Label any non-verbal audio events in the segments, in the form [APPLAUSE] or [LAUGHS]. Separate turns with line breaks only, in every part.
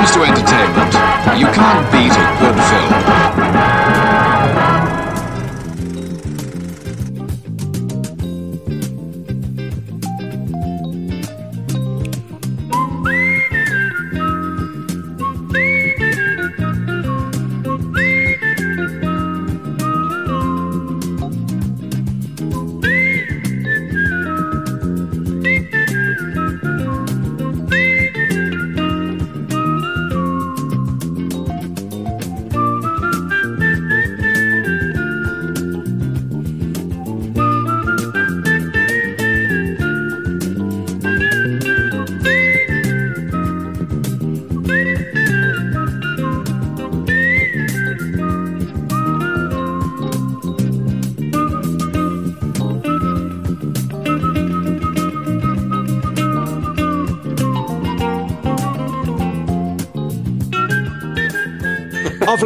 comes to entertainment, you can't beat a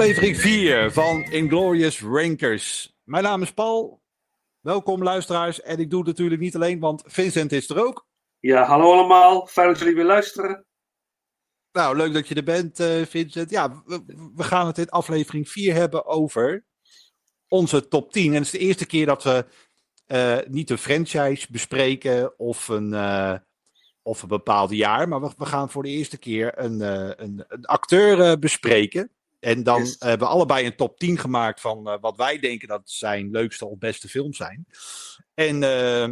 Aflevering 4 van Inglorious Rankers. Mijn naam is Paul. Welkom luisteraars. En ik doe het natuurlijk niet alleen, want Vincent is er ook.
Ja, hallo allemaal. Fijn dat jullie weer luisteren.
Nou, leuk dat je er bent, eh, Vincent. Ja, we, we gaan het in aflevering 4 hebben over onze top 10. En het is de eerste keer dat we eh, niet een franchise bespreken of een, eh, of een bepaald jaar. Maar we, we gaan voor de eerste keer een, een, een acteur bespreken. En dan
Yes.
hebben we allebei een top 10 gemaakt van eh, wat wij denken dat zijn leukste of beste films zijn. En eh,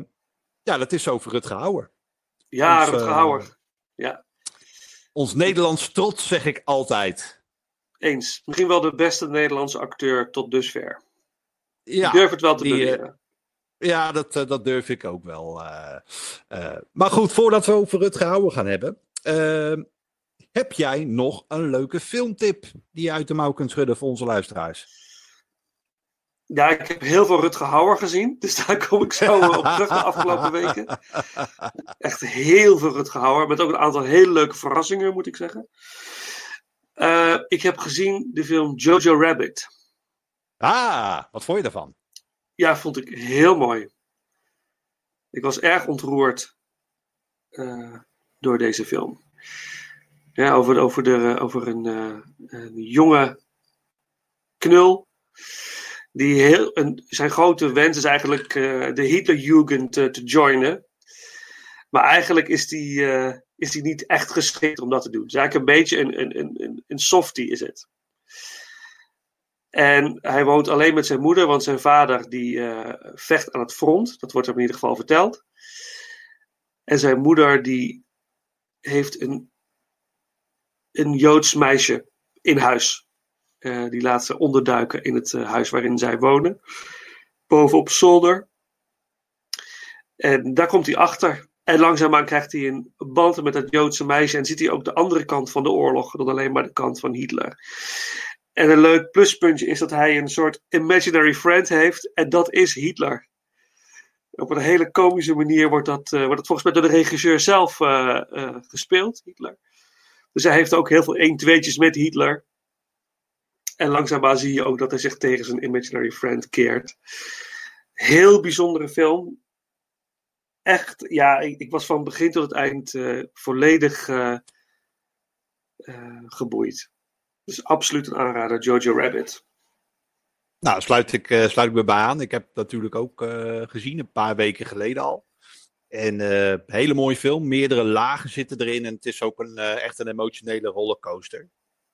ja, dat is over Rutger Hauer.
Ja,
Ons,
Rutger
eh,
Hauer. Ja,
Ons Nederlands trots, zeg ik altijd.
eens. Misschien wel de beste Nederlandse acteur tot dusver.
Ja,
ik durf het wel te
die, eh,
beweren.
Ja, dat, eh, dat durf ik ook wel. eh, eh. maar goed, voordat we over Rutger Hauer gaan hebben. eh, heb jij nog een leuke filmtip die je uit de mouw kunt schudden voor onze luisteraars?
Ja, ik heb heel veel Rutger Hauer gezien. [LAUGHS] Dus daar kom ik zo op terug de afgelopen [LAUGHS] weken. Echt heel veel Rutger Hauer. Met ook een aantal hele leuke verrassingen, moet ik zeggen. Eh, ik heb gezien de film Jojo Rabbit.
Ah, wat vond je daarvan?
Ja, vond ik heel mooi. Ik was erg ontroerd eh, door deze film. Ja, over, over, de, over een, eh, een jonge knul. Die heel, een, zijn grote wens is eigenlijk eh, de Hitlerjugend eh, te joinen. Maar eigenlijk is die, is die niet echt geschikt om dat te doen. Is eigenlijk een beetje een, een, een, een, softie is het. En hij woont alleen met zijn moeder, want zijn vader die vecht aan het front. Dat wordt hem in ieder geval verteld. En zijn moeder die heeft een, een Joods meisje in huis. Eh, die laat ze onderduiken in het eh, huis waarin zij wonen. Bovenop zolder. En daar komt hij achter. En langzaamaan krijgt hij een band met dat Joodse meisje. En ziet hij ook de andere kant van de oorlog. Dan alleen maar de kant van Hitler. En een leuk pluspuntje is dat hij een soort imaginary friend heeft. En dat is Hitler. Op een hele komische manier wordt dat, eh, wordt dat volgens mij door de regisseur zelf gespeeld, Hitler. Dus hij heeft ook heel veel 1-2'tjes met Hitler. En langzaamaan zie je ook dat hij zich tegen zijn imaginary friend keert. Heel bijzondere film. Echt, ja, ik, ik was van begin tot het eind eh, volledig eh, eh, geboeid. Dus absoluut een aanrader, Jojo Rabbit.
Nou, sluit ik, sluit ik me bij aan. Ik heb natuurlijk ook gezien, een paar weken geleden al. En eh hele mooie film. Meerdere lagen zitten erin. En het is ook een, eh, echt een emotionele rollercoaster.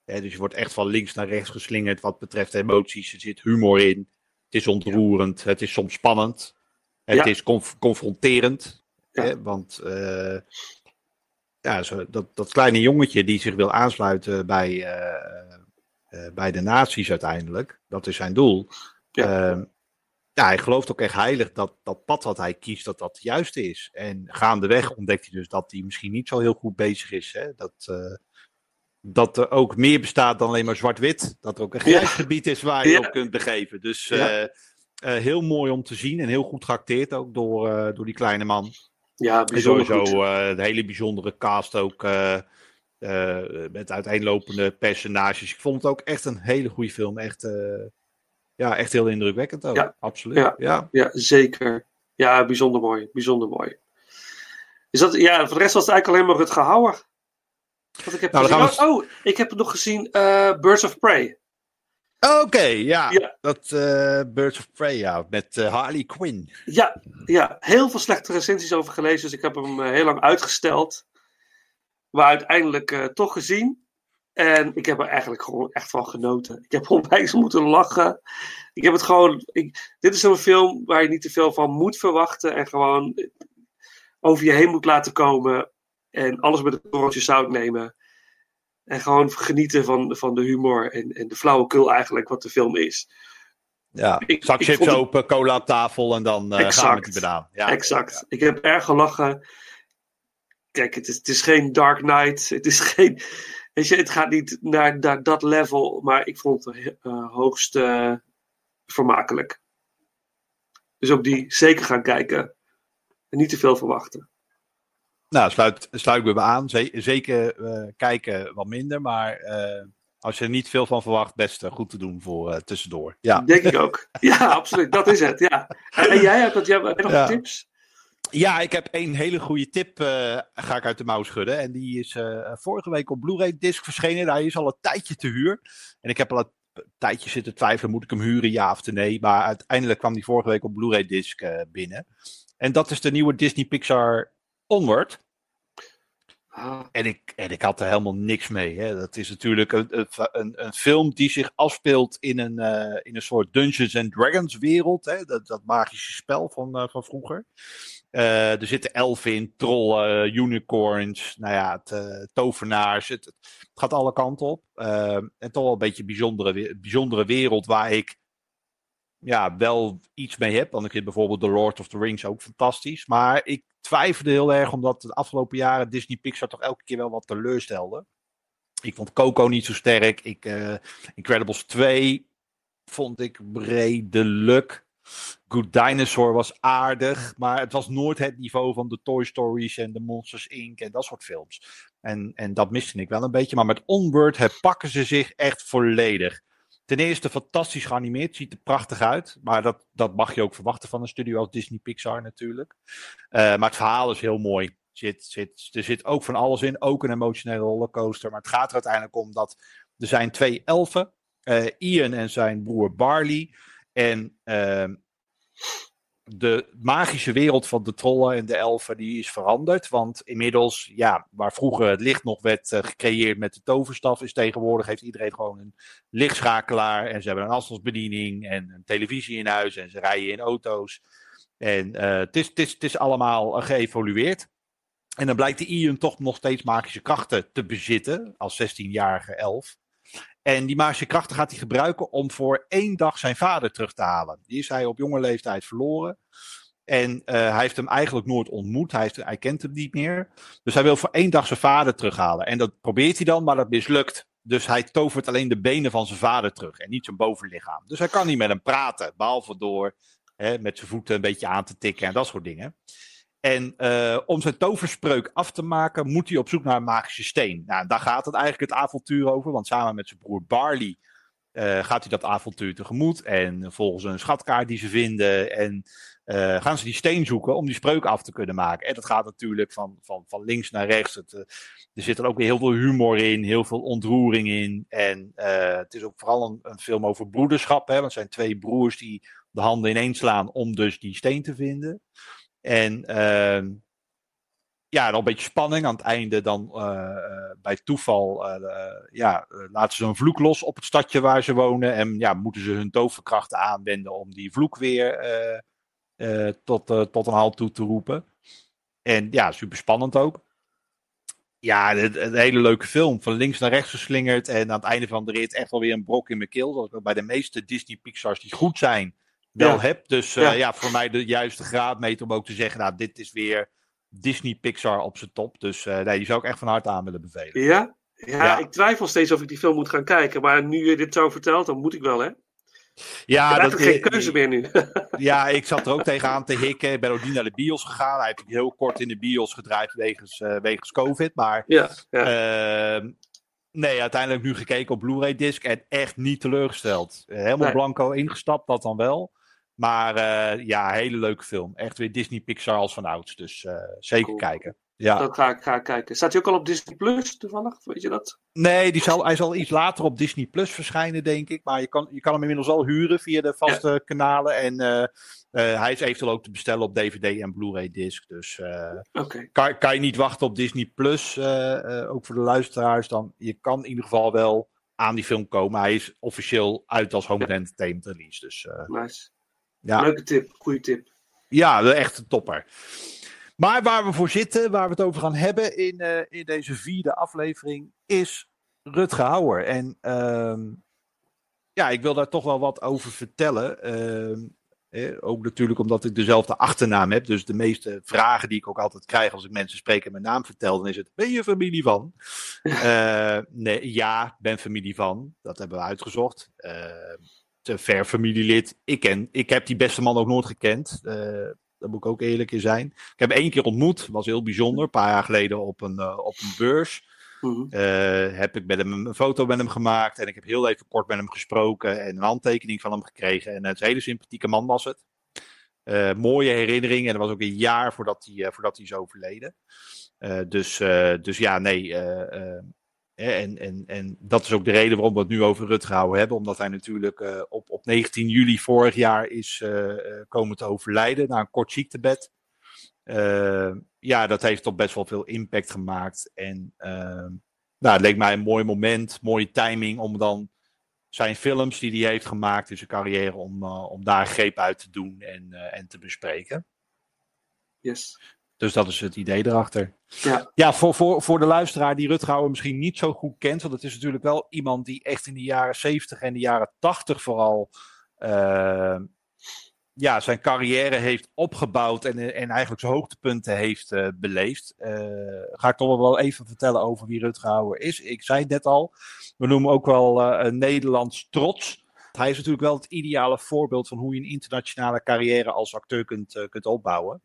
Dus je wordt echt van links naar rechts geslingerd wat betreft emoties. Er zit humor in. Het is ontroerend. Het is soms spannend. Het
Ja.
is conf- confronterend.
Ja.
Want eh, ja, zo, dat, dat kleine jongetje die zich wil aansluiten bij, bij de nazi's uiteindelijk. Dat is zijn doel.
Ja.
Ja, hij gelooft ook echt heilig dat dat pad wat hij kiest, dat dat het juiste is. En gaandeweg ontdekt hij dus dat hij misschien niet zo heel goed bezig is. Hè? Dat, eh, dat er ook meer bestaat dan alleen maar zwart-wit. Dat er ook een
Ja.
grijs gebied is waar je
Ja.
op kunt begeven. Dus
Ja.
eh, eh, heel mooi om te zien en heel goed geacteerd ook door, door die kleine man.
Ja,
En
bijzonder
sowieso
goed.
eh de hele bijzondere cast ook. met uiteenlopende personages. Ik vond het ook echt een hele goede film. Echt, ja, echt heel indrukwekkend ook.
Ja.
Absoluut.
Ja.
Ja.
Ja, zeker. Ja, bijzonder mooi. Bijzonder mooi. Is dat, ja, voor de rest was het eigenlijk alleen maar Rutger Hauer. Want ik heb
Nou,
gezien-
we
oh, oh, ik heb nog gezien eh, Birds of Prey.
Oké, ja.
Ja.
Dat eh, Birds of Prey, ja. Met eh, Harley Quinn.
Ja, ja, heel veel slechte recensies over gelezen, dus ik heb hem heel lang uitgesteld. Maar uiteindelijk toch gezien. En ik heb er eigenlijk gewoon echt van genoten. Ik heb [LAUGHS] onwijs moeten lachen. Ik heb het gewoon. Ik, dit is zo'n film waar je niet te veel van moet verwachten. En gewoon over je heen moet laten komen. En alles met een korreltje zout nemen. En gewoon genieten van, van de humor en, en de flauwekul eigenlijk, wat de film is.
Ja.
Ik-
Zak chips
het-
open, cola op tafel en dan gaan we
Exact.
met die banaan. Ja,
exact. Ik heb erg gelachen. Kijk, het is, het is geen Dark Knight. Het is geen. Weet je, het gaat niet naar, naar dat level. Maar ik vond het eh, hoogst eh, vermakelijk. Dus op die zeker gaan kijken. En niet te veel verwachten.
Nou, sluit, sluit ik me aan. Ze- zeker eh, kijken wat minder, maar als je er niet veel van verwacht, best goed te doen voor tussendoor. Ja.
Denk ik ook. Ja, absoluut. Dat is het. Ja. En, en jij hebt, dat, jij, heb je nog
Ja.
tips?
Ja, ik heb een hele goede tip, eh, ga ik uit de mouw schudden. En die is eh, vorige week op Blu-ray disc verschenen. Hij is al een tijdje te huur. En ik heb al een tijdje zitten twijfelen, moet ik hem huren, ja of nee. Maar uiteindelijk kwam die vorige week op Blu-ray disc eh, binnen. En dat is de nieuwe Disney Pixar Onward.
Ah,
En ik, en ik had er helemaal niks mee. Hè. Dat is natuurlijk een, een, een, film die zich afspeelt in een, eh, in een soort Dungeons and Dragons wereld. Hè. Dat, dat magische spel van, eh, van vroeger. Eh, er zitten elfen in, trollen, unicorns, nou ja, tovenaars. Het, gaat alle kanten op. En toch wel een beetje een bijzondere, bijzondere wereld waar ik ja, wel iets mee heb. Want ik vind bijvoorbeeld The Lord of the Rings ook fantastisch. Maar ik twijfelde heel erg omdat de afgelopen jaren Disney Pixar toch elke keer wel wat teleurstelde. Ik vond Coco niet zo sterk. Ik, eh, Incredibles 2 vond ik redelijk. Good Dinosaur was aardig, maar het was nooit het niveau van de Toy Stories en de Monsters Inc. en dat soort films. En, en dat miste ik wel een beetje. Maar met Onward herpakken ze zich echt volledig. Ten eerste fantastisch geanimeerd, ziet er prachtig uit. Maar dat, dat mag je ook verwachten van een studio als Disney Pixar natuurlijk. Eh, maar het verhaal is heel mooi. Zit, zit, er zit ook van alles in, ook een emotionele rollercoaster. Maar het gaat er uiteindelijk om dat er zijn twee elfen. eh, Ian en zijn broer Barley. En ehm, de magische wereld van de trollen en de elfen die is veranderd. Want inmiddels, ja, waar vroeger het licht nog werd eh, gecreëerd met de toverstaf, is tegenwoordig heeft iedereen gewoon een lichtschakelaar. En ze hebben een afstandsbediening en een televisie in huis en ze rijden in auto's. En eh, het, het is allemaal eh, geëvolueerd. En dan blijkt de Ian toch nog steeds magische krachten te bezitten, als 16-jarige elf. En die magische krachten gaat hij gebruiken om voor één dag zijn vader terug te halen. Die is hij op jonge leeftijd verloren. En eh, hij heeft hem eigenlijk nooit ontmoet. Hij kent hem niet meer. Dus hij wil voor één dag zijn vader terughalen. En dat probeert hij dan, maar dat mislukt. Dus hij tovert alleen de benen van zijn vader terug en niet zijn bovenlichaam. Dus hij kan niet met hem praten, behalve door hè, met zijn voeten een beetje aan te tikken en dat soort dingen. En eh, om zijn toverspreuk af te maken, moet hij op zoek naar een magische steen. Nou, daar gaat het eigenlijk het avontuur over, want samen met zijn broer Barley eh, gaat hij dat avontuur tegemoet. En volgens een schatkaart die ze vinden. En eh, gaan ze die steen zoeken om die spreuk af te kunnen maken. En dat gaat natuurlijk van, van, van links naar rechts. Het, er zit er ook weer heel veel humor in, heel veel ontroering in. En het is ook vooral een, een film over broederschap. Hè, want het zijn twee broers die de handen ineens slaan om dus die steen te vinden. En ehm, ja, dan een beetje spanning. Aan het einde dan eh, eh, bij toeval eh, ja, laten ze een vloek los op het stadje waar ze wonen. En ja, moeten ze hun toverkrachten aanwenden om die vloek weer tot, tot een halt toe te roepen. En ja, super spannend ook. Ja, een, hele leuke film. Van links naar rechts geslingerd. En aan het einde van de rit echt wel weer een brok in mijn keel. Zoals bij de meeste Disney Pixars die goed zijn wel
Ja.
heb. Dus eh,
Ja.
ja. voor mij de juiste graadmeter om ook te zeggen, nou, dit is weer Disney Pixar op zijn top. Dus eh, nee, die zou ik echt van harte aan willen bevelen.
Ja? ja?
Ja.
ik twijfel steeds of ik die film moet gaan kijken. Maar nu je dit zo vertelt, dan moet ik wel, hè?
Ja,
ik heb
dat,
geen keuze meer nu. [LAUGHS]
ja, ik zat er ook tegenaan te hikken. Ik ben ook niet naar de bios gegaan. Hij heeft heel kort in de bios gedraaid wegens, eh, wegens COVID. Maar
ja, ja.
Ehm, nee, uiteindelijk nu gekeken op Blu-ray disc en echt niet teleurgesteld. Helemaal
Nee.
blanco ingestapt, dat dan wel. Maar eh, ja, hele leuke film. Echt weer Disney Pixar als van ouds. Dus eh, zeker
Cool.
kijken. Ja.
Dan ga ik, ga ik kijken. Staat hij ook al op Disney Plus toevallig? Weet je dat?
Nee, die zal, hij zal iets later op Disney Plus verschijnen, denk ik. Maar je kan, je kan hem inmiddels al huren via de vaste kanalen. En eh, hij is eventueel ook te bestellen op DVD en Blu-ray disc. Dus
Oké.
kan, kan je niet wachten op Disney Plus, ook voor de luisteraars, dan je kan in ieder geval wel aan die film komen. Hij is officieel uit als home
Ja.
entertainment release. Dus
Nice.
Ja.
Leuke tip. Goede tip.
Ja, de echte topper. Maar waar we voor zitten, waar we het over gaan hebben in, eh, in deze vierde aflevering, is Rutger Hauer. En ehm, ja, ik wil daar toch wel wat over vertellen. Ehm, eh, ook natuurlijk omdat ik dezelfde achternaam heb. Dus de meeste vragen die ik ook altijd krijg als ik mensen spreek en mijn naam vertel, dan is het: Ben je familie van? [LAUGHS] Eh, nee, ja, ik ben familie van. Dat hebben we uitgezocht. Te ver familielid. Ik, ken, ik heb die beste man ook nooit gekend. Eh, daar moet ik ook eerlijk in zijn. Ik heb hem één keer ontmoet. was heel bijzonder. Een paar jaar geleden op een, eh, op een beurs.
Mhm.
Eh, heb ik met hem een foto met hem gemaakt. En ik heb heel even kort met hem gesproken. En een handtekening van hem gekregen. En het is een hele sympathieke man was het. Mooie herinnering. En dat was ook een jaar voordat hij, voordat hij is overleden. Dus, dus ja, nee. En, en, en dat is ook de reden waarom we het nu over Rutger Hauer hebben. Omdat hij natuurlijk eh, op, op 19 juli vorig jaar is eh, eh, komen te overlijden na een kort ziektebed. Ja, dat heeft toch best wel veel impact gemaakt. En eh, nou, het leek mij een mooi moment, mooie timing om dan zijn films die hij heeft gemaakt in zijn carrière, om, om daar greep uit te doen en, en te bespreken.
Yes.
Dus dat is het idee erachter.
Ja.
Ja, voor, voor, voor de luisteraar die Rutger Hauer misschien niet zo goed kent. Want het is natuurlijk wel iemand die echt in de jaren 70 en de jaren 80 vooral. eh, ja, zijn carrière heeft opgebouwd en, en eigenlijk zijn hoogtepunten heeft eh, beleefd. Eh, ga ik toch wel even vertellen over wie Rutger Hauer is. Ik zei het net al, we noemen ook wel eh, een Nederlands trots. Hij is natuurlijk wel het ideale voorbeeld van hoe je een internationale carrière als acteur kunt, kunt opbouwen.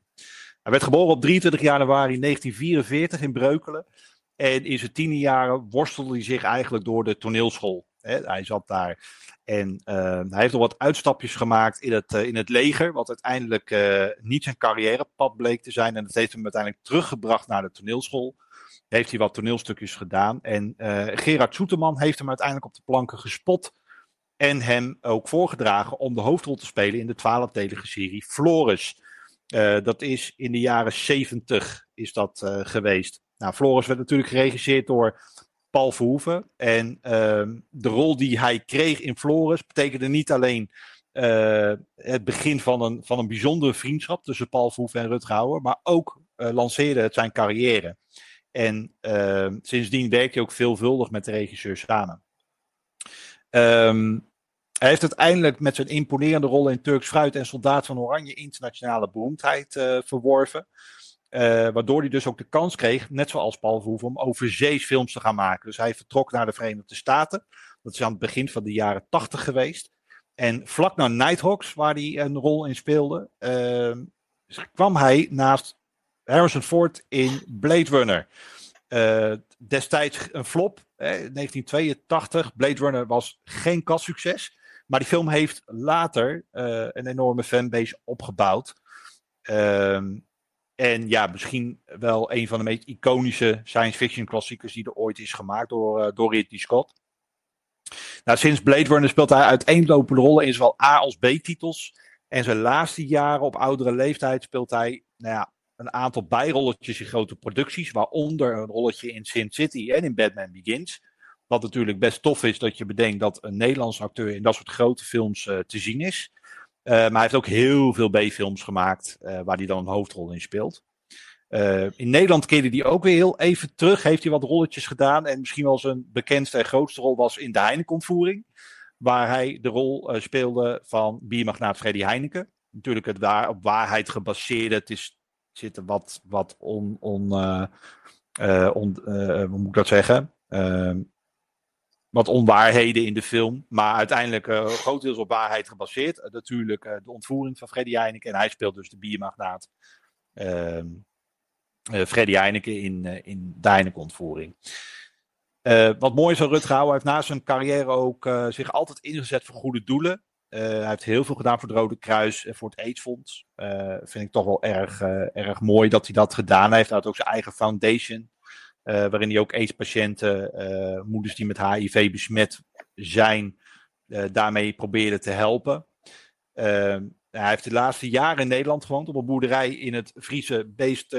Hij werd geboren op 23 januari 1944 in Breukelen. En in zijn tiende jaren worstelde hij zich eigenlijk door de toneelschool. Hij zat daar en uh, hij heeft nog wat uitstapjes gemaakt in het, uh, in het leger. Wat uiteindelijk uh, niet zijn carrièrepad bleek te zijn. En dat heeft hem uiteindelijk teruggebracht naar de toneelschool. Heeft hij wat toneelstukjes gedaan. En Gerard Soeterman heeft hem uiteindelijk op de planken gespot. En hem ook voorgedragen om de hoofdrol te spelen in de twaalfdelige serie Floris. Uh, dat is in de jaren 70 is dat uh, geweest. Nou, Floris werd natuurlijk geregisseerd door Paul Verhoeven. En uh, de rol die hij kreeg in Floris betekende niet alleen uh, het begin van een, van een bijzondere vriendschap tussen Paul Verhoeven en Rutger Hauer, maar ook lanceerde het zijn carrière. En sindsdien werkte hij ook veelvuldig met de regisseur samen. Um, hij heeft uiteindelijk met zijn imponerende rol in Turks Fruit en Soldaat van Oranje internationale beroemdheid uh, verworven. Uh, waardoor hij dus ook de kans kreeg, net zoals Paul Verhoeven, om overzees films te gaan maken. Dus hij vertrok naar de Verenigde Staten. Dat is aan het begin van de jaren 80 geweest. En vlak na Nighthawks, waar hij een rol in speelde, uh, kwam hij naast Harrison Ford in Blade Runner. Uh, destijds een flop, eh, 1982. Blade Runner was geen kastsucces. Maar die film heeft later uh, een enorme fanbase opgebouwd. Uh, en ja, misschien wel een van de meest iconische science fiction klassiekers die er ooit is gemaakt door, uh, Ridley Scott. Nou, sinds Blade Runner speelt hij uiteenlopende rollen in zowel A als B-titels. En zijn laatste jaren op oudere leeftijd speelt hij nou ja, een aantal bijrolletjes in grote producties. Waaronder een rolletje in Sin City en in Batman Begins. Wat natuurlijk best tof is dat je bedenkt dat een Nederlandse acteur in dat soort grote films uh, te zien is. Uh, maar hij heeft ook heel veel B-films gemaakt uh, waar hij dan een hoofdrol in speelt. In Nederland keerde hij ook weer heel even terug. Heeft hij wat rolletjes gedaan. En misschien wel zijn bekendste en grootste rol was in de Heineken-ontvoering. Waar hij de rol speelde van biermagnaat Freddy Heineken. Natuurlijk het waar, op waarheid gebaseerd. Het is, zit er wat, wat on... on, on hoe moet ik dat zeggen? Wat onwaarheden in de film. Maar uiteindelijk uh, grotendeels op waarheid gebaseerd. Uh, natuurlijk uh, de ontvoering van Freddy Heineken. En hij speelt dus de biermagnaat ehm, Freddy Heineken in, in de Heineken-ontvoering. wat mooi is van Rutger Hauer, hij heeft na zijn carrière ook zich altijd ingezet voor goede doelen. Eh, hij heeft heel veel gedaan voor het Rode Kruis en voor het AIDS-fonds. Vind ik toch wel erg, erg mooi dat hij dat gedaan heeft. Hij had ook zijn eigen foundation. Waarin hij ook AIDS-patiënten, moeders die met HIV besmet zijn, daarmee probeerde te helpen. hij heeft de laatste jaren in Nederland gewoond op een boerderij in het Friese Beest,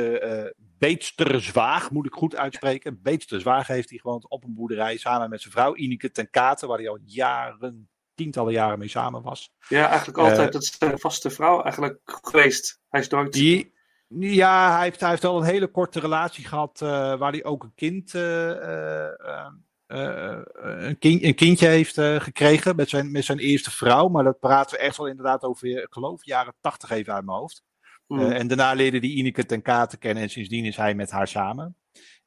Beetsterzwaag, moet ik goed uitspreken. Beetsterzwaag heeft hij gewoond op een boerderij samen met zijn vrouw Ineke ten Katen, waar hij al jaren tientallen jaren mee samen was.
Ja, eigenlijk altijd. dat is een vaste vrouw eigenlijk geweest. Hij is nooit...
Die, ja, hij heeft, hij heeft wel een hele korte relatie gehad uh, waar hij ook een kind... Uh, uh, een, kind, een kindje heeft gekregen met zijn, met zijn eerste vrouw. Maar dat praten we echt wel inderdaad over, ik geloof, jaren tachtig even uit mijn hoofd. Mm. en daarna leerde die Ineke ten Kate kennen en sindsdien is hij met haar samen.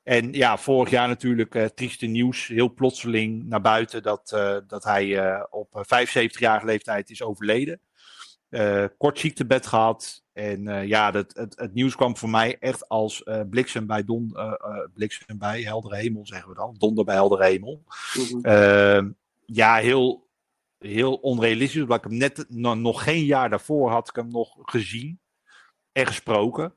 En ja, vorig jaar natuurlijk uh, trieste nieuws, heel plotseling naar buiten dat, dat hij op 75-jarige leeftijd is overleden. kort ziektebed gehad. En ja, dat, het, het, nieuws kwam voor mij echt als bliksem bij don, bliksem bij heldere hemel, zeggen we dan. Donder bij heldere hemel. Mm-hmm. ja, heel, heel onrealistisch. Omdat ik hem net nog geen jaar daarvoor had ik hem nog gezien en gesproken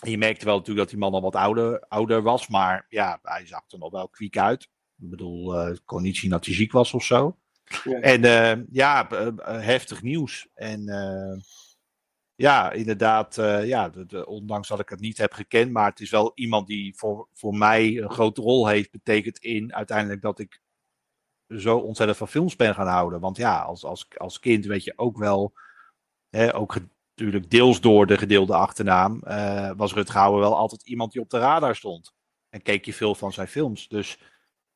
je merkte wel natuurlijk dat die man al wat ouder, ouder was. Maar ja, hij zag er nog wel kwiek uit. Ik bedoel, ik kon niet zien dat hij ziek was of zo. Ja. En ja, heftig nieuws. En ja, inderdaad, ja, de, de, ondanks dat ik het niet heb gekend. Maar het is wel iemand die voor, voor mij een grote rol heeft. Betekent in uiteindelijk dat ik zo ontzettend van films ben gaan houden. Want ja, als, als, als kind weet je ook wel, hè, ook natuurlijk deels door de gedeelde achternaam, uh, was Rutgauer wel altijd iemand die op de radar stond. En keek je veel van zijn films. Dus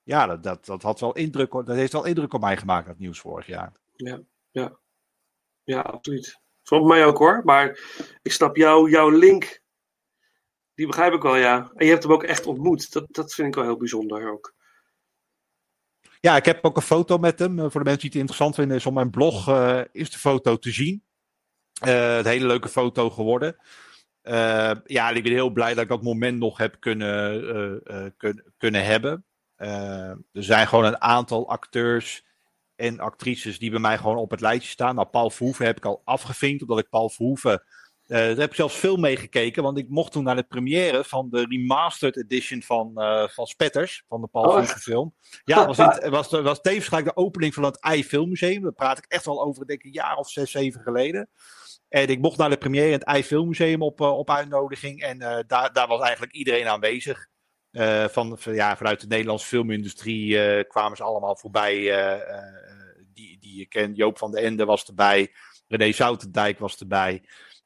ja, dat, dat, dat, had wel indruk, dat heeft wel indruk op mij gemaakt, dat nieuws vorig jaar.
Ja, ja. Ja, absoluut. Voor mij ook hoor. Maar ik snap jou, jouw link. Die begrijp ik wel, ja. En je hebt hem ook echt ontmoet. Dat, dat vind ik wel heel bijzonder ook.
Ja, ik heb ook een foto met hem. Voor de mensen die het interessant vinden, is op mijn blog uh, is de foto te zien. Een hele leuke foto geworden. Ja, ik ben heel blij dat ik dat moment nog heb kunnen, kun, kunnen hebben. er zijn gewoon een aantal acteurs en actrices die bij mij gewoon op het lijstje staan. Nou, Paul Verhoeven heb ik al afgevinkt, omdat ik Paul Verhoeven uh, daar heb ik zelfs veel mee gekeken, want ik mocht toen naar de première van de remastered edition van, uh, van Spetters, van de Paul oh. film. Ja, was, in, [LAUGHS] was, was tevens gelijk de opening van het AI Filmmuseum. Daar praat ik echt wel over, denk ik, een jaar of zes, zeven geleden. En ik mocht naar de première in het AI Filmmuseum op, uh, op uitnodiging. En daar, daar was eigenlijk iedereen aanwezig. van, van, ja, vanuit de Nederlandse filmindustrie kwamen ze allemaal voorbij. Die, je kent. Joop van den Ende was erbij. René Zoutendijk was erbij.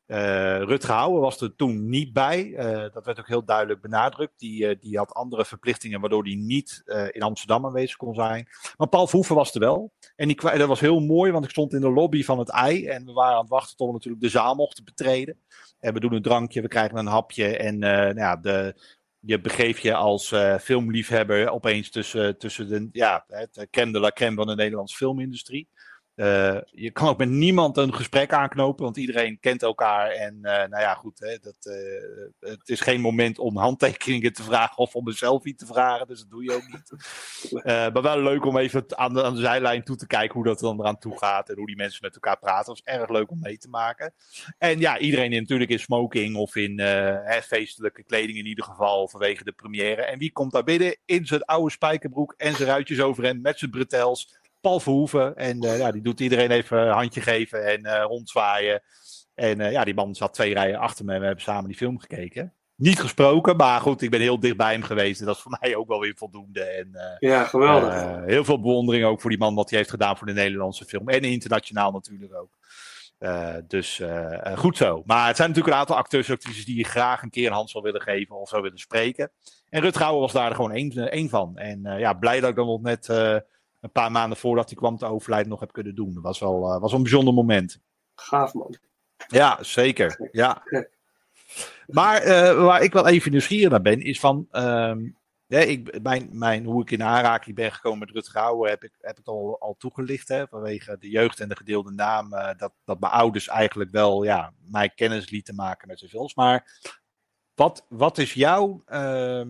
Uh, Rutger was er toen niet bij. Uh, dat werd ook heel duidelijk benadrukt. Die, uh, die had andere verplichtingen, waardoor hij niet in Amsterdam aanwezig kon zijn. Maar Paul Verhoeven was er wel. En die, dat was heel mooi, want ik stond in de lobby van het ei. En we waren aan het wachten tot we natuurlijk de zaal mochten betreden. En we doen een drankje, we krijgen een hapje. En nou ja, de, je begeef je als filmliefhebber opeens tussen, tussen de, ja, de crème de la crème van de Nederlandse filmindustrie. Uh, je kan ook met niemand een gesprek aanknopen, want iedereen kent elkaar. En uh, nou ja, goed, hè, dat, uh, het is geen moment om handtekeningen te vragen of om een selfie te vragen, dus dat doe je ook niet. [LAUGHS] maar wel leuk om even aan de, aan de zijlijn toe te kijken hoe dat dan eraan toe gaat en hoe die mensen met elkaar praten. Dat is erg leuk om mee te maken. En ja, iedereen natuurlijk in smoking of in hè, feestelijke kleding in ieder geval vanwege de première. En wie komt daar binnen? In zijn oude spijkerbroek en zijn ruitjes overheen met zijn bretels Paul Verhoeven. En uh, ja, die doet iedereen even een handje geven en uh, rondzwaaien. En uh, ja, die man zat twee rijen achter me en we hebben samen die film gekeken. Niet gesproken, maar goed, ik ben heel dicht bij hem geweest. En dat is voor [LAUGHS] mij ook wel weer voldoende. En,
ja, geweldig.
heel veel bewondering ook voor die man, wat hij heeft gedaan voor de Nederlandse film. En internationaal natuurlijk ook. dus goed zo. Maar het zijn natuurlijk een aantal acteurs en actrices die je graag een keer een hand zou willen geven of zou willen spreken. En Rut Gouwen was daar gewoon één, één van. En ja, blij dat ik dan nog net een paar maanden voordat hij kwam te overlijden nog heb kunnen doen. Dat was wel, uh, was een bijzonder moment.
Gaaf man.
Ja, zeker. Ja. Maar uh, waar ik wel even nieuwsgierig naar ben, is van. Ja, ik, mijn, mijn, hoe ik in aanraking ben gekomen met Rutger Hauer heb ik, heb ik al, al toegelicht. Hè, vanwege de jeugd en de gedeelde naam. Uh, dat, dat mijn ouders eigenlijk wel ja, mij kennis lieten maken met zijn films. Maar wat, wat is jouw ehm,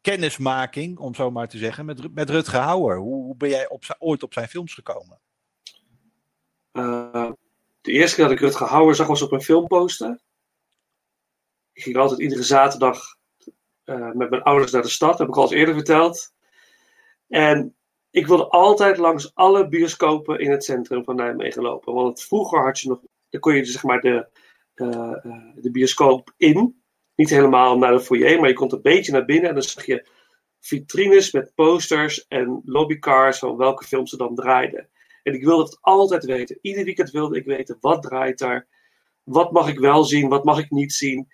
kennismaking, om zo maar te zeggen, met, met Rutger Hauer. Hoe, hoe ben jij op ooit op zijn films gekomen?
de eerste keer dat ik Rutger Hauer zag was op een filmposter. Ik ging altijd iedere zaterdag uh, met mijn ouders naar de stad, heb ik al eens eerder verteld. En ik wilde altijd langs alle bioscopen in het centrum van Nijmegen lopen. Want vroeger had je nog, dan kon je zeg maar de, uh, de bioscoop in. Niet helemaal naar de foyer, maar je kon een beetje naar binnen. En dan zag je vitrines met posters en lobbycars van welke films ze dan draaiden. En ik wilde het altijd weten. Ieder weekend wilde ik weten, wat draait daar? Wat mag ik wel zien, wat mag ik niet zien?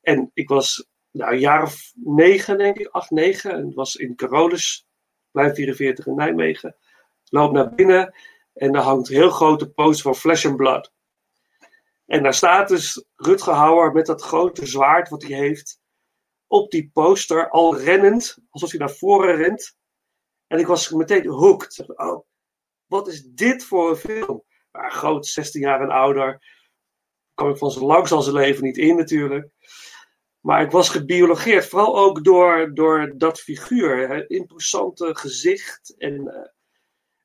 En ik was nou, een jaar of negen, denk ik, acht, negen. En was in Carolus, plein 44 in Nijmegen. Loop naar binnen en daar hangt een heel grote poster van Flesh and Blood. En daar staat dus Rutger Hauer met dat grote zwaard wat hij heeft op die poster, al rennend, alsof hij naar voren rent. En ik was meteen hooked. Oh, wat is dit voor een film? Maar groot, 16 jaar en ouder. Kwam ik van zo lang als zijn leven niet in natuurlijk. Maar ik was gebiologeerd, vooral ook door, door dat figuur. Het imposante gezicht. En, uh,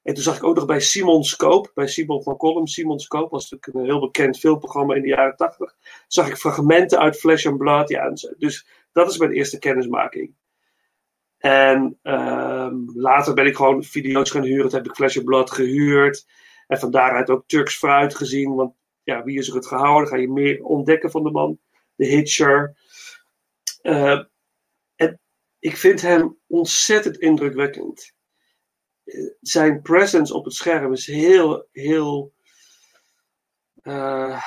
en toen zag ik ook nog bij Simon Scope, bij Simon van Kolm. Simon Scope was natuurlijk een heel bekend filmprogramma in de jaren 80. Zag ik fragmenten uit Flesh and Blood. Ja, dus dat is mijn eerste kennismaking. En uh, later ben ik gewoon video's gaan huren. Toen heb ik Flesh and Blood gehuurd. En van daaruit ook Turks fruit gezien. Want ja, wie is er het gehouden? Ga je meer ontdekken van de man. De Hitcher. Uh, en ik vind hem ontzettend indrukwekkend. Zijn presence op het scherm is heel, heel. Uh,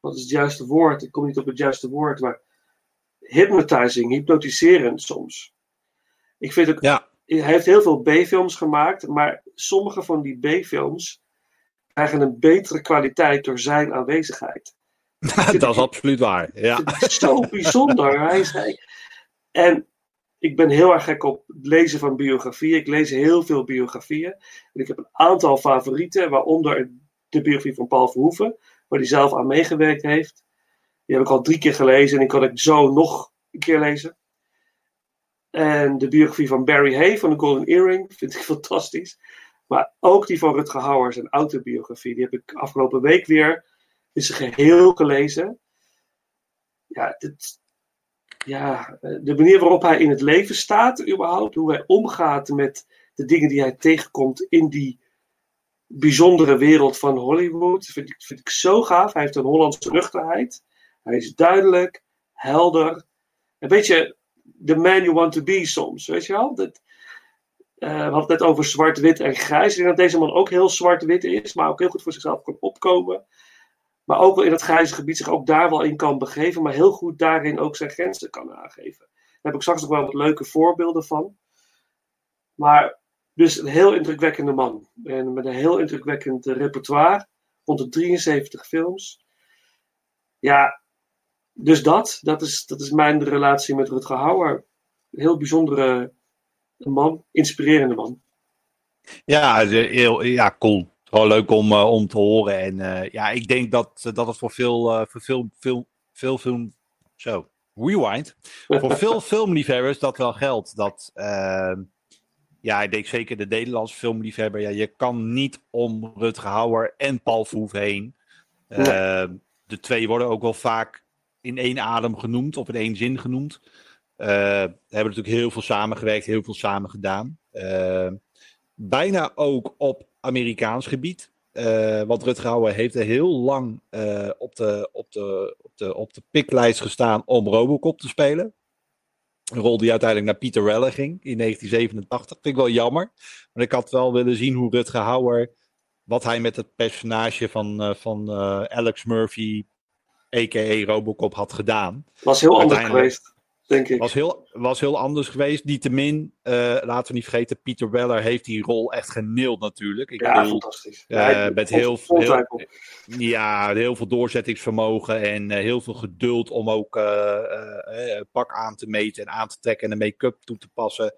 wat is het juiste woord? Ik kom niet op het juiste woord, maar hypnotizing, hypnotiserend soms. Ik vind ook,
ja.
hij heeft heel veel B-films gemaakt, maar sommige van die B-films krijgen een betere kwaliteit door zijn aanwezigheid. [LAUGHS]
dat is absoluut waar. Ja.
zo [LAUGHS] bijzonder. hij is. En ik ben heel erg gek op het lezen van biografieën. Ik lees heel veel biografieën. En ik heb een aantal favorieten, waaronder de biografie van Paul Verhoeven, waar hij zelf aan meegewerkt heeft. Die heb ik al drie keer gelezen en die kan ik zo nog een keer lezen. En de biografie van Barry Hay van de Golden Earring vind ik [LAUGHS] fantastisch. Maar ook die van Rutger Hauer, zijn autobiografie, die heb ik afgelopen week weer in zijn geheel gelezen. Ja, dit, ja, de manier waarop hij in het leven staat, überhaupt, hoe hij omgaat met de dingen die hij tegenkomt in die bijzondere wereld van Hollywood, vind ik, vind ik zo gaaf. Hij heeft een Hollandse nuchterheid. Hij is duidelijk, helder. En weet je, the man you want to be soms, weet je wel? Dat, uh, we hadden het net over zwart-wit en grijs. Ik denk dat deze man ook heel zwart-wit is, maar ook heel goed voor zichzelf kan opkomen. Maar ook wel in het grijze gebied zich ook daar wel in kan begeven, maar heel goed daarin ook zijn grenzen kan aangeven. Daar heb ik straks nog wel wat leuke voorbeelden van. Maar dus een heel indrukwekkende man. En met een heel indrukwekkend repertoire. Rond de 73 films. Ja, dus dat, dat is, dat is mijn relatie met Rutger Hauer. Een heel bijzondere man, inspirerende man.
Ja, heel, ja cool. Gewoon leuk om, uh, om te horen. En uh, ja, ik denk dat, dat het voor veel, voor veel, veel, veel film. Zo, rewind. [LAUGHS] voor veel filmliefhebbers dat wel geldt. Dat, ehm, ja, ik denk zeker de Nederlandse filmliefhebber. Ja, je kan niet om Rutger Hauer en Paul Verhoeven heen. Nee. Ehm, de twee worden ook wel vaak in één adem genoemd, of in één zin genoemd. Uh, hebben natuurlijk heel veel samengewerkt, heel veel samen gedaan. Uh, bijna ook op Amerikaans gebied. Uh, want Rutger Hauer heeft er heel lang op, de, op, de, op, de, op de piklijst gestaan om Robocop te spelen. Een rol die uiteindelijk naar Peter Weller ging in 1987. Vind ik wel jammer. Maar ik had wel willen zien hoe Rutger Hauer, wat hij met het personage van, van Alex Murphy, a.k.a. Robocop, had gedaan.
Was heel anders geweest, denk ik.
Was heel, was heel anders geweest. Niettemin, uh, laten we niet vergeten, Peter Weller heeft die rol echt geneeld natuurlijk. Ik
ja, bedoel, fantastisch.
Uh, ja, met heel, heel, ja, heel veel doorzettingsvermogen en uh, heel veel geduld om ook pak aan te meten en aan te trekken en de make-up toe te passen.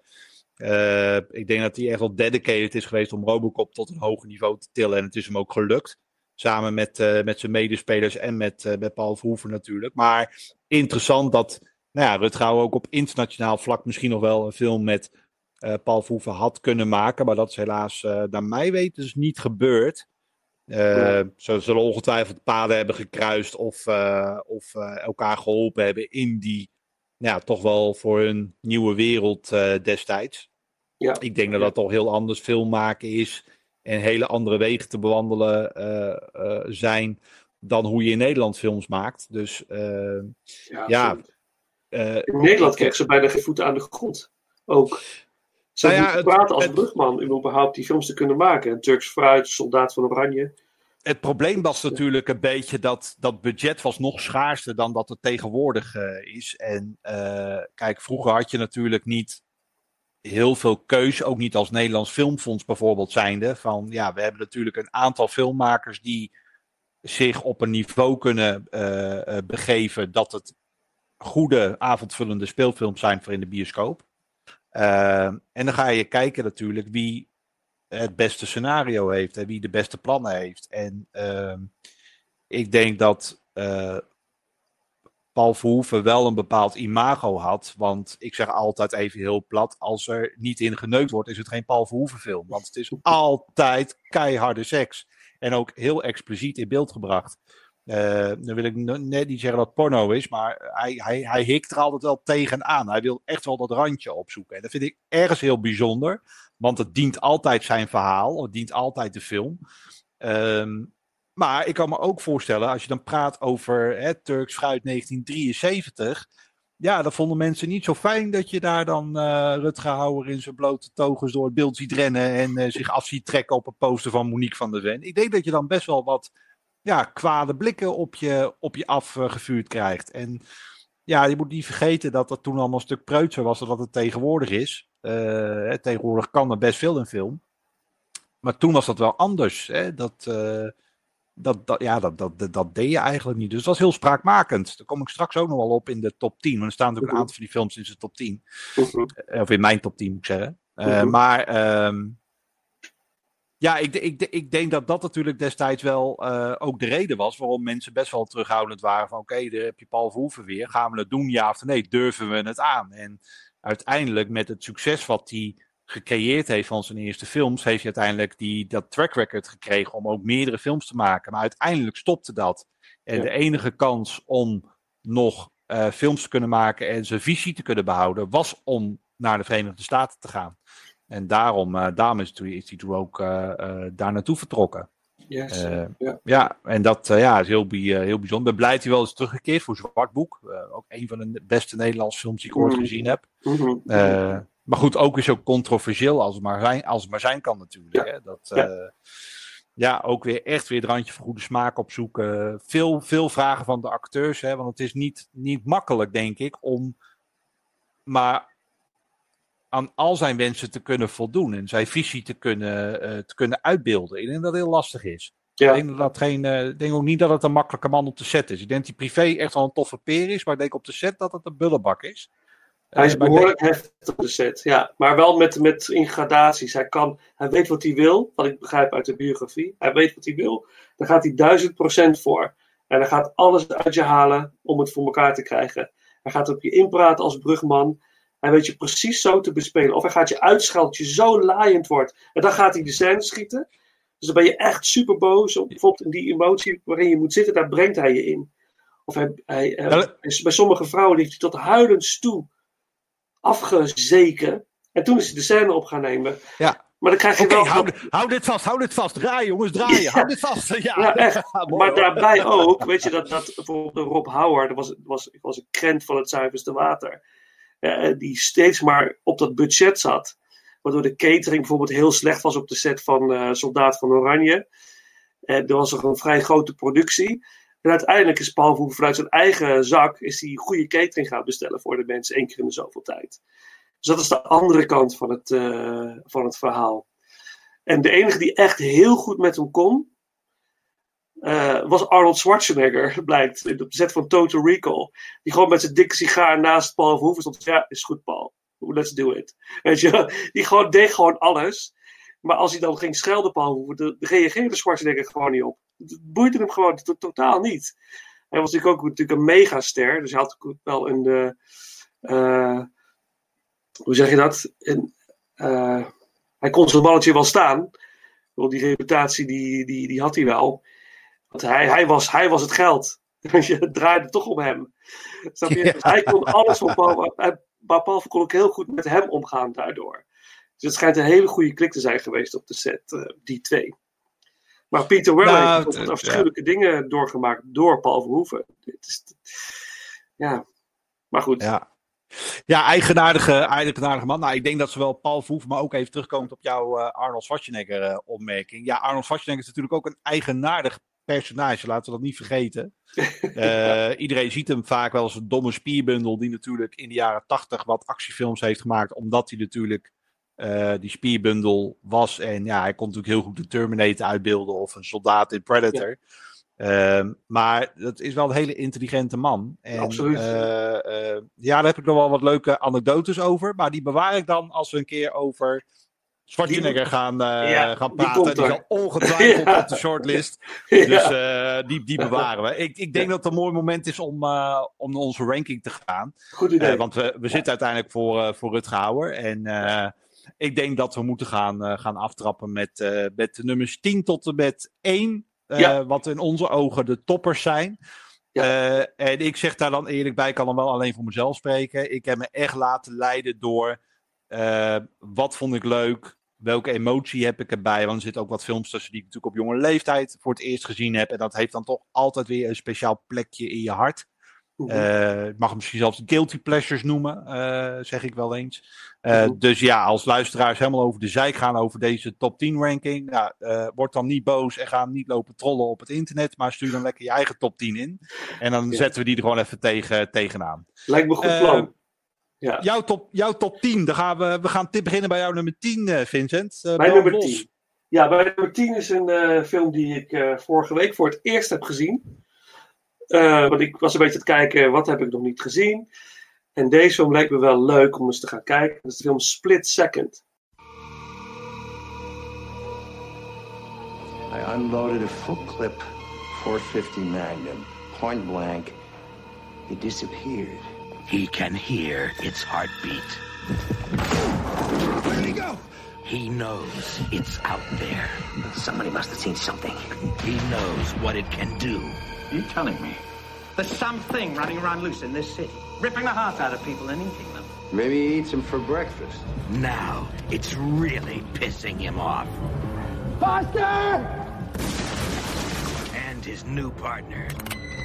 ik denk dat hij echt wel dedicated is geweest om Robocop tot een hoger niveau te tillen en het is hem ook gelukt. Samen met, met zijn medespelers en met, met Paul Verhoeven natuurlijk. Maar interessant dat nou ja, Rutger ook op internationaal vlak misschien nog wel een film met uh, Paul Verhoeven had kunnen maken. Maar dat is helaas, naar mij weten, dus niet gebeurd. Uh, Ze zullen ongetwijfeld paden hebben gekruist of, of elkaar geholpen hebben in die, nou ja, toch wel voor hun nieuwe wereld destijds. Ja. Ik denk dat dat toch heel anders film maken is en hele andere wegen te bewandelen zijn dan hoe je in Nederland films maakt. Dus ja. ja
in Nederland krijgen ze bijna geen voeten aan de grond. Ook. Ze nou ja, praten als het, brugman om überhaupt die films te kunnen maken. Turks Fruit, Soldaat van Oranje.
Het probleem was natuurlijk een beetje dat dat budget was nog schaarser dan dat het tegenwoordig uh, is. En uh, kijk, vroeger had je natuurlijk niet heel veel keus, ook niet als Nederlands Filmfonds bijvoorbeeld zijnde. Van ja, we hebben natuurlijk een aantal filmmakers die zich op een niveau kunnen uh, begeven dat het goede avondvullende speelfilms zijn voor in de bioscoop. Uh, en dan ga je kijken natuurlijk wie het beste scenario heeft en wie de beste plannen heeft. En uh, ik denk dat uh, Paul Verhoeven wel een bepaald imago had. Want ik zeg altijd even heel plat: als er niet in geneukt wordt, is het geen Paul Verhoeven film. Want het is altijd keiharde seks. En ook heel expliciet in beeld gebracht. Uh, dan wil ik net niet zeggen dat porno is, maar hij, hij, hij hikt er altijd wel tegenaan. Hij wil echt wel dat randje opzoeken. En dat vind ik ergens heel bijzonder, want het dient altijd zijn verhaal, het dient altijd de film. Um, maar ik kan me ook voorstellen, als je dan praat over hè, Turks Fruit 1973. Ja, dat vonden mensen niet zo fijn dat je daar dan uh, Rutger Hauer in zijn blote togens door het beeld ziet rennen en uh, zich af ziet trekken op een poster van Monique van der Ven. Ik denk dat je dan best wel wat ja, kwade blikken op je, op je afgevuurd krijgt. En ja, je moet niet vergeten dat dat toen allemaal een stuk preutser was dan dat het tegenwoordig is. Uh, tegenwoordig kan er best veel in film. Maar toen was dat wel anders. Hè? Dat, uh, dat, dat, ja, dat, dat, dat, deed je eigenlijk niet. Dus dat was heel spraakmakend. Daar kom ik straks ook nog wel op in de top 10. Want er staan natuurlijk een aantal van die films in zijn top 10. Uh, of in mijn top 10 moet ik zeggen. Maar um, ja, ik, ik, ik denk dat dat natuurlijk destijds wel uh, ook de reden was waarom mensen best wel terughoudend waren van oké, okay, daar heb je Paul Verhoeven weer. Gaan we het doen, ja of nee? Durven we het aan? En uiteindelijk met het succes wat hij gecreëerd heeft van zijn eerste films, heeft hij uiteindelijk die, dat track record gekregen om ook meerdere films te maken. Maar uiteindelijk stopte dat. En ja. de enige kans om nog uh, films te kunnen maken en zijn visie te kunnen behouden, was om naar de Verenigde Staten te gaan. En daarom, uh, daarom is, hij toen ook uh, uh, daar naartoe vertrokken.
Yes, ja.
ja, en dat ja, is heel, heel bijzonder. Ik ben blij dat hij wel eens teruggekeerd voor Zwartboek. ook een van de beste Nederlandse films die ik ooit mm. gezien heb.
Mm -hmm.
maar goed, ook weer zo controversieel als het maar zijn, als het maar zijn kan natuurlijk.
Ja.
Hè? Dat, ja. ja. ook weer echt weer het randje van goede smaak opzoeken. Veel, veel vragen van de acteurs. Hè? Want het is niet, niet makkelijk, denk ik, om maar aan al zijn wensen te kunnen voldoen en zijn visie te kunnen, uh, te kunnen uitbeelden. Ik denk dat het heel lastig is.
Ja.
Ik denk, dat geen, uh, ik denk ook niet dat het een makkelijke man op de set is. Ik denk dat hij privé echt wel een toffe peer is, maar ik denk op de set dat het een bullebak is.
Hij is uh, behoorlijk denk... heftig op de set, ja. Maar wel met, met ingradaties. Hij, kan, hij weet wat hij wil, wat ik begrijp uit de biografie. Hij weet wat hij wil, daar gaat hij duizend procent voor. En hij gaat alles uit je halen om het voor elkaar te krijgen. Hij gaat op je inpraten als brugman. Hij weet je precies zo te bespelen. Of hij gaat je uitschelden dat je zo laaiend wordt. En dan gaat hij de scène schieten. Dus dan ben je echt super boos. Op, bijvoorbeeld in die emotie waarin je moet zitten, daar brengt hij je in. Of hij, hij, uh, bij sommige vrouwen heeft hij tot huilend toe afgezeken. En toen is hij de scène op gaan nemen.
Ja.
Maar dan krijg je
okay,
wel...
Hou, hou, dit vast, hou dit vast. Draaien jongens, draaien. Ja. Hou dit vast. [LAUGHS] Ja,
ja echt. [LAUGHS] maar daarbij ook, weet je, dat, dat bijvoorbeeld Rob Howard, dat was, was, was een krent van het zuiverste water. Uh, die steeds maar op dat budget zat. Waardoor de catering bijvoorbeeld heel slecht was op de set van uh, Soldaat van Oranje. Uh, er was nog een vrij grote productie. En uiteindelijk is Paul Verhoeven vanuit zijn eigen zak is die goede catering gaan bestellen voor de mensen één keer in de zoveel tijd. Dus dat is de andere kant van het, van het verhaal. En de enige die echt heel goed met hem kon, uh, was Arnold Schwarzenegger, [LAUGHS] blijkt, op de set van Total Recall. Die gewoon met zijn dikke sigaar naast Paul Verhoeven stond. Ja, is goed, Paul. Let's do it. Weet je, die gewoon deed gewoon alles. Maar als hij dan ging schelden, Paul Verhoeven, reageerde Schwarzenegger gewoon niet op. Het boeide hem gewoon totaal niet. Hij was natuurlijk ook natuurlijk een megaster. Dus hij had wel een. Uh, hoe zeg je dat? Een, hij kon zijn mannetje wel staan. Want die reputatie die, die, die had hij wel. Want hij, hij, was, hij was het geld. [LAUGHS] Dus je draaide toch om hem. Snap je?
Ja.
Dus hij kon alles voor Paul. [LAUGHS] Maar Paul kon ook heel goed met hem omgaan daardoor. Dus het schijnt een hele goede klik te zijn geweest op de set, eh, die twee. Maar Peter Weller
Nou,
heeft
het-
ook afschuwelijke dingen doorgemaakt door Paul Verhoeven. Is, ja, maar goed.
Ja. Ja, eigenaardige, eigenaardige man. Nou, ik denk dat zowel Paul Verhoeven, maar ook even terugkomt op jouw eh, Arnold Schwarzenegger eh, opmerking. Ja, Arnold Schwarzenegger is natuurlijk ook een eigenaardig personage, laten we dat niet vergeten. [LAUGHS] Eh, iedereen ziet hem vaak wel als een domme spierbundel die natuurlijk in de jaren tachtig wat actiefilms heeft gemaakt, omdat hij natuurlijk eh, die spierbundel was. En ja, hij kon natuurlijk heel goed de Terminator uitbeelden of een soldaat in Predator. Ehm, maar dat is wel een hele intelligente man. En,
Absoluut.
eh, ja, daar heb ik nog wel wat leuke anekdotes over. Maar die bewaar ik dan als we een keer over Schwarzenegger gaan, eh,
Ja,
gaan
die
praten. Die, al ongetwijfeld [LAUGHS]
Ja.
op de shortlist.
Ja.
Dus eh, die, die bewaren we. Ik, ik denk dat het een mooi moment is om, eh, om naar onze ranking te gaan.
Goed idee.
Want we, we zitten uiteindelijk voor, voor Rutger Hauer. En ik denk dat we moeten gaan, gaan aftrappen met, met de nummers 10 tot en met 1. eh,
Ja.
Wat in onze ogen de toppers zijn. En ik zeg daar dan eerlijk bij, ik kan dan wel alleen voor mezelf spreken. Ik heb me echt laten leiden door eh, wat vond ik leuk, welke emotie heb ik erbij. Want er zitten ook wat films tussen die ik natuurlijk op jonge leeftijd voor het eerst gezien heb. En dat heeft dan toch altijd weer een speciaal plekje in je hart. Ik mag hem misschien zelfs guilty pleasures noemen, eh, zeg ik wel eens. Dus ja, als luisteraars helemaal over de zijk gaan over deze top 10 ranking, nou, word dan niet boos en ga niet lopen trollen op het internet, maar stuur dan lekker je eigen top 10 in. En dan
Ja.
zetten we die er gewoon even tegen, tegenaan.
Lijkt me goed plan. Ja.
Jouw top, jouw top 10, dan gaan we, we gaan tip beginnen bij jouw nummer 10, eh, Vincent.
Mijn
brand
nummer
los.
10. Ja, mijn nummer 10 is een eh, film die ik eh, vorige week voor het eerst heb gezien. Eh, want ik was een beetje aan het kijken, wat heb ik nog niet gezien? En deze film leek me wel leuk om eens te gaan kijken. Dat is de film Split Second.
I unloaded a full clip 450 Magnum, point blank. It disappeared.
He can hear its heartbeat.
Where'd he go?
He knows it's out there.
Somebody must have seen something.
He knows what it can do.
Are you telling me there's something running around loose in this city, ripping the hearts out of people and eating them?
Maybe he eats them for breakfast.
Now it's really pissing him off. Foster! And his new partner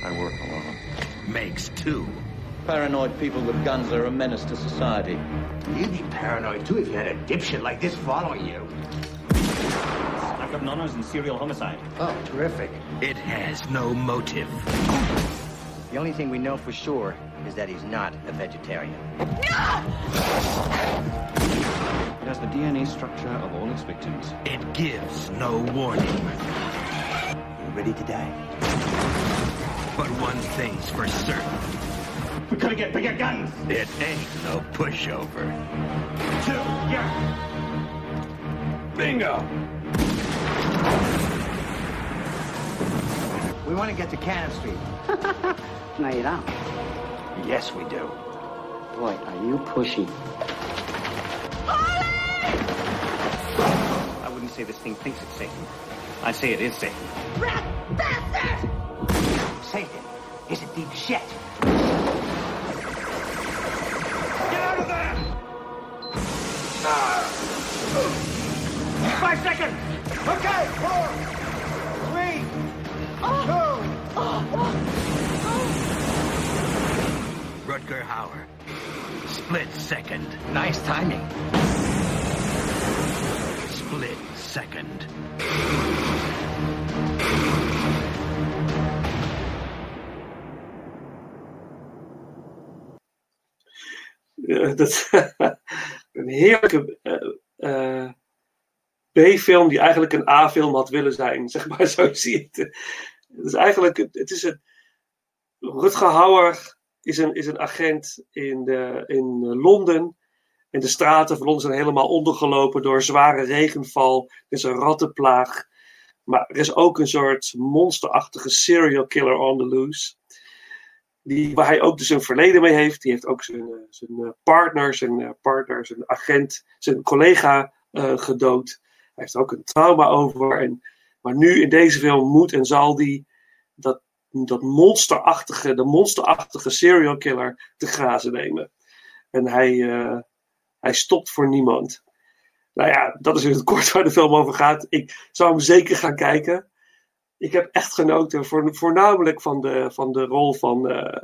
I work alone.
makes two.
Paranoid people with guns are a menace to society.
You'd be paranoid too if you had a dipshit like this following you.
I've got honors and serial homicide.
Oh, terrific.
It has no motive.
The only thing we know for sure is that he's not a vegetarian. No!
It has the DNA structure of all its victims.
It gives no warning.
You ready to die?
But one thing's for certain.
We could get bigger guns.
It ain't no pushover.
Two, yeah. Bingo.
We want to get to Cannon Street.
No, you don't.
Yes, we do.
Boy, are you pushy.
I wouldn't say this thing thinks it's Satan. I'd say it is Satan. Rat bastard!
Satan is a deep shit. Five seconds. Okay, four, three,
Rutger Hauer. Split second.
Nice timing.
Split second.
Dat, [LAUGHS] een heerlijke eh, eh, B-film die eigenlijk een A-film had willen zijn. Zeg maar, [LAUGHS] zo zie je het. Het is eigenlijk, het is een, Rutger Hauer is een, is een agent in, de, in eh, Londen. En de straten van Londen zijn helemaal ondergelopen door zware regenval. Er is een rattenplaag. Maar er is ook een soort monsterachtige serial killer on the loose. Die, waar hij ook dus een verleden mee heeft. Die heeft ook zijn, eh, zijn eh, partner, zijn eh, partner, zijn agent, zijn collega gedood. heeft er ook een trauma over. En, maar nu in deze film moet en zal die dat, dat monsterachtige, de monsterachtige serial killer te grazen nemen. En hij, hij stopt voor niemand. Nou ja, dat is in het kort waar de film over gaat. Ik zou hem zeker gaan kijken. Ik heb echt genoten, voor, voornamelijk van de, van de rol van, uh,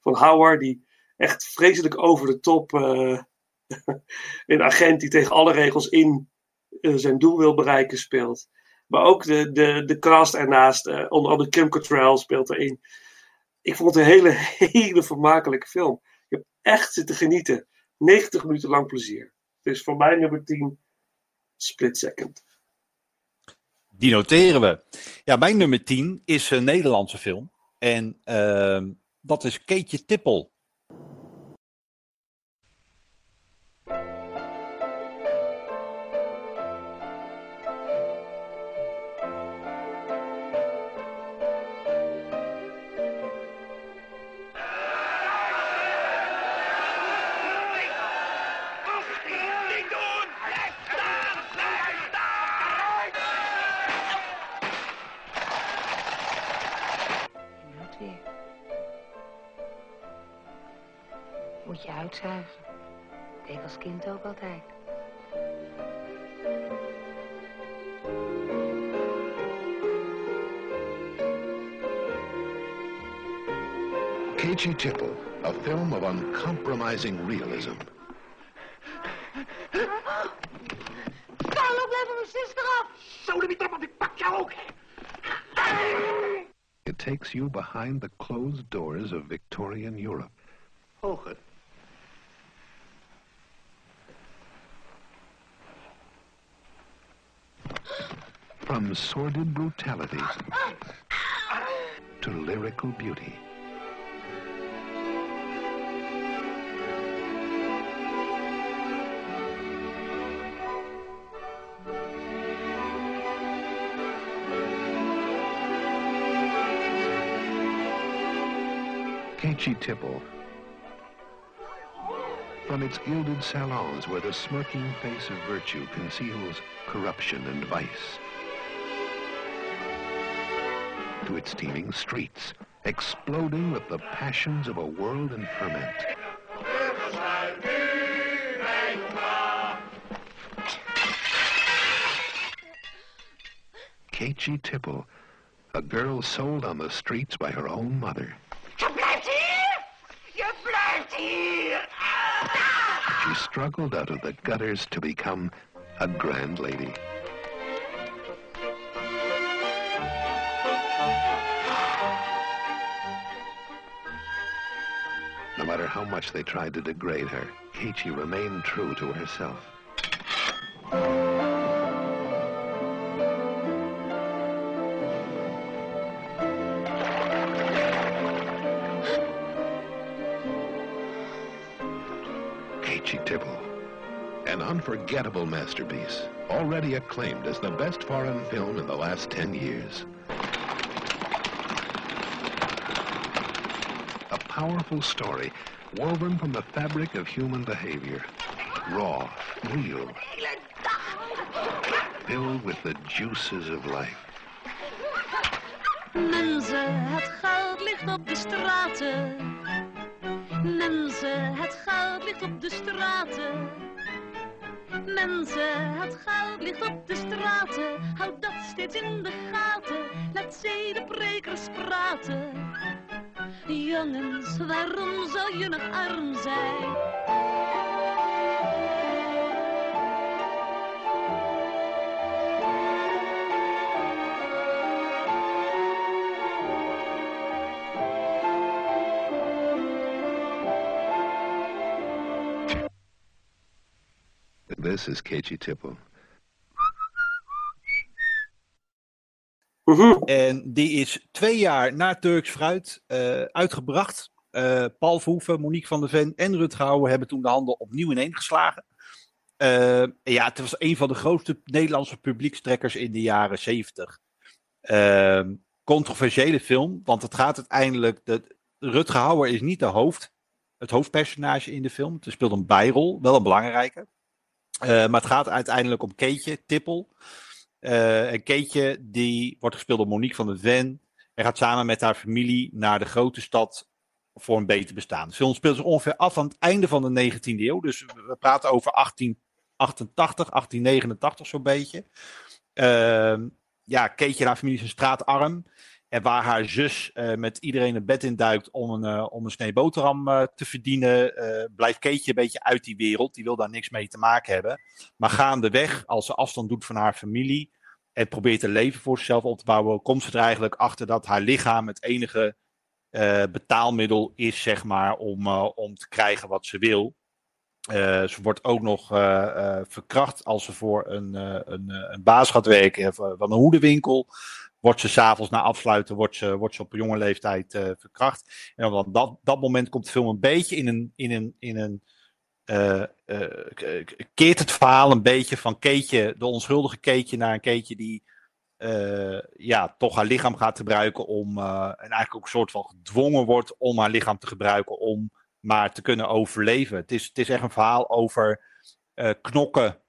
van Howard, die echt vreselijk over de top uh, [LAUGHS] een agent die tegen alle regels in zijn doel wil bereiken speelt. Maar ook de, de, de cast ernaast, onder andere Kim Cattrall speelt erin. Ik vond het een hele, [LAUGHS] hele vermakelijke film. Ik heb echt zitten genieten. 90 minuten lang plezier. Dus voor mij nummer 10, Split Second.
Die noteren we. Ja, mijn nummer 10 is een Nederlandse film. En uh, dat is Keetje Tippel.
Moet je. Deed als kind ook altijd.
K.G. Tipple, a film of uncompromising realism.
Carlo, blijf van mijn zuster af!
Zo, de trap, ik pak jou ook!
It takes you behind the closed doors of Victorian Europe.
Hoger.
From sordid brutality to lyrical beauty. K.G. Tipple. From its gilded salons where the smirking face of virtue conceals corruption and vice. Its teeming streets, exploding with the passions of a world in ferment. K.G. Tipple, a girl sold on the streets by her own mother.
Je blijft hier! Je blijft hier! Ah!
She struggled out of the gutters to become a grand lady. How much they tried to degrade her, Keiichi remained true to herself. Keiichi Tipple, an unforgettable masterpiece, already acclaimed as the best foreign film in the last 10 years. A powerful story woven from the fabric of human behavior, raw, real, filled with the juices of life.
Mensen, het geld ligt op de straten. Mensen, het geld ligt op de straten. Mensen, het geld ligt op de straten. Houd dat steeds in de gaten. Laat zedeprekers praten. Jongens, waarom zou je nog arm zijn?
This is Keiichi Tipple.
En die is twee jaar na Turks Fruit uh, uitgebracht. Uh, Paul Verhoeven, Monique van der Ven en Rutger Hauer hebben toen de handel opnieuw ineengeslagen. Uh, ja, het was een van de grootste Nederlandse publiekstrekkers in de jaren zeventig. controversiële film, want het gaat uiteindelijk... De, Rutger Hauer is niet de hoofd, het hoofdpersonage in de film. Het speelt een bijrol, wel een belangrijke. Maar het gaat uiteindelijk om Keetje, Tippel. Uh, en Keetje, die wordt gespeeld door Monique van der Ven. En gaat samen met haar familie naar de grote stad voor een beter bestaan. De film speelt zich ongeveer af aan het einde van de 19e eeuw. Dus we praten over 1888, 1889 zo'n beetje. Uh, ja, Keetje en haar familie zijn straatarm. En waar haar zus uh, met iedereen het bed in duikt om een, uh, om een snee boterham uh, te verdienen, blijft Keetje een beetje uit die wereld. Die wil daar niks mee te maken hebben. Maar gaandeweg, als ze afstand doet van haar familie en probeert een leven voor zichzelf op te bouwen, komt ze er eigenlijk achter dat haar lichaam het enige betaalmiddel is, zeg maar, om, om te krijgen wat ze wil. ze wordt ook nog verkracht als ze voor een, een, een baas gaat werken van een hoedenwinkel wordt ze s'avonds na afsluiten wordt ze, wordt ze op jonge leeftijd uh, verkracht. En op dat, dat moment komt de film een beetje in een. In een, in een uh, uh, keert het verhaal een beetje van Keetje, de onschuldige Keetje, naar een Keetje die ja, toch haar lichaam gaat gebruiken om. en eigenlijk ook een soort van gedwongen wordt om haar lichaam te gebruiken om maar te kunnen overleven. Het is, het is echt een verhaal over knokken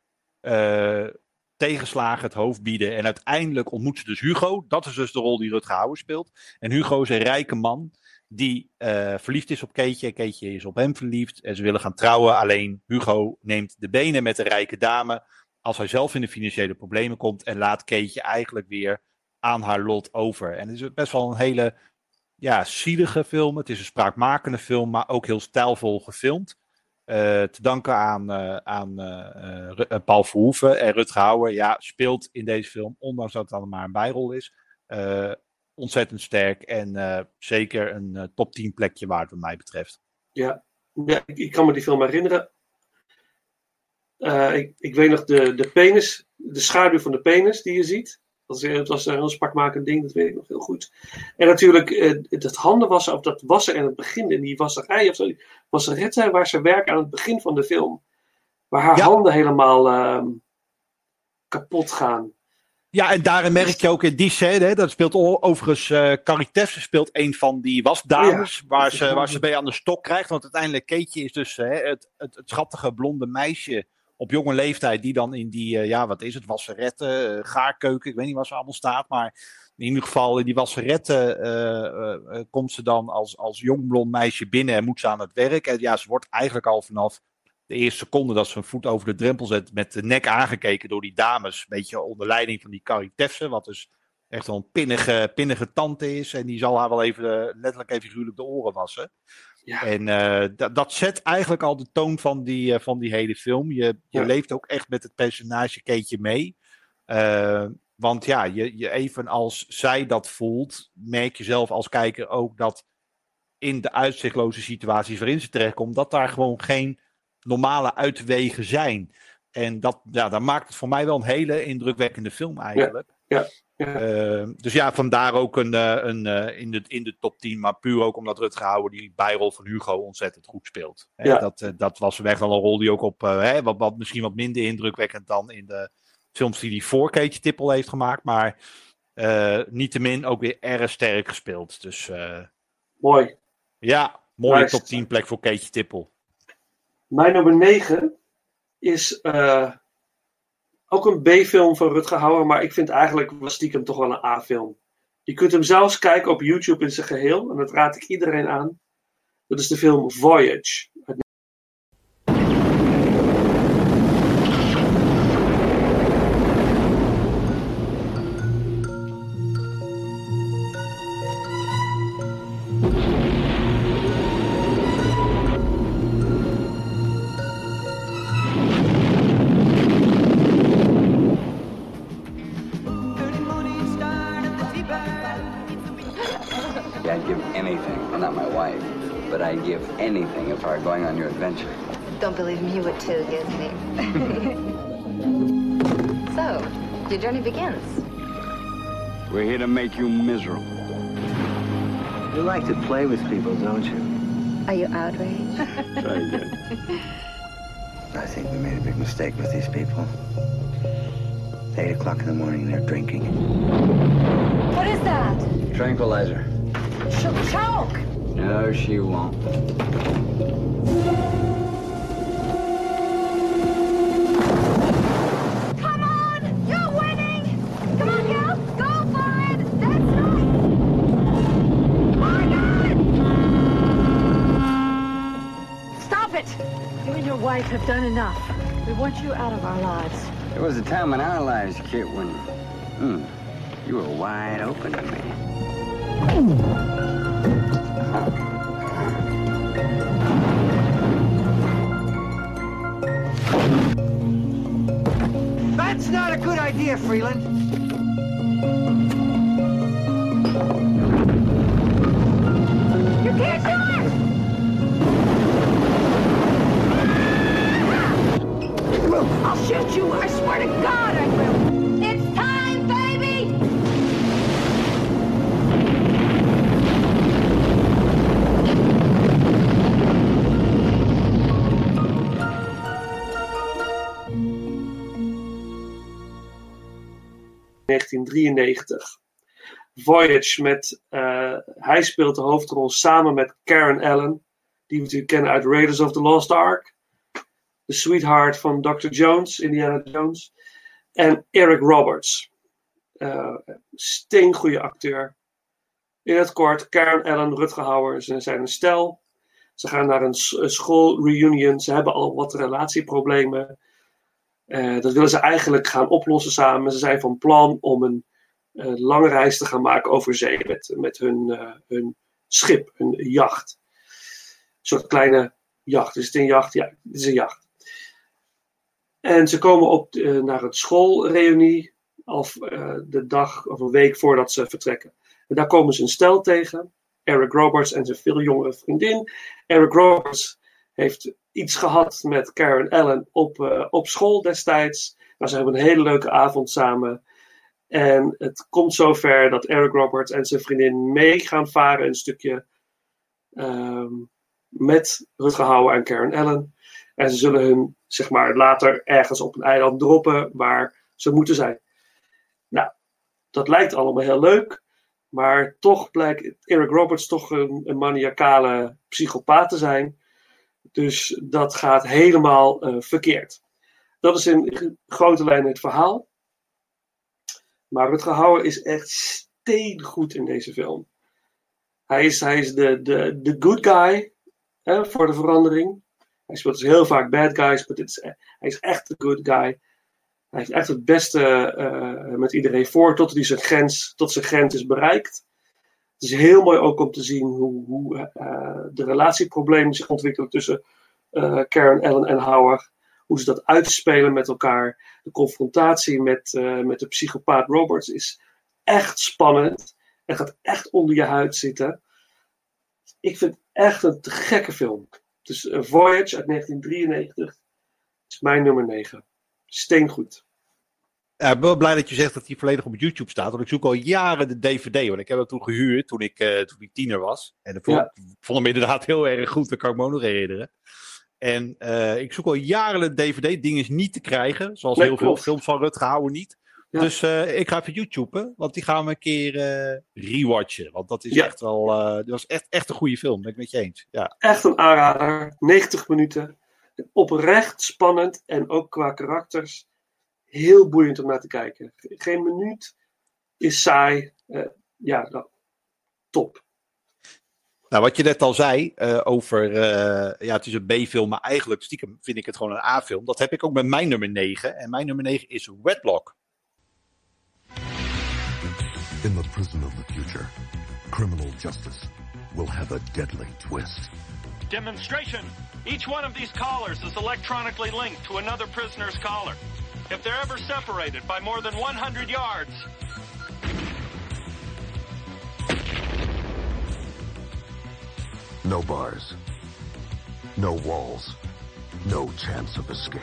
tegenslagen het hoofd bieden. En uiteindelijk ontmoet ze dus Hugo. Dat is dus de rol die Rutger Hauer speelt. En Hugo is een rijke man die uh, verliefd is op Keetje. Keetje is op hem verliefd. En ze willen gaan trouwen. Alleen Hugo neemt de benen met de rijke dame. Als hij zelf in de financiële problemen komt. En laat Keetje eigenlijk weer aan haar lot over. En het is best wel een hele ja, zielige film. Het is een spraakmakende film. Maar ook heel stijlvol gefilmd. Uh, te danken aan, uh, aan uh, Paul Verhoeven en Rutger Hauer. Ja, speelt in deze film, ondanks dat het allemaal een bijrol is, ontzettend sterk. En zeker een top 10 plekje waard wat mij betreft.
Ja, ja ik, ik kan me die film herinneren. Ik, ik, weet nog de, de penis, de schaduw van de penis die je ziet. Dat was, het was een heel spakmakend ding, dat weet ik nog heel goed. En natuurlijk, eh, het handen wassen, of dat wassen in het begin, in die wasserij of zo, wasserette waar ze werken aan het begin van de film. Waar haar handen helemaal uh, kapot gaan.
Ja, en daarin merk je ook in die scène, dat speelt overigens, uh, Carrie Tefse speelt een van die wasdames, ja, waar, ze, waar ze bij aan de stok krijgt. Want uiteindelijk, Keetje is dus het, het, het schattige blonde meisje op jonge leeftijd die dan in die, uh, ja, wat is het, wasseretten, uh, gaarkeuken, ik weet niet waar ze allemaal staat, maar in ieder geval in die wasseretten uh, komt ze dan als, als jong blond meisje binnen en moet ze aan het werk. En ja, ze wordt eigenlijk al vanaf de eerste seconde dat ze een voet over de drempel zet met de nek aangekeken door die dames. Een beetje onder leiding van die Carrie Tefse, wat dus echt wel een pinnige, pinnige tante is. En die zal haar wel even, letterlijk even figuurlijk de oren wassen. Ja. En uh, dat zet eigenlijk al de toon van die, uh, van die hele film. Je, je ja. leeft ook echt met het personage Keetje mee. Uh, want ja, je, je, even als zij dat voelt, merk je zelf als kijker ook dat in de uitzichtloze situaties waarin ze terechtkomt, dat daar gewoon geen normale uitwegen zijn. En dat, ja, dat maakt het voor mij wel een hele indrukwekkende film eigenlijk.
Ja. ja.
Uh, dus ja, vandaar ook een, uh, een uh, in, de, in de top 10. Maar puur ook omdat Rutger Hauer die bijrol van Hugo ontzettend goed speelt. Hè,
ja.
dat, dat was weg wel een rol die ook op, hè, wat, wat misschien wat minder indrukwekkend dan in de films die hij voor Keetje Tippel heeft gemaakt. Maar niettemin ook weer erg sterk gespeeld. Dus
mooi.
Ja, mooie nice. top 10 plek voor Keetje Tippel.
Mijn nummer 9 is ook een B-film van Rutger Hauer, maar ik vind eigenlijk was stiekem toch wel een A-film. Je kunt hem zelfs kijken op YouTube in zijn geheel, en dat raad ik iedereen aan. Dat is de film Voyage.
Your adventure.
Don't believe me, you would too, Disney. [LAUGHS] so, your journey begins.
We're here to make you miserable.
You like to play with people, don't you?
Are you outraged? [LAUGHS]
Very good.
I think we made a big mistake with these people. It's 8 o'clock in the morning, they're drinking.
What is that?
Tranquilizer.
She'll choke!
No, she won't.
Come
on! You're winning! Come on, girls! Go for it! That's right! Margaret! Stop it! You and your wife
have done enough. We want you out of our lives.
There was a time in our lives, Kit, when mm, you were wide open to me.
Idea, Freeland.
You can't do it! I'll shoot you! I swear to God
1993. Voyage met, eh, hij speelt de hoofdrol samen met Karen Allen, die we natuurlijk kennen uit Raiders of the Lost Ark. De sweetheart van Dr. Jones, Indiana Jones. En Eric Roberts. Eh steengoede acteur. In het kort, Karen Allen, Rutger Hauer, ze zijn een stel. Ze gaan naar een s- een schoolreunion. Ze hebben al wat relatieproblemen. Eh, dat willen ze eigenlijk gaan oplossen samen. Ze zijn van plan om een eh, lange reis te gaan maken over zee met, met hun, eh, hun schip, hun jacht. Een soort kleine jacht. Is het een jacht? Ja, het is een jacht. En ze komen op, naar een schoolreunie of de dag of een week voordat ze vertrekken. En daar komen ze een stel tegen. Eric Roberts en zijn veel jongere vriendin. Eric Roberts heeft iets gehad met Karen Allen op, eh, op school destijds. Maar ze hebben een hele leuke avond samen. En het komt zover dat Eric Roberts en zijn vriendin mee gaan varen een stukje ehm, met Rutger Hauer en Karen Allen. En ze zullen hun, zeg maar, later ergens op een eiland droppen waar ze moeten zijn. Nou, dat lijkt allemaal heel leuk. Maar toch blijkt Eric Roberts toch een, een maniacale psychopaat te zijn. Dus dat gaat helemaal eh, verkeerd. Dat is in grote lijnen het verhaal. Maar Rutger Hauer is echt steengoed in deze film. Hij is, hij is de, de, de good guy hè, voor de verandering. Hij speelt dus heel vaak bad guys, maar dit is, hij is echt de good guy. Hij heeft echt het beste eh, met iedereen voor tot hij zijn grens, tot zijn grens is bereikt. Het is heel mooi ook om te zien hoe, hoe eh, de relatieproblemen zich ontwikkelen tussen eh, Karen Allen en Howard. Hoe ze dat uitspelen met elkaar. De confrontatie met, eh, met de psychopaat Roberts is echt spannend. En gaat echt onder je huid zitten. Ik vind het echt een gekke film. Dus Voyage uit 1993 is mijn nummer 9. Steengoed.
Ja, ik ben wel blij dat je zegt dat hij volledig op YouTube staat. Want ik zoek al jaren de DVD. Want ik heb hem toen gehuurd toen ik, uh, toen ik tiener was. En ik vond,
Ja.
vond hem inderdaad heel erg goed. Dat kan ik me ook nog herinneren. En uh, ik zoek al jaren de DVD. Ding is niet te krijgen. Zoals
Nee,
heel
klopt.
veel films van Rutger Hauer niet.
Ja.
Dus uh, ik ga even YouTuben. Want die gaan we een keer rewatchen. Want dat is echt wel. dat was echt, echt een goede film. Ben ik met je eens. Ja.
Echt een aanrader. 90 minuten. Oprecht spannend. En ook qua karakters heel boeiend om naar te kijken. Geen minuut is saai. Uh, ja, nou, top.
Nou, wat je net al zei uh, over, uh, ja, het is een B-film, maar eigenlijk stiekem vind ik het gewoon een A-film. Dat heb ik ook met mijn nummer 9. En mijn nummer 9 is Wedlock.
In the prison of the future, criminal justice will have a deadly twist.
Demonstration! Each one of these collars is electronically linked to another prisoner's collar. If they're ever separated by more than 100 yards,
No bars. No walls. No chance of escape.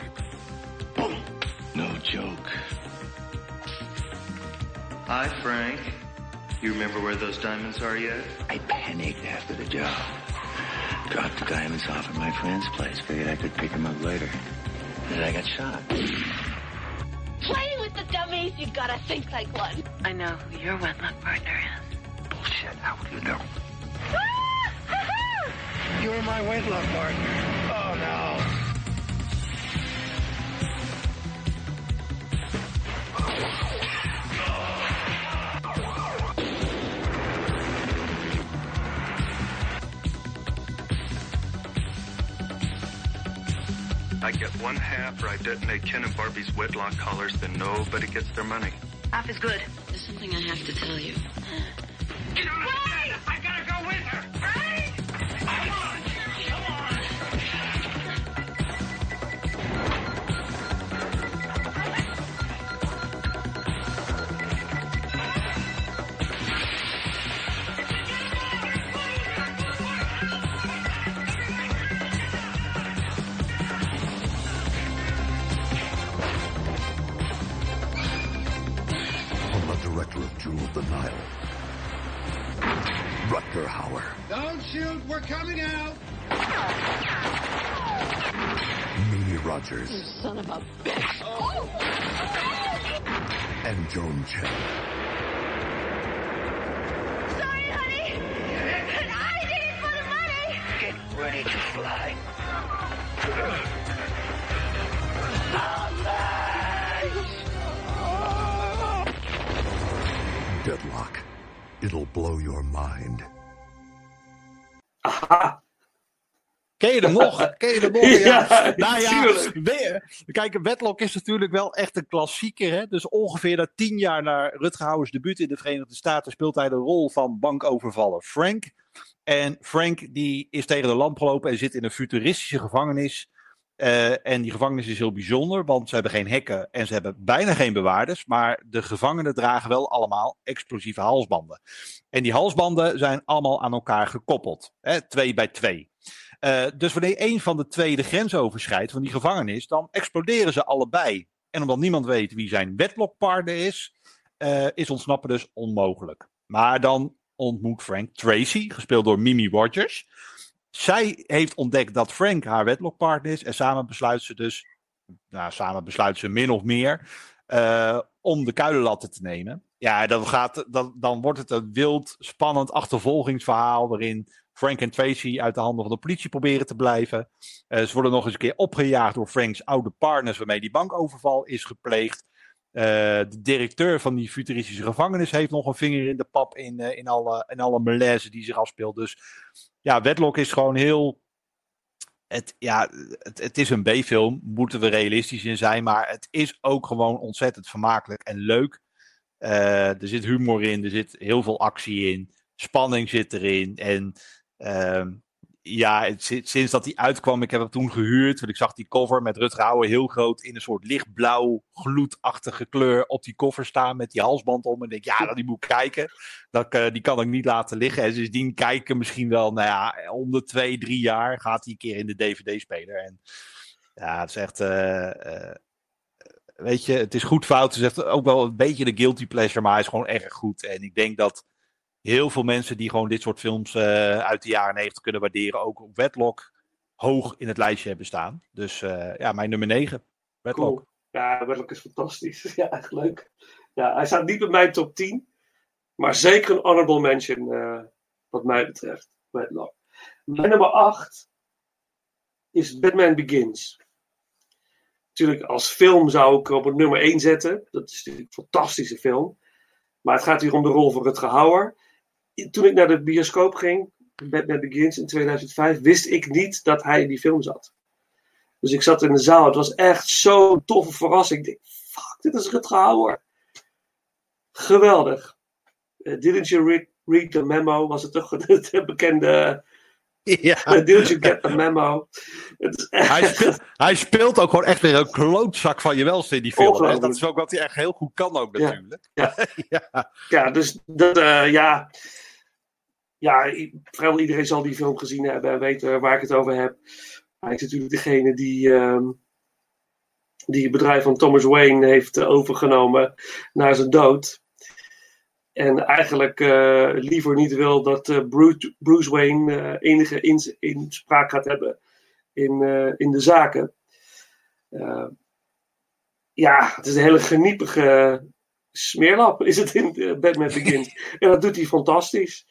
No joke.
Hi, Frank. You remember where those diamonds are yet?
I panicked after the job. Dropped the diamonds off at my friend's place. Figured I could pick them up later. Then I got shot.
Playing with the dummies, you gotta think like one.
I know who your wedlock partner is.
Bullshit. How would you know? Ah! [LAUGHS]
You're my wedlock partner. Oh no. [LAUGHS]
I get one half or I detonate Ken and Barbie's wedlock collars, then nobody gets their money.
Half is good. There's something I have to tell you.
I gotta go with her. Shoot. We're coming out.
Mimi Rogers.
son of a bitch.
And Joan Chen.
Ken je hem nog? [LAUGHS] Ken je hem nog? Ja,
Ja,
nou ja, kijk, Wedlock is natuurlijk wel echt een klassieker. Hè? Dus ongeveer na tien jaar na Rutger Hauer's debuut in de Verenigde Staten speelt hij de rol van bankovervaller Frank. En Frank die is tegen de lamp gelopen en zit in een futuristische gevangenis. Eh, en die gevangenis is heel bijzonder, want ze hebben geen hekken en ze hebben bijna geen bewaarders. Maar de gevangenen dragen wel allemaal explosieve halsbanden. En die halsbanden zijn allemaal aan elkaar gekoppeld. Hè? Twee bij twee. Eh, dus wanneer een van de twee de grens overschrijdt van die gevangenis, dan exploderen ze allebei. En omdat niemand weet wie zijn wedlockpartner is, eh, is ontsnappen dus onmogelijk. Maar dan ontmoet Frank Tracy, gespeeld door Mimi Rogers. Zij heeft ontdekt dat Frank haar wedlockpartner is. En samen besluit ze dus, nou, samen besluit ze min of meer, eh, om de kuilenlatten te nemen. Ja, dan, gaat, dan, dan wordt het een wild, spannend achtervolgingsverhaal. waarin Frank en Tracy uit de handen van de politie proberen te blijven. Eh, ze worden nog eens een keer opgejaagd door Franks oude partners. waarmee die bankoverval is gepleegd. Eh, de directeur van die futuristische gevangenis heeft nog een vinger in de pap in, eh, in, alle, in alle malaise die zich afspeelt. Dus ja, Wedlock is gewoon heel. Het, ja, het, het is een B-film, moeten we realistisch in zijn. Maar het is ook gewoon ontzettend vermakelijk en leuk. Er zit humor in, er zit heel veel actie in. Spanning zit erin. En ehm, ja, sinds dat die uitkwam, ik heb hem toen gehuurd. Want ik zag die cover met Rutger Hauer heel groot in een soort lichtblauw, gloedachtige kleur op die cover staan. Met die halsband om. En ik denk, ja, die moet ik kijken. Dat, eh, die kan ik niet laten liggen. En sindsdien kijken misschien wel, nou ja, om de twee, drie jaar gaat hij een keer in de DVD-speler. En ja, het is echt. eh, eh, weet je, het is goed fout. Het is echt ook wel een beetje de guilty pleasure, maar hij is gewoon erg goed. En ik denk dat heel veel mensen die gewoon dit soort films eh, uit de jaren 90 kunnen waarderen, ook op Wedlock hoog in het lijstje hebben staan. Dus eh, ja, mijn nummer 9. Wedlock.
Ja, Wedlock is fantastisch. [LAUGHS] Ja, echt leuk. Ja, hij staat niet bij mijn top 10. Maar zeker een honorable mention eh, wat mij betreft. Wedlock. Mijn nummer 8 is Batman Begins. Natuurlijk, als film zou ik op het nummer 1 zetten. Dat is natuurlijk een fantastische film. Maar het gaat hier om de rol van Rutger Hauer. Toen ik naar de bioscoop ging, Batman Begins in 2005, wist ik niet dat hij in die film zat. Dus ik zat in de zaal. Het was echt zo'n toffe verrassing. Ik dacht, fuck, dit is Rutger Hauer. Geweldig. Eh, didn't you read, read the memo? Was het toch [LAUGHS] het bekende...
Ja. [LAUGHS]
didn't you get the memo? Het is echt...
Hij, speelt, [LAUGHS] hij speelt ook gewoon echt weer een klootzak van je welste in die film. hè. Dat is ook wat hij echt heel goed kan ook natuurlijk.
Ja, ja. dus dat, eh, ja. Ja, vrijwel iedereen zal die film gezien hebben en weten waar ik het over heb. Hij is natuurlijk degene die, ehm, die het bedrijf van Thomas Wayne heeft eh, overgenomen na zijn dood. En eigenlijk eh, liever niet wil dat eh, Bruce, Bruce Wayne enige ins- inspraak gaat hebben in, in de zaken. Ja, het is een hele geniepige smeerlap, is het in Batman Begins. [LAUGHS] en dat doet hij fantastisch.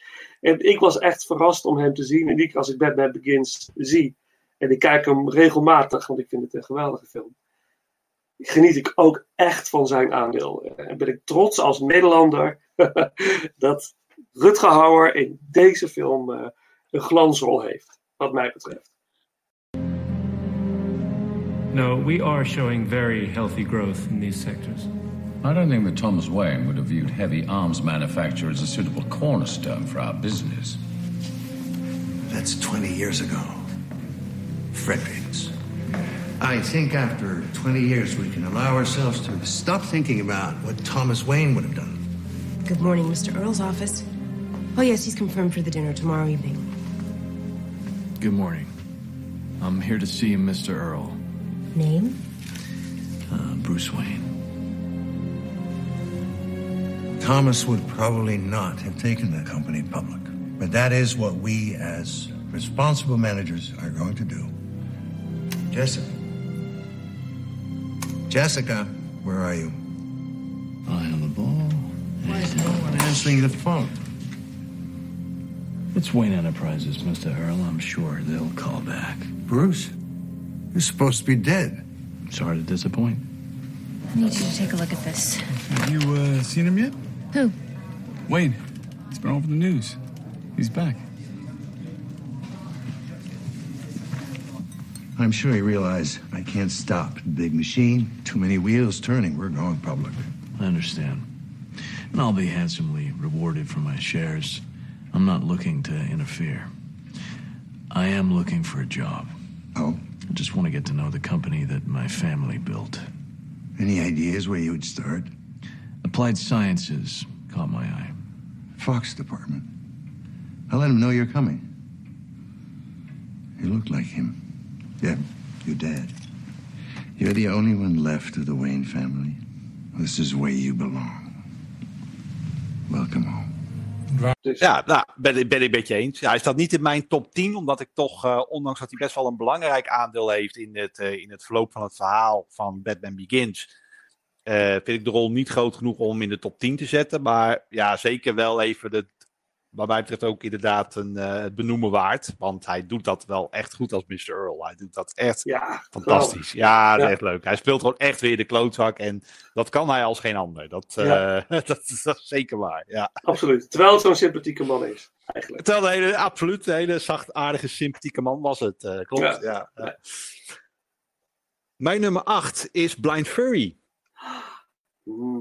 En ik was echt verrast om hem te zien. En ik, als ik Batman Begins zie, en ik kijk hem regelmatig, want ik vind het een geweldige film, geniet ik ook echt van zijn aandeel. En ben ik trots als Nederlander [LAUGHS] dat Rutger Hauer in deze film eh, een glansrol heeft, wat mij betreft.
We are showing very healthy growth in these sectors.
I don't think that Thomas Wayne would have viewed heavy arms manufacture as a suitable cornerstone for our business.
That's 20 years ago. Fredericks. I think after 20 years we can allow ourselves to stop thinking about what Thomas Wayne would have done.
Good morning, Mr. Earl's office. Oh, yes, he's confirmed for the dinner tomorrow evening.
Good morning. I'm here to see Mr. Earl.
Name?
Uh, Bruce Wayne.
Thomas would probably not have taken the company public. But that is what we, as responsible managers, are going to do. Jessica. Jessica, where are you?
Eye on the ball.
Why is no one answering the phone?
It's Wayne Enterprises, Mr. Earl. I'm sure they'll call back.
Bruce, you're supposed to be dead.
Sorry to disappoint.
I need you to take a look at this.
Have you uh, seen him yet?
Who?
Wayne. It's been all over the news. He's back.
I'm sure you realize I can't stop the big machine. Too many wheels turning. We're going public.
I understand. And I'll be handsomely rewarded for my shares. I'm not looking to interfere. I am looking for a job.
Oh?
I just want to get to know the company that my family built.
Any ideas where you would start?
Applied Sciences caught my eye.
Fox Department. I'll let him know you're coming. You look like him. Yeah, your dad. You're the only one left of the Wayne family. This is where you belong. Welcome home.
Ja, nou, ben, ik- ben ik met je eens. Hij staat niet in mijn top 10, omdat ik toch, eh, ondanks dat hij best wel een belangrijk aandeel heeft in het, eh, in het verloop van het verhaal van Batman Begins, eh, vind ik de rol niet groot genoeg om hem in de top 10 te zetten. Maar ja, zeker wel even, de, wat mij betreft ook inderdaad een, eh, het benoemen waard. Want hij doet dat wel echt goed als Mr. Earl. Hij doet dat echt
Ja,
fantastisch. Ja, dat is
Ja.
echt leuk. Hij speelt gewoon echt weer de klootzak en dat kan hij als geen ander. Dat, eh, [LAUGHS]
Ja.
dat, is- dat is zeker waar, ja.
Absoluut. Terwijl het zo'n sympathieke man is, eigenlijk.
Terwijl een hele, absoluut een hele zachtaardige, sympathieke man was het. klopt,
Ja.
ja. ja. Mijn nummer 8 is Blind Furry.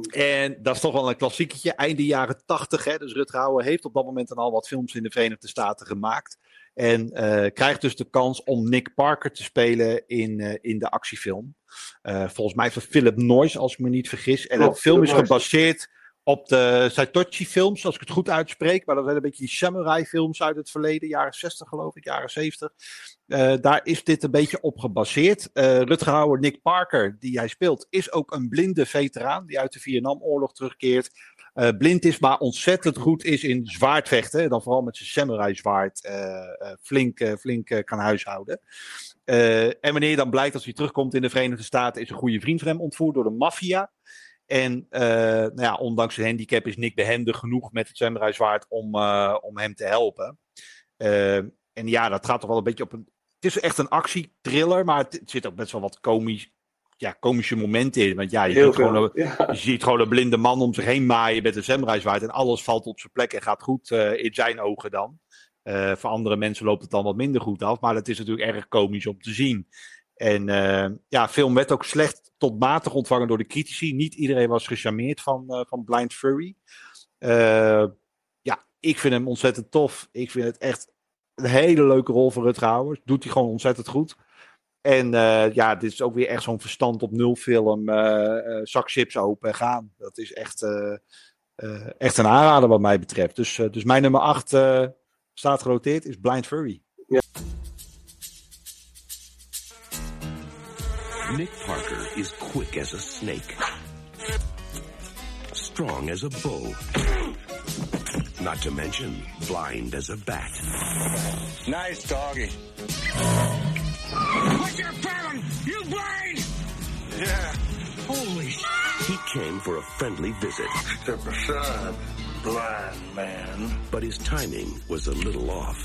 En dat is toch wel een klassieketje. Einde jaren 80. Hè? Dus Rutger Hauer heeft op dat moment al wat films in de Verenigde Staten gemaakt. En eh, krijgt dus de kans om Nick Parker te spelen in, eh, in de actiefilm. Eh, volgens mij van Philip Noyce, als ik me niet vergis. En de film is gebaseerd op de Saitochi-films, als ik het goed uitspreek. Maar dat zijn een beetje die samurai-films uit het verleden, jaren 60 geloof ik, jaren 70. Eh, daar is dit een beetje op gebaseerd. Eh Rutger Hauer, Nick Parker, die hij speelt, is ook een blinde veteraan die uit de Vietnamoorlog terugkeert. Eh, blind is, maar ontzettend goed is in zwaardvechten. Dan vooral met zijn samurai zwaard eh, flink, flink kan huishouden. En wanneer dan blijkt als hij terugkomt in de Verenigde Staten, is een goede vriend van hem ontvoerd door de maffia. En eh, nou ja, ondanks zijn handicap is Nick behendig genoeg met het samurai zwaard om, eh, om hem te helpen. Eh, en ja, dat gaat toch wel een beetje op een. Het is echt een actietriller, maar het, het zit ook best wel wat komisch, ja, komische momenten in. Want ja, je, ziet gewoon,
ja.
je ziet gewoon een blinde man om zich heen maaien met een samurai zwaard. En alles valt op zijn plek en gaat goed in zijn ogen dan. Voor andere mensen loopt het dan wat minder goed af. Maar het is natuurlijk erg komisch om te zien. En eh, ja, film werd ook slecht tot matig ontvangen door de critici. Niet iedereen was gecharmeerd van, eh, van Blind Fury. Eh, ja, ik vind hem ontzettend tof. Ik vind het echt een hele leuke rol voor Rutger Hauer. Doet hij gewoon ontzettend goed. En ja, dit is ook weer echt zo'n verstand op nul film. zak chips open en gaan. Dat is echt, echt een aanrader wat mij betreft. Dus, dus mijn nummer 8 staat genoteerd, is Blind Fury.
Nick Parker is quick as a snake, strong as a bull, not to mention blind as a bat.
Nice doggy.
What's your problem? You blind?
Yeah.
Holy
He came for a friendly visit,
Step aside, blind man.
but his timing was a little off.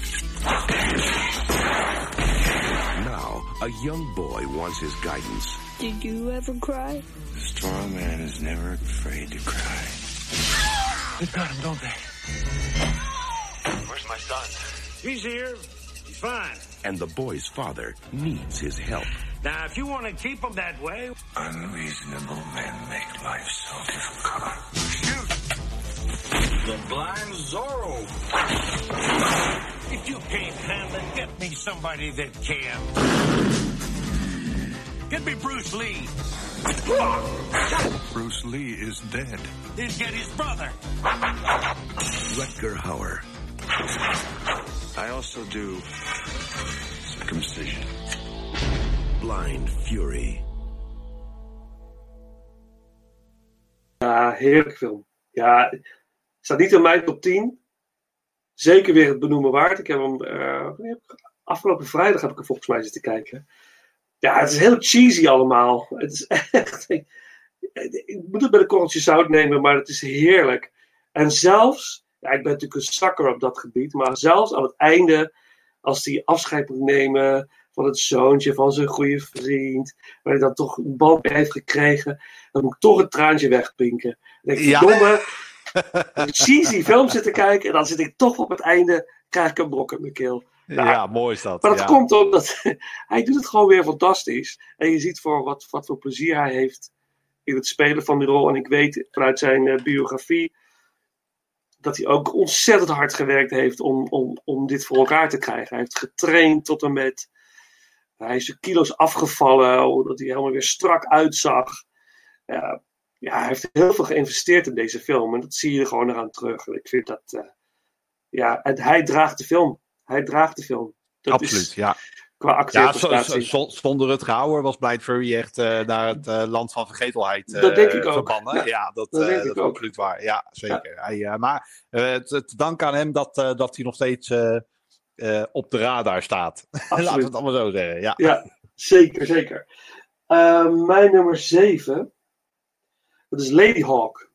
Now, a young boy wants his guidance.
Did you ever cry?
A strong man is never afraid to cry.
They've got him, don't they?
Where's my son?
He's here.
He's fine.
And the boy's father needs his help.
Now, if you want to keep him that way...
Unreasonable men make life so difficult.
The blind Zorro. If you can't handle it, get me somebody that can. Get me Bruce Lee.
Bruce Lee is dead.
Then get his brother.
Rutger Hauer.
I also do circumcision.
Blind Fury.
Ah, ja, heerlijk film. Ja, staat niet in mijn top 10. Zeker weer het benoemen waard. Ik heb hem uh, afgelopen vrijdag heb ik er volgens mij zitten kijken. Ja, het is heel cheesy allemaal. Het is [LAUGHS] echt. Ik, ik moet het bij de korreltje zout nemen, maar het is heerlijk. En zelfs, ja, ik ben natuurlijk een zakker op dat gebied, maar zelfs aan het einde, als hij afscheid moet nemen van het zoontje van zijn goede vriend, waar hij dan toch een mee heeft gekregen, dan moet ik toch een traantje wegpinken. Dan denk ik,
Ja.
verdomme, een cheesy film zitten kijken en dan zit ik toch op het einde, krijg ik een brok in mijn keel. Nou,
ja, mooi is dat.
maar dat
ja.
komt omdat [LAUGHS] hij doet het gewoon weer fantastisch. En je ziet voor wat, wat voor plezier hij heeft in het spelen van die rol. En ik weet vanuit zijn eh, biografie dat hij ook ontzettend hard gewerkt heeft om, om, om dit voor elkaar te krijgen. Hij heeft getraind tot en met. Hij is zijn kilo's afgevallen, dat hij helemaal weer strak uitzag. Ja, ja, hij heeft heel veel geïnvesteerd in deze film. En dat zie je er gewoon eraan terug. En ik vind dat. eh, ja, en hij draagt de film. Hij draagt de film. Dat
Absoluut,
is,
ja.
Qua
Ja,
acteerprestatie.
zo- zonder het Hauer was Blind Fury echt eh, naar het eh, land van vergetelheid
Dat denk ik ook. Ja,
Ja, dat,
dat denk
dat
ik
is
ook.
absoluut waar. Ja, zeker. Hij, maar het, dank aan hem dat, dat hij nog steeds op de radar staat. [LAUGHS] Laten we het allemaal zo zeggen. Ja.
Ja, zeker, zeker. Eh, mijn nummer 7. Dat is Lady Hawk.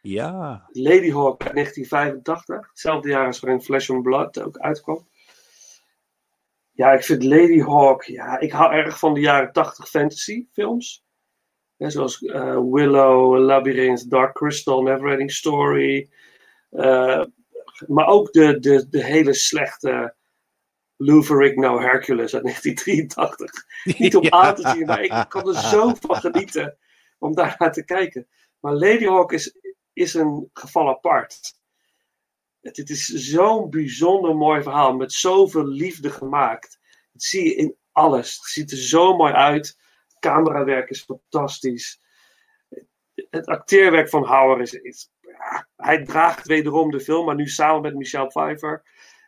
ja.
Lady Hawk uit 1985. Hetzelfde jaar als waarin Flesh and Blood ook uitkwam. Ja, ik vind Lady Hawk. Ja, ik hou erg van de jaren 80 fantasy films. Hè, zoals eh, Willow, Labyrinth, Dark Crystal, Neverending Story. Eh, maar ook de, de, de hele slechte Lou Ferrigno Hercules uit 1983. [LAUGHS] Niet om aan te zien, maar ik kan er zo van genieten om [LAUGHS] daar naar te kijken. Maar Lady Hawk is, is een geval apart. Het, is zo'n bijzonder mooi verhaal met zoveel liefde gemaakt. Dat zie je in alles. Het ziet er zo mooi uit. Camerawerk is fantastisch. Het acteerwerk van Hauer is. hij draagt wederom de film, maar nu samen met Michelle Pfeiffer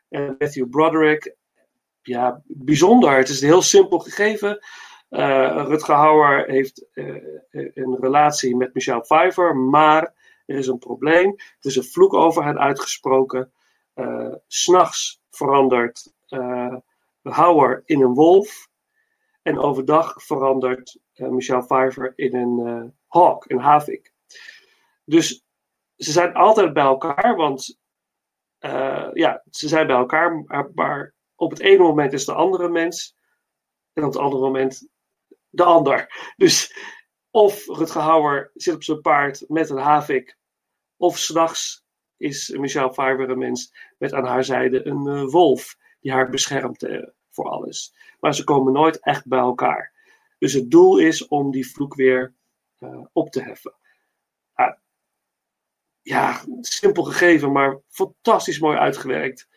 en Matthew Broderick. Ja, bijzonder. Het is een heel simpel gegeven. Eh Rutger Hauer heeft eh, een relatie met Michelle Pfeiffer, maar er is een probleem. Er is een vloek over hen uitgesproken. Eh, S'nachts verandert eh Hauer in een wolf. En overdag verandert eh, Michelle Pfeiffer in een eh, hawk, een havik. Dus ze zijn altijd bij elkaar, want eh, ja, ze zijn bij elkaar, maar op het ene moment is de andere mens en op het andere moment de ander. Dus of Rutger Hauer zit op zijn paard met een havik, of s'nachts is Michelle Pfeiffer een mens met aan haar zijde een eh, wolf die haar beschermt eh, voor alles. Maar ze komen nooit echt bij elkaar. Dus het doel is om die vloek weer eh, op te heffen. Ah, ja, simpel gegeven, maar fantastisch mooi uitgewerkt.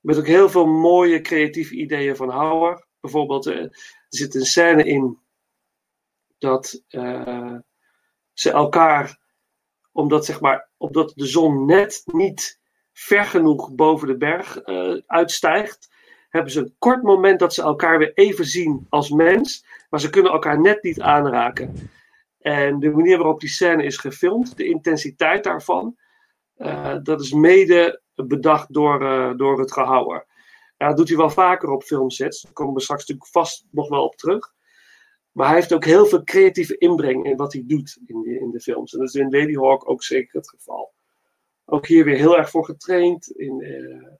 Met ook heel veel mooie creatieve ideeën van Hauer. Bijvoorbeeld, er zit een scène in dat eh, ze elkaar, omdat, zeg maar, omdat de zon net niet ver genoeg boven de berg eh, uitstijgt, hebben ze een kort moment dat ze elkaar weer even zien als mens, maar ze kunnen elkaar net niet aanraken. En de manier waarop die scène is gefilmd, de intensiteit daarvan, eh, dat is mede bedacht door, door het gehouwer. Ja, dat doet hij wel vaker op filmsets. Daar komen we straks natuurlijk vast nog wel op terug. Maar hij heeft ook heel veel creatieve inbreng in wat hij doet in de, in de films. En dat is in Lady Hawk ook zeker het geval. Ook hier weer heel erg voor getraind. In, eh,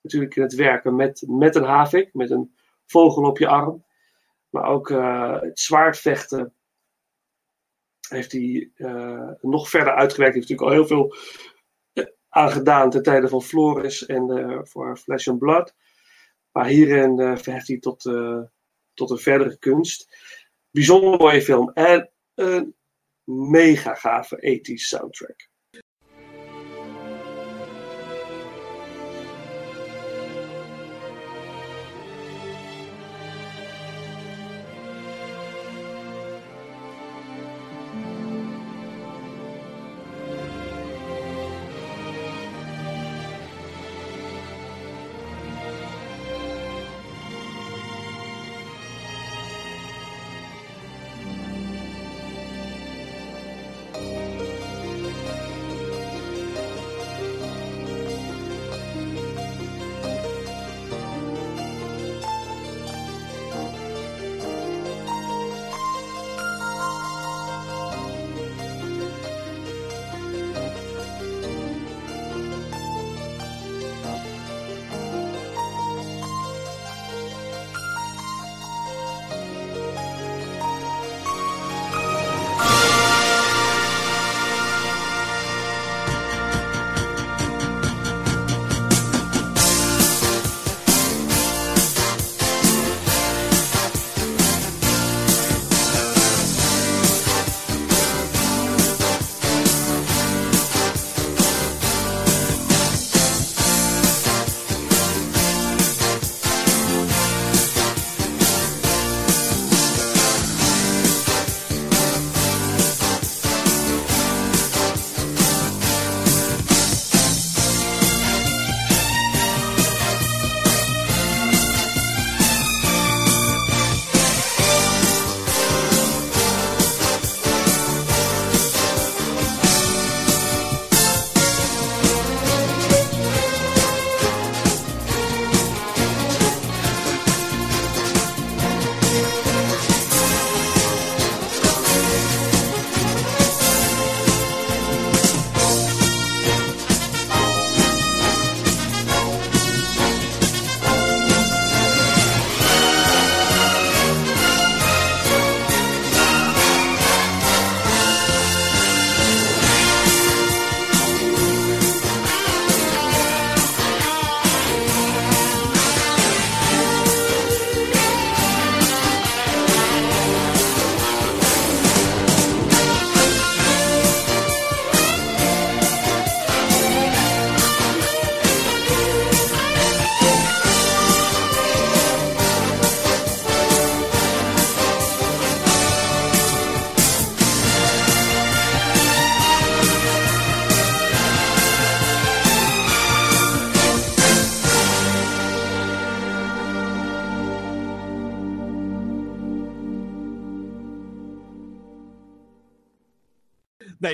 natuurlijk in het werken met, met een havik, met een vogel op je arm. Maar ook eh, het zwaardvechten heeft hij eh, nog verder uitgewerkt. Hij heeft natuurlijk al heel veel aangedaan ten tijde van Floris en uh, voor Flesh and Blood. Maar hierin uh, verheft hij tot, uh, tot een verdere kunst. Bijzonder mooie film en een mega gave 80s soundtrack.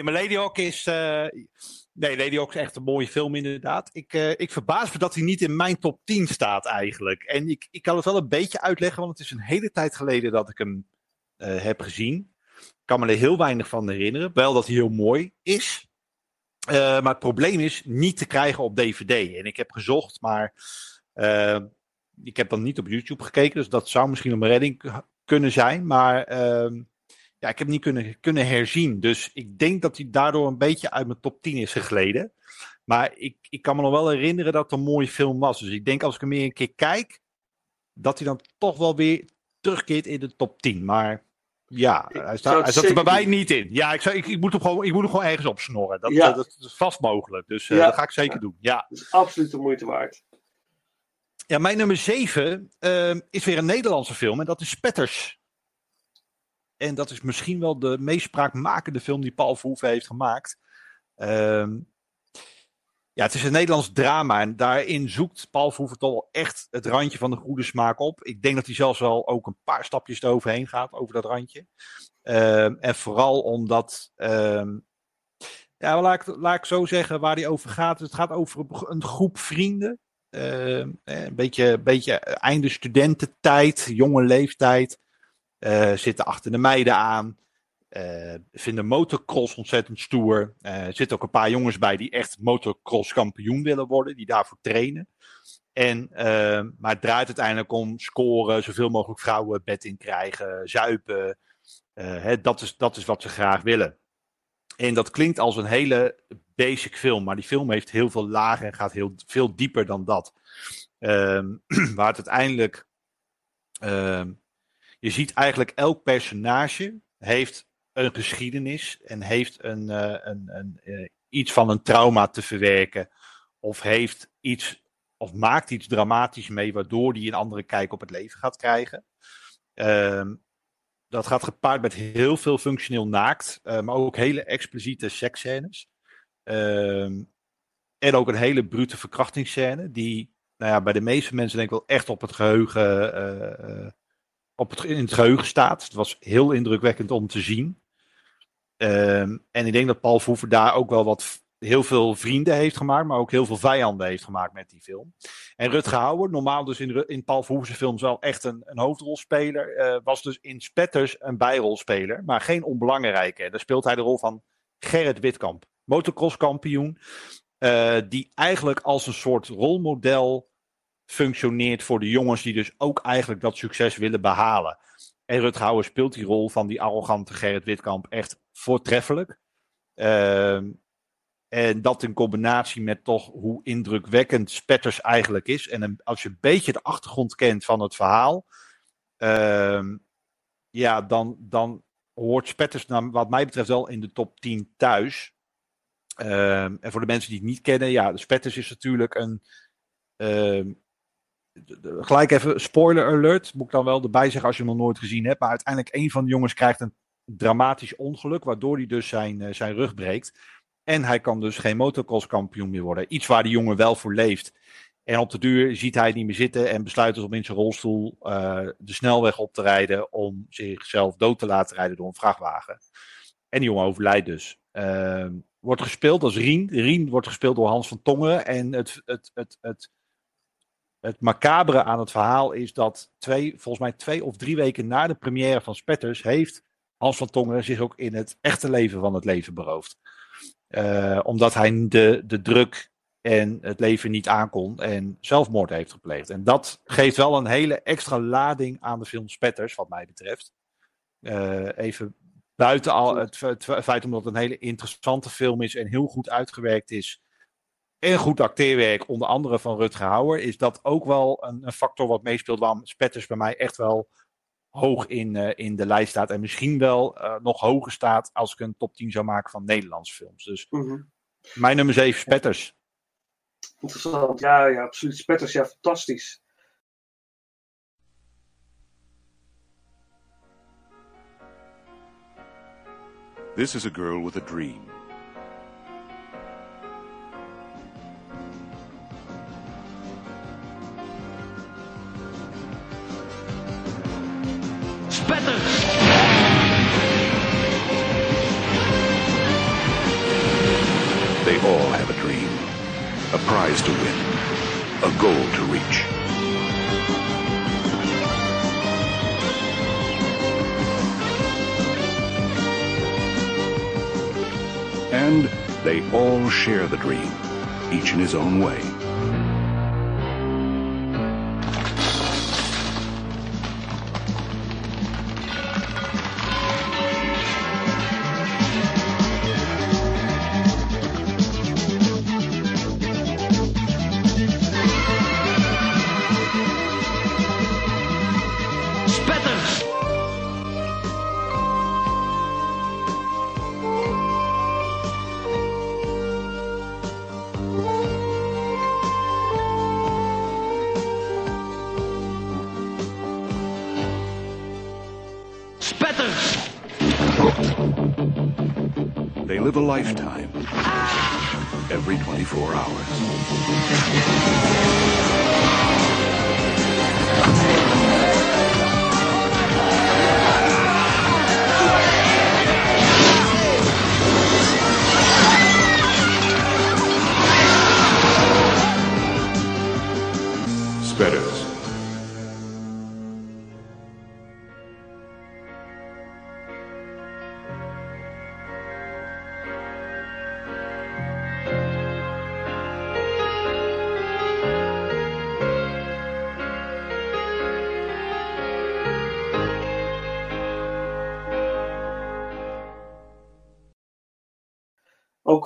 Nee, maar Lady Hawk is. Uh, nee, Lady Hawk is echt een mooie film, inderdaad. Ik, uh, ik verbaas me dat hij niet in mijn top 10 staat, eigenlijk. En ik, ik kan het wel een beetje uitleggen, want het is een hele tijd geleden dat ik hem uh, heb gezien. Ik kan me er heel weinig van herinneren. Wel dat hij heel mooi is. maar het probleem is niet te krijgen op DVD. En ik heb gezocht, maar. ik heb dan niet op YouTube gekeken, dus dat zou misschien een redding kunnen zijn. Maar ehm, ja, ik heb niet kunnen, kunnen herzien. Dus ik denk dat hij daardoor een beetje uit mijn top 10 is gegleden. Maar ik, ik kan me nog wel herinneren dat het een mooie film was. Dus ik denk als ik hem weer een keer kijk, dat hij dan toch wel weer terugkeert in de top 10. Maar ja, hij, staat, hij zat er bij mij niet in. Ja, ik, zou, ik, ik, moet hem gewoon, ik moet hem gewoon ergens opsnorren. Dat,
ja.
dat, dat, is vast mogelijk. Dus uh, ja. dat ga ik zeker doen. Ja.
Dat is absoluut de moeite waard.
Ja, mijn nummer 7 uh, is weer een Nederlandse film. En dat is Spetters. En dat is misschien wel de meest spraakmakende film die Paul Verhoeven heeft gemaakt. Um, ja, het is een Nederlands drama en daarin zoekt Paul Verhoeven toch wel echt het randje van de goede smaak op. Ik denk dat hij zelfs wel ook een paar stapjes eroverheen gaat, over dat randje. Um, en vooral omdat, um, ja, laat ik, laat ik zo zeggen waar hij over gaat. Het gaat over een groep vrienden. een beetje, beetje einde studententijd, jonge leeftijd. Uh, zitten achter de meiden aan. Uh, vinden motocross ontzettend stoer. Er uh, zitten ook een paar jongens bij die echt motocross kampioen willen worden. Die daarvoor trainen. En, maar het draait uiteindelijk om scoren. Zoveel mogelijk vrouwen bed in krijgen. Zuipen. Hè, dat, is, dat is wat ze graag willen. En dat klinkt als een hele basic film. Maar die film heeft heel veel lagen en gaat heel veel dieper dan dat. Ehm, [CLEARS THROAT] waar het uiteindelijk. ehm, je ziet eigenlijk elk personage heeft een geschiedenis en heeft een, eh, een, een, eh, iets van een trauma te verwerken. Of heeft iets, of maakt iets dramatisch mee, waardoor die een andere kijk op het leven gaat krijgen. Ehm, dat gaat gepaard met heel veel functioneel naakt, eh, maar ook hele expliciete seksscènes. Ehm, en ook een hele brute verkrachtingsscène, die nou ja, bij de meeste mensen denk ik wel echt op het geheugen, eh, eh, op het, in het geheugen staat. Het was heel indrukwekkend om te zien. Ehm, en ik denk dat Paul Verhoeven daar ook wel wat heel veel vrienden heeft gemaakt, maar ook heel veel vijanden heeft gemaakt met die film. En Rutger Hauer, normaal dus in, in Paul Verhoeven's films wel echt een, een hoofdrolspeler, eh, was dus in Spetters een bijrolspeler, maar geen onbelangrijke. Daar speelt hij de rol van Gerrit Witkamp, motocrosskampioen, eh, die eigenlijk als een soort rolmodel functioneert voor de jongens die dus ook eigenlijk dat succes willen behalen. En Rutger Hauer speelt die rol van die arrogante Gerrit Witkamp echt voortreffelijk. Ehm, en dat in combinatie met toch hoe indrukwekkend Spetters eigenlijk is. En als je een beetje de achtergrond kent van het verhaal. ehm, ja, dan, dan hoort Spetters wat mij betreft wel in de top 10 thuis. Ehm, en voor de mensen die het niet kennen, ja, Spetters is natuurlijk een. Gelijk even spoiler alert, moet ik dan wel erbij zeggen als je hem nog nooit gezien hebt. Maar uiteindelijk een van de jongens krijgt een dramatisch ongeluk, waardoor hij dus zijn, eh, zijn rug breekt. En hij kan dus geen motocross kampioen meer worden. Iets waar die jongen wel voor leeft. En op de duur ziet hij niet meer zitten en besluit dus om in zijn rolstoel eh, de snelweg op te rijden om zichzelf dood te laten rijden door een vrachtwagen. En die jongen overlijdt dus. Ehm, wordt gespeeld als Rien. Rien wordt gespeeld door Hans van Tongen. En het, het, het, het, het macabere aan het verhaal is dat twee, volgens mij twee of drie weken na de première van Spetters heeft Hans van Tongen zich ook in het echte leven van het leven beroofd. Eh, omdat hij de, de druk en het leven niet aankon en zelfmoord heeft gepleegd. En dat geeft wel een hele extra lading aan de film Spetters, wat mij betreft. Eh, even buiten al het, het feit omdat het een hele interessante film is en heel goed uitgewerkt is. En goed acteerwerk, onder andere van Rutger Hauer, is dat ook wel een, een factor wat meespeelt waarom Spetters bij mij echt wel hoog in, eh, in de lijst staat. En misschien wel eh, nog hoger staat als ik een top 10 zou maken van Nederlandse films. Dus
Mhm.
mijn nummer 7 Spetters.
Interessant. Ja, ja, absoluut. Spetters, ja, fantastisch.
This is a girl with a dream. A prize to win. A goal to reach. And they all share the dream, each in his own way.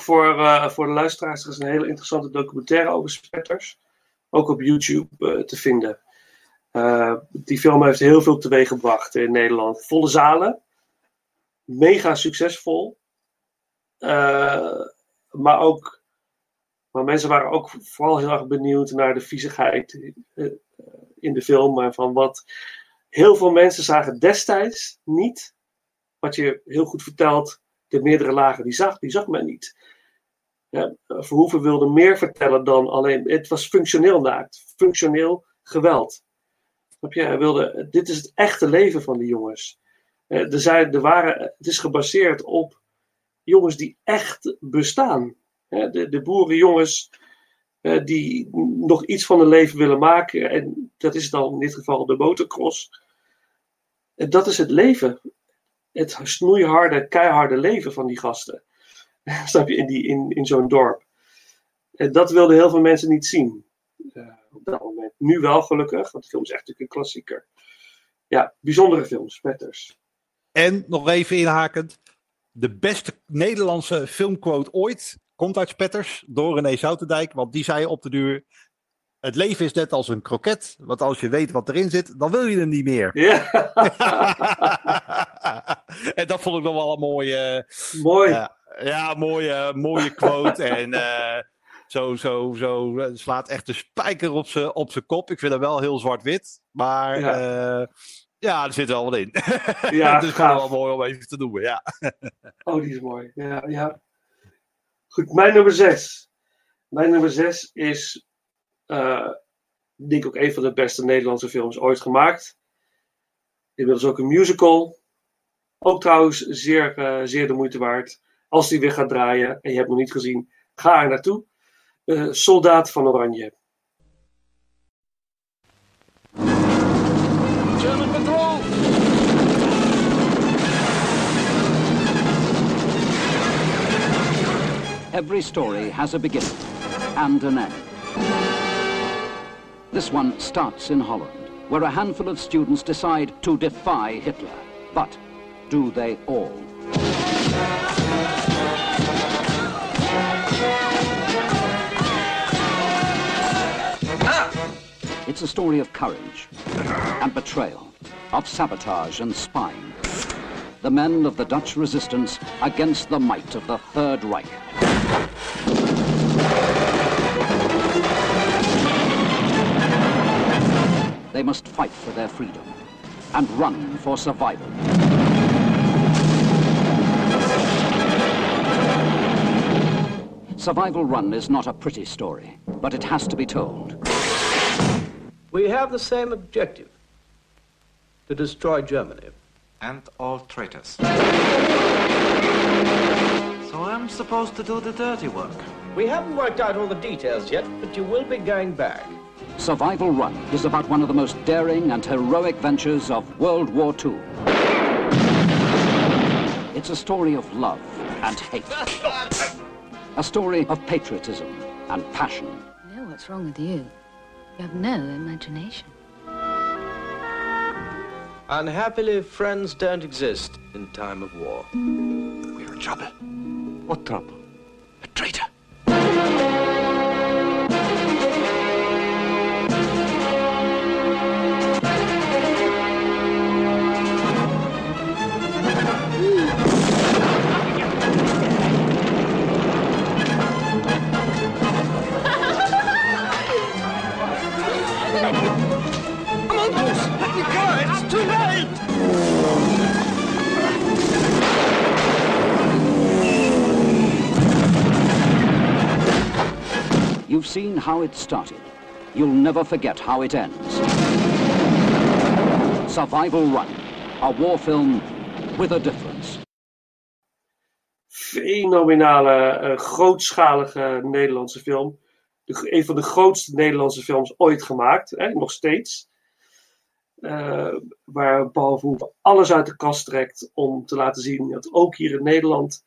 Voor, uh, voor de luisteraars, er is een hele interessante documentaire over spetters. Ook op YouTube uh, te vinden. Uh, die film heeft heel veel teweeggebracht in Nederland. Volle zalen. Mega succesvol. maar ook. Maar mensen waren ook vooral heel erg benieuwd naar de viezigheid in de film. Maar van wat heel veel mensen zagen destijds niet. Wat je heel goed vertelt de meerdere lagen, die zag, die zag men niet. Ja, Verhoeven wilde meer vertellen dan alleen. Het was functioneel naakt, functioneel geweld. Wilde, dit is het echte leven van die jongens. Eh, er, zijn, er waren, het is gebaseerd op jongens die echt bestaan. De, de boerenjongens eh, die nog iets van hun leven willen maken. En dat is dan in dit geval de motocross. Dat is het leven het snoeiharde, keiharde leven van die gasten. [LAUGHS] Snap je, in, die, in, in zo'n dorp. En dat wilden heel veel mensen niet zien. Uh, op dat moment. Nu wel gelukkig, want de film is echt natuurlijk een klassieker. Ja, bijzondere films, Spetters.
En nog even inhakend. De beste Nederlandse filmquote ooit komt uit Spetters door René Zoutendijk. Want die zei op de duur: het leven is net als een kroket. Want als je weet wat erin zit, dan wil je hem niet meer.
Ja. [LAUGHS] [LAUGHS]
en dat vond ik nog wel een mooie.
Mooi.
Uh, ja, mooie, mooie quote. en uh, zo, zo, zo slaat echt de spijker op zijn op kop. Ik vind hem wel heel zwart-wit. Maar ja. Uh, ja, er zit wel wat in.
Ja, [LAUGHS]
dus gewoon wel mooi om even te noemen. Ja.
oh, die is mooi. Ja, ja. Goed, mijn nummer 6. Mijn nummer 6 is uh, denk ik ook een van de beste Nederlandse films ooit gemaakt. Inmiddels ook een musical. Ook trouwens zeer, uh, zeer de moeite waard. Als die weer gaat draaien en je hebt nog niet gezien, ga er naartoe. Uh, Soldaat van Oranje.
German patrol!
Every story has a beginning and an end. This one starts in Holland, where a handful of students decide to defy Hitler. But do they all? Ah! It's a story of courage and betrayal, of sabotage and spying. The men of the Dutch resistance against the might of the Third Reich. They must fight for their freedom and run for survival. Survival Run is not a pretty story, but it has to be told.
We have the same objective to destroy Germany.
And all traitors. So I'm supposed to do the dirty work.
We haven't worked out all the details yet, but you will be going back.
Survival Run is about one of the most daring and heroic ventures of World War II. It's a story of love and hate. [LAUGHS] A story of patriotism and passion.
I know what's wrong with you. You have no imagination.
Unhappily, friends don't exist in time of war.
We're in trouble. What trouble? A traitor.
You've seen how it started. You'll never forget how it ends. Survival Run, a war film with a difference.
Fenomenale, uh, grootschalige Nederlandse film. Een van de grootste Nederlandse films ooit gemaakt, hè, nog steeds. Uh, waar behalve alles uit de kast trekt om te laten zien dat ook hier in Nederland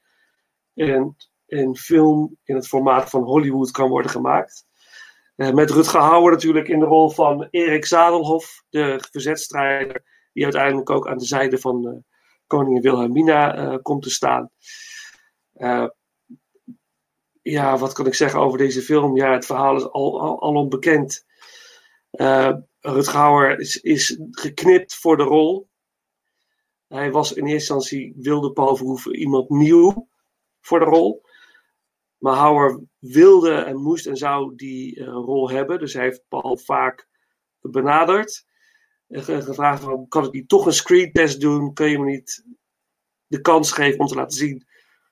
een een film in het formaat van Hollywood kan worden gemaakt. Uh, met Rutger Hauer natuurlijk in de rol van Erik Zadelhoff, de verzetstrijder, die uiteindelijk ook aan de zijde van uh, koningin Wilhelmina uh, komt te staan. ja, wat kan ik zeggen over deze film? Ja, het verhaal is al, al, al onbekend. Rutger Hauer is, is geknipt voor de rol. Hij was in eerste instantie, wilde Paul Verhoeven iemand nieuw voor de rol. Maar Hauer wilde en moest en zou die uh, rol hebben. Dus hij heeft Paul vaak benaderd. En gevraagd van, kan ik niet toch een screen test doen? Kun je me niet de kans geven om te laten zien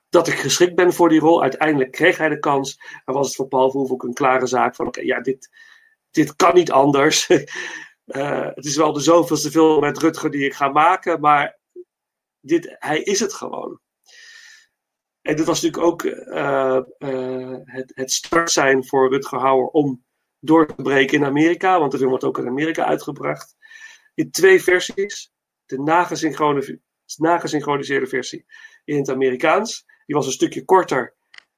dat ik geschikt ben voor die rol? Uiteindelijk kreeg hij de kans. En was het voor Paul Verhoeven ook een klare zaak van, oké, ja, dit, dit kan niet anders. uh, [LAUGHS] het is wel de zoveelste film met Rutger die ik ga maken, maar dit, hij is het gewoon. En dit was natuurlijk ook uh, uh, het, het start zijn voor Rutger Hauer om door te breken in Amerika, want de film wordt ook in Amerika uitgebracht. In twee versies. De nagesynchroniseerde versie in het Amerikaans. Die was een stukje korter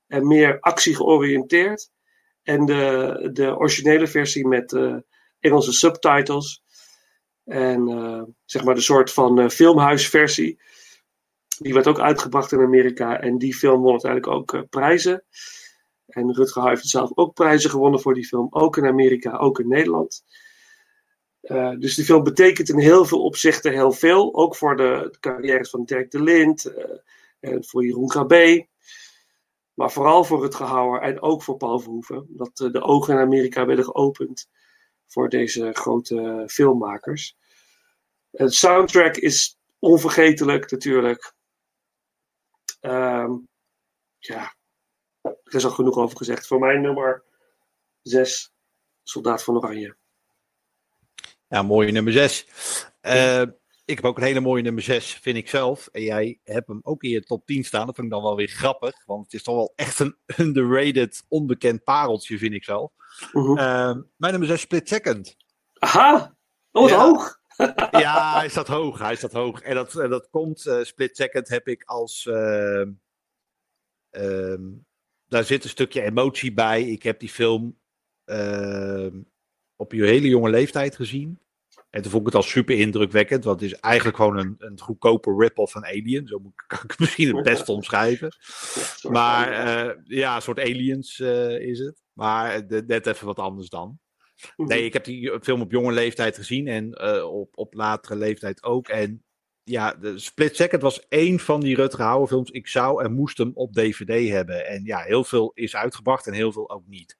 en meer actie georiënteerd. En de, de originele versie met uh, Engelse subtitles. En zeg maar de soort van filmhuisversie. Die werd ook uitgebracht in Amerika. En die film won uiteindelijk ook prijzen. En Rutger Hauer heeft zelf ook prijzen gewonnen voor die film. Ook in Amerika, ook in Nederland. Uh, dus die film betekent in heel veel opzichten heel veel. Ook voor de, de carrières van Dirk de Lind. Uh, en voor Jeroen Krabbe. Maar vooral voor Rutger Hauer en ook voor Paul Verhoeven. Dat de ogen in Amerika werden geopend voor deze grote filmmakers. De soundtrack is onvergetelijk natuurlijk. Um, ja, er is al genoeg over gezegd. Voor mij nummer 6, Soldaat van Oranje.
Ja, mooie nummer 6. Uh, ik heb ook een hele mooie nummer 6, vind ik zelf. En jij hebt hem ook in je top 10 staan. Dat vind ik dan wel weer grappig. Want het is toch wel echt een [LAUGHS] underrated, onbekend pareltje, vind ik zelf. Uh -huh. uh, mijn nummer 6, Split Second.
Aha! Oh, wat ja. hoog!
Ja, hij staat hoog. Hij staat hoog. En dat, dat komt, uh, Split Second heb ik als... Uh, daar zit een stukje emotie bij. Ik heb die film uh, op je hele jonge leeftijd gezien. En toen vond ik het al super indrukwekkend. Want het is eigenlijk gewoon een, een goedkope rip-off van Alien. Zo moet, [LAUGHS] kan ik het misschien het beste omschrijven. Maar uh, ja, een soort aliens uh, is het. Maar de, net even wat anders dan. Nee, [LAUGHS] ik heb die film op jonge leeftijd gezien. En uh, op, op latere leeftijd ook. En ja, de Split Second was één van die Rutger Hauer films. Ik zou en moest hem op DVD hebben. En ja, heel veel is uitgebracht en heel veel ook niet.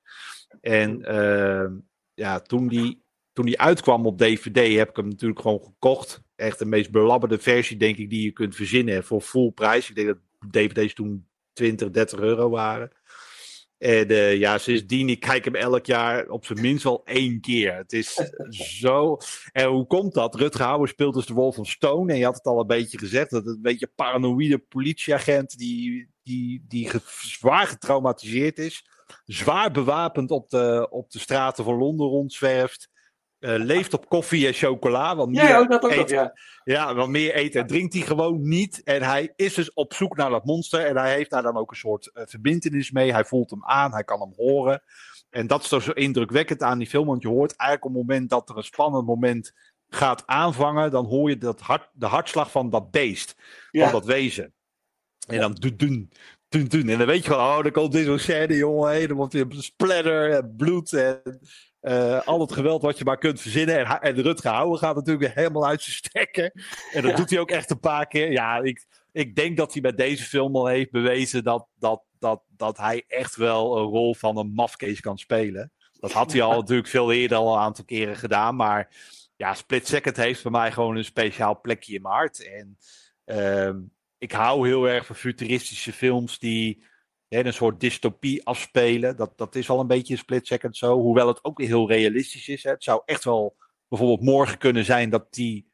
En uh, ja, toen die, toen die uitkwam op DVD heb ik hem natuurlijk gewoon gekocht. Echt de meest belabberde versie, denk ik, die je kunt verzinnen voor full prijs. Ik denk dat DVD's toen 20, 30 euro waren. En uh, ja, sindsdien, ik kijk hem elk jaar op zijn minst wel één keer. Het is [LAUGHS] zo... En hoe komt dat? Rutger Hauer speelt dus de rol van Stone. En je had het al een beetje gezegd, dat het een beetje een paranoïde politieagent die, die, die ge zwaar getraumatiseerd is. Zwaar bewapend op de, op de straten van Londen rondzwerft. Uh, leeft op koffie en chocola. Want meer
ja, ook dat ook
eet,
ja.
Ja, want meer eten en drinkt hij gewoon niet. En hij is dus op zoek naar dat monster. En hij heeft daar dan ook een soort uh, verbindenis mee. Hij voelt hem aan, hij kan hem horen. En dat is toch zo indrukwekkend aan die film. Want je hoort eigenlijk op het moment dat er een spannend moment gaat aanvangen. Dan hoor je dat hart, de hartslag van dat beest. Ja. Van dat wezen. En dan dun, dun, dun, dun. En dan weet je gewoon, oh, dan komt dit zo'n scène, jongen. Heen. Dan wordt weer splatter en bloed en... Uh, al het geweld wat je maar kunt verzinnen. En, en Rutger Hauer gaat natuurlijk helemaal uit zijn stekken. En dat ja. doet hij ook echt een paar keer. Ja, ik, ik denk dat hij met deze film al heeft bewezen dat, dat, dat, dat hij echt wel een rol van een mafkees kan spelen. Dat had hij al [LAUGHS] natuurlijk veel eerder al een aantal keren gedaan. Maar ja, Split Second heeft voor mij gewoon een speciaal plekje in mijn hart. En uh, ik hou heel erg van futuristische films die hè, een soort dystopie afspelen. Dat, dat is al een beetje een split second zo. Hoewel het ook weer heel realistisch is. Hè. Het zou echt wel bijvoorbeeld morgen kunnen zijn dat, die,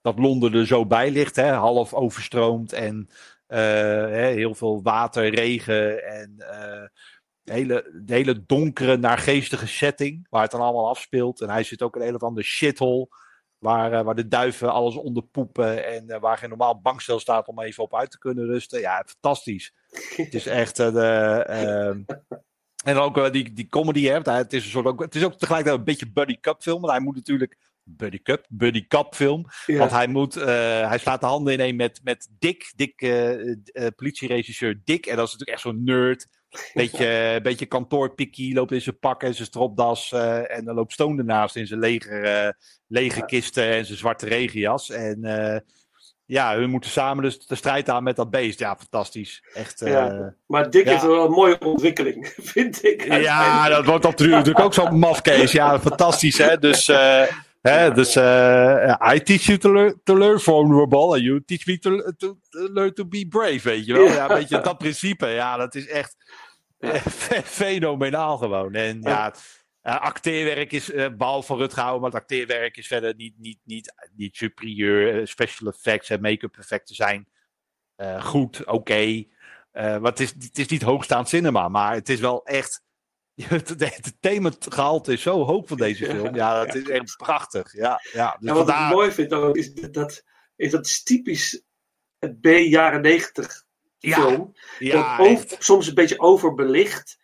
dat Londen er zo bij ligt. Hè, half overstroomd en uh, hè, heel veel water, regen en uh, hele, hele donkere, naargeestige setting. Waar het dan allemaal afspeelt. En hij zit ook in een of andere shithole. Waar, uh, waar de duiven alles onderpoepen en uh, waar geen normaal bankstel staat om even op uit te kunnen rusten. Ja, fantastisch. het is echt. Uh, en dan ook die, die comedy, hè, het, is een soort ook, het is ook tegelijkertijd een beetje buddy cup film. Want hij moet natuurlijk. Buddy Cup, Buddy Cup film. Ja. Want hij moet, hij slaat de handen ineen met, met Dick, Dick politieregisseur Dick. En dat is natuurlijk echt zo'n nerd Beetje, [LAUGHS] beetje kantoorpikkie, loopt in zijn pak en zijn stropdas. eh, en dan loopt Stone ernaast in zijn leger, eh, lege kisten en zijn zwarte regenjas. En eh, ja, hun moeten samen dus de strijd aan met dat beest. Ja, fantastisch. Echt, eh,
Ja. Maar Dick
ja.
heeft wel een mooie ontwikkeling, [LAUGHS] vind ik.
Ja, dat wordt natuurlijk ook zo'n mafkees. Ja, fantastisch, hè. Dus, eh, hè, dus eh, I teach you to learn, to learn vulnerable and you teach me to, to, to learn to be brave, weet je wel.
Ja.
Ja, weet je, dat principe, ja, dat is echt eh, [LAUGHS] fe- fenomenaal gewoon. En ja, eh, acteerwerk is, eh behalve van Rutgauer, maar het acteerwerk is verder niet, niet, niet, niet superieur. Special effects en make-up effecten zijn goed, oké. Maar het is, het is niet hoogstaand cinema, maar het is wel echt. [LAUGHS] Het entertainmentgehalte is zo hoog van deze film. Ja, dat is echt prachtig. Ja, ja. Dus
en wat
vandaar-
ik mooi vind ook, is dat, is dat is typisch het B-jaren 90 film.
ja,
dat over- soms een beetje overbelicht.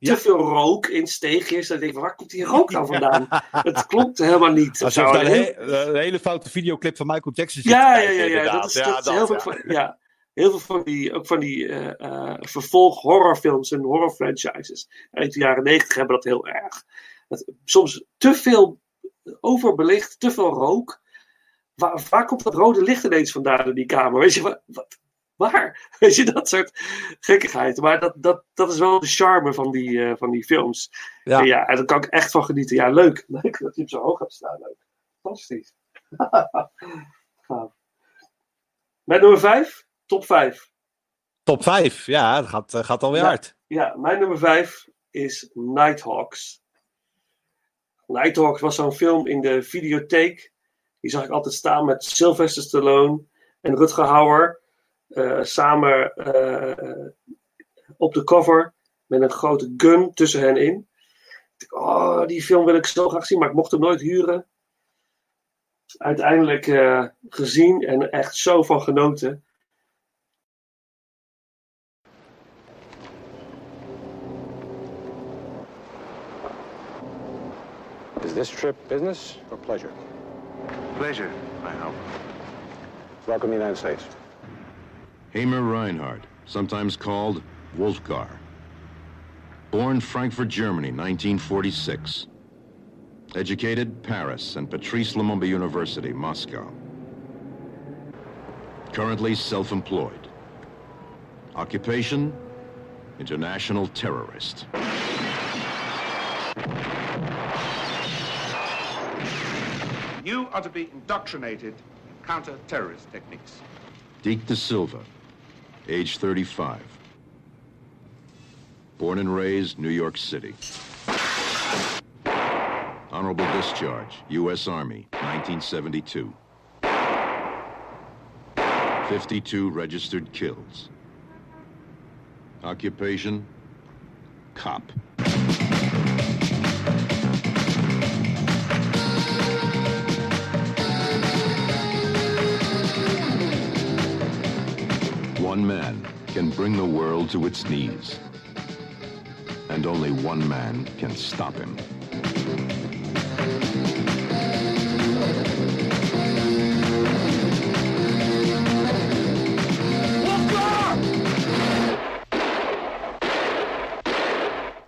Te veel rook in steegjes. Dan denk ik, waar komt die rook nou vandaan? Het klopt helemaal niet.
Alsof daar een,
heel-
he- een hele foute videoclip van Michael Jackson zit.
Ja, ja, ja. Dat is, dat is
dat,
heel, veel
ja.
Heel veel van die, ook van die eh eh, vervolg horrorfilms en horror franchises uit de jaren negentig hebben dat heel erg. Dat, soms te veel overbelicht, te veel rook. Waar, waar komt dat rode licht ineens vandaan in die kamer? Weet je, wat, wat- waar? [LAUGHS] Weet je, dat soort gekkigheid. Maar dat, dat, dat is wel de charme van die, eh, van die films.
Ja.
En, ja, en daar kan ik echt van genieten. Ja, leuk. [LAUGHS] Leuk dat hij hem zo hoog gaat staan. Leuk. Fantastisch. [LAUGHS] Met nummer 5, top 5.
Top 5, ja, dat gaat, eh, gaat alweer
Ja.
hard.
Ja, mijn nummer 5 is Nighthawks. Nighthawks was zo'n film in de videotheek. Die zag ik altijd staan met Sylvester Stallone en Rutger Hauer. eh, samen eh, op de cover met een grote gun tussen hen in. Ik oh, die film wil ik zo graag zien, maar ik mocht hem nooit huren. Uiteindelijk gezien en echt zo van genoten.
Is this trip business or pleasure?
Pleasure, I hope.
Welcome to the United States.
Hamer Reinhardt, sometimes called Wolfgar. Born Frankfurt, Germany, 1946. Educated Paris and Patrice Lumumba University, Moscow. Currently self-employed. Occupation, international terrorist.
Are to be indoctrinated counter-terrorist techniques.
Deke De Silva, age 35. Born and raised New York City. Honorable discharge, U.S. Army, 1972. 52 registered kills. Occupation, cop. One man can bring the world to its knees. And only one man can stop him.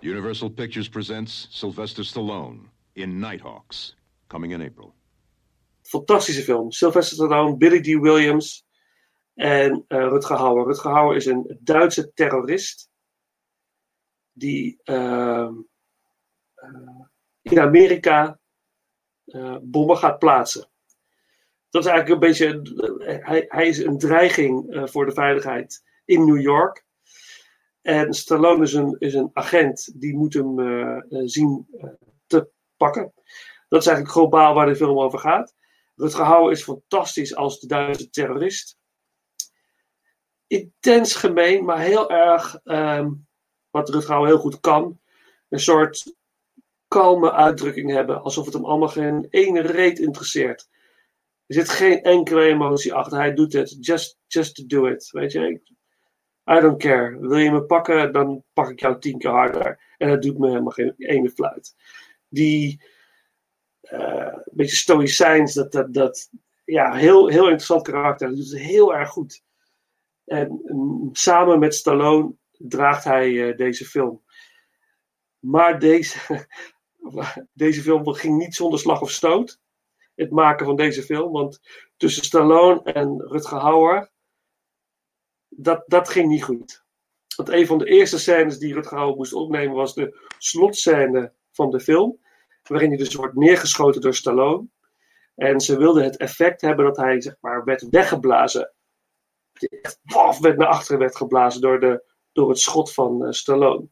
Universal Pictures presents Sylvester Stallone in Nighthawks, coming in April.
Fantastische film. Sylvester Stallone, Billy D. Williams en eh, Rutger Hauer. Rutger Hauer is een Duitse terrorist die ehm, eh, in Amerika eh, bommen gaat plaatsen. Dat is eigenlijk een beetje. hij, hij is een dreiging voor de veiligheid in New York. En Stallone is een, is een agent die moet hem zien te pakken. Dat is eigenlijk globaal waar de film over gaat. Rutger Hauer is fantastisch als de Duitse terrorist. Intens gemeen, maar heel erg ehm, wat Rutger Hauer heel goed kan. Een soort kalme uitdrukking hebben, alsof het hem allemaal geen ene reet interesseert. Er zit geen enkele emotie achter. Hij doet het just, just to do it. Weet je, I don't care. Wil je me pakken, dan pak ik jou tien keer harder. En dat doet me helemaal geen ene fluit. Die een beetje stoïcijns, dat, dat, dat ja, heel, heel interessant karakter. Dat doet het heel erg goed. En samen met Stallone draagt hij eh, deze film. Maar deze, [LAUGHS] deze film ging niet zonder slag of stoot. Het maken van deze film. Want tussen Stallone en Rutger Hauer. Dat, dat ging niet goed. Want een van de eerste scènes die Rutger Hauer moest opnemen was de slotscène van de film. Waarin hij dus wordt neergeschoten door Stallone. En ze wilden het effect hebben dat hij zeg maar, werd weggeblazen. Echt waf, werd naar achteren werd geblazen door, de, door het schot van uh, Stallone.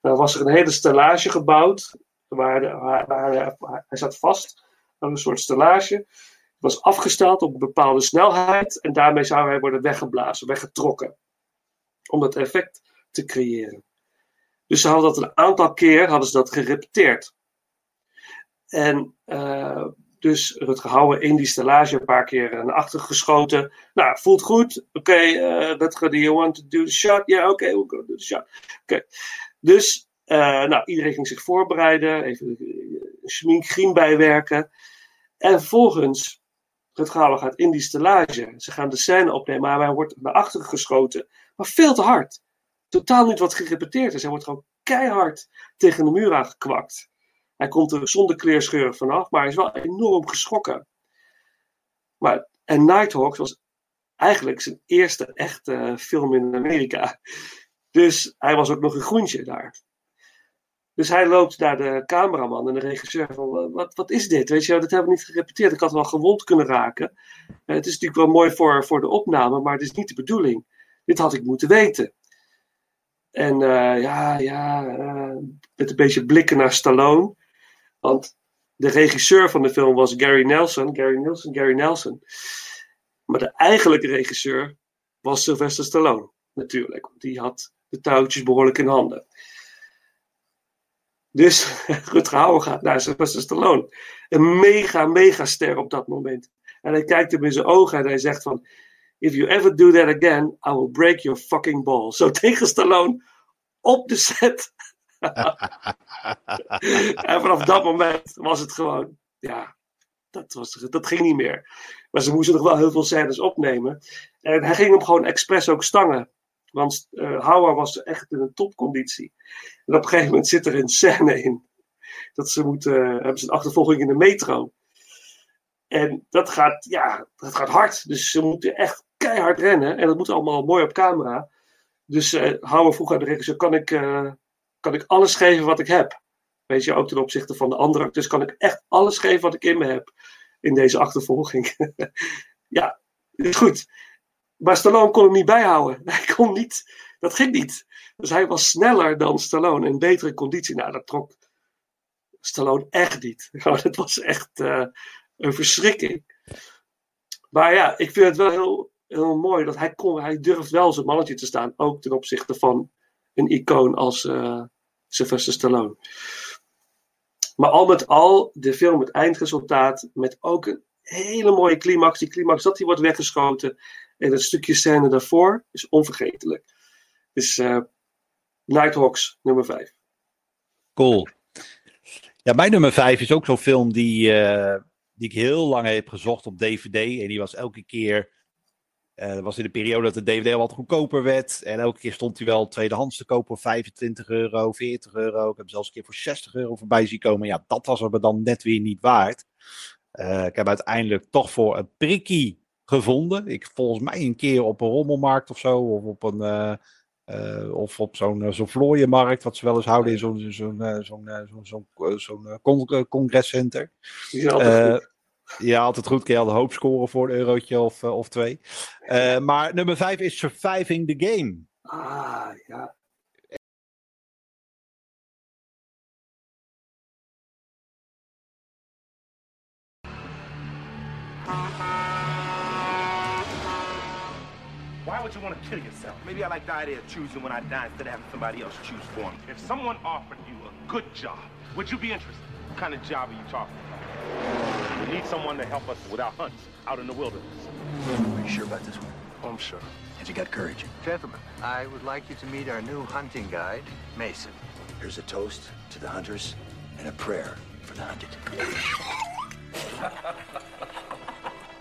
Dan was er een hele stellage gebouwd. Waar, waar, hij zat vast aan een soort stellage. Het was afgesteld op een bepaalde snelheid. En daarmee zou hij worden weggeblazen, weggetrokken. Om dat effect te creëren. Dus ze hadden dat een aantal keer hadden ze dat gerepeteerd. En uh, dus Rutger Hauer in die stellage een paar keer naar achter geschoten. Nou, voelt goed. Oké, okay, uh, do you want to do the shot? Ja, oké, okay, we'll go do the shot. Oké. Dus, uh, nou, iedereen ging zich voorbereiden. Even schmink, griem bijwerken. En vervolgens, Rutger Hauer gaat in die stellage. Ze gaan de scène opnemen, maar hij wordt naar achteren geschoten. Maar veel te hard. Totaal niet wat gerepeteerd is. Hij wordt gewoon keihard tegen de muur aangekwakt. Hij komt er zonder kleerscheuren vanaf, maar hij is wel enorm geschrokken. Maar, en Nighthawks was eigenlijk zijn eerste echte film in Amerika. Dus hij was ook nog een groentje daar. Dus hij loopt naar de cameraman en de regisseur van, wat, wat is dit? Weet je, dat hebben we niet gerepeteerd. Ik had wel gewond kunnen raken. het is natuurlijk wel mooi voor, voor de opname, maar het is niet de bedoeling. Dit had ik moeten weten. En uh, ja, ja, met een beetje blikken naar Stallone. Want de regisseur van de film was Gary Nelson. Gary Nelson, Gary Nelson. Maar de eigenlijke regisseur was Sylvester Stallone, natuurlijk. Die had de touwtjes behoorlijk in handen. Dus [LAUGHS] Rutger Hauer gaat naar Sylvester Stallone. Een mega, mega ster op dat moment. En hij kijkt hem in zijn ogen en hij zegt van... If you ever do that again, I will break your fucking balls. Zo [LAUGHS] tegen Stallone op de set. [LAUGHS] en vanaf dat moment was het gewoon, ja, dat, was, dat ging niet meer. Maar ze moesten nog wel heel veel scènes opnemen. En hij ging hem gewoon expres ook stangen. Want uh, Hauer was echt in een topconditie. En op een gegeven moment zit er een scène in. Dat ze moeten, uh, hebben ze een achtervolging in de metro. En dat gaat, ja, dat gaat hard. Dus ze moeten echt keihard rennen. En dat moet allemaal mooi op camera. Dus uh, vroeg aan de regisseur, kan ik, kan ik alles geven wat ik heb? Weet je, ook ten opzichte van de andere acteurs kan ik echt alles geven wat ik in me heb. In deze achtervolging. [LAUGHS] ja, is goed. Maar Stallone kon hem niet bijhouden. [LAUGHS] Hij kon niet, dat ging niet. Dus hij was sneller dan Stallone in betere conditie. Nou, dat trok Stallone echt niet. [LAUGHS] Dat was echt uh, een verschrikking. Maar ja, ik vind het wel heel, heel mooi dat hij, kon, hij durft wel zijn mannetje te staan. Ook ten opzichte van een icoon als uh, Sylvester Stallone. Maar al met al, de film, het eindresultaat, met ook een hele mooie climax. Die climax dat hij wordt weggeschoten. En het stukje scène daarvoor is onvergetelijk. Dus uh, Nighthawks, nummer 5.
Cool. Ja, mijn nummer 5 is ook zo'n film die, uh, die ik heel lang heb gezocht op DVD. En die was elke keer. Uh, dat was in de periode dat de DVD al wat goedkoper werd. En elke keer stond hij wel tweedehands te kopen voor 25 euro, 40 euro. Ik heb hem zelfs een keer voor 60 euro voorbij zien komen. Ja, dat was er dan net weer niet waard. Uh, ik heb uiteindelijk toch voor een prikkie gevonden. Ik volgens mij een keer op een rommelmarkt of zo. Of op een. Uh, uh, of op zo'n uh, zo'n vlooienmarkt, wat ze wel eens houden in zo'n zo'n zo'n zo'n zo'n zo'n con congrescenter.
Die zijn altijd goed.
Ja, altijd goed. Kun je al de hoop scoren voor een eurotje of, of twee. maar nummer vijf is Surviving the Game.
Ah, ja.
Why would you want to kill yourself? Maybe I like the idea of choosing when I die instead of having somebody else choose for me. If someone offered you a good job, would you be interested? What kind of job are you talking about? We need someone to help us with our hunts out in the wilderness.
Are you sure about this one?
Oh, I'm sure.
Have you got courage?
Gentlemen, I would like you to meet our new hunting guide, Mason.
Here's a toast to the hunters and a prayer for the hunted. [LAUGHS]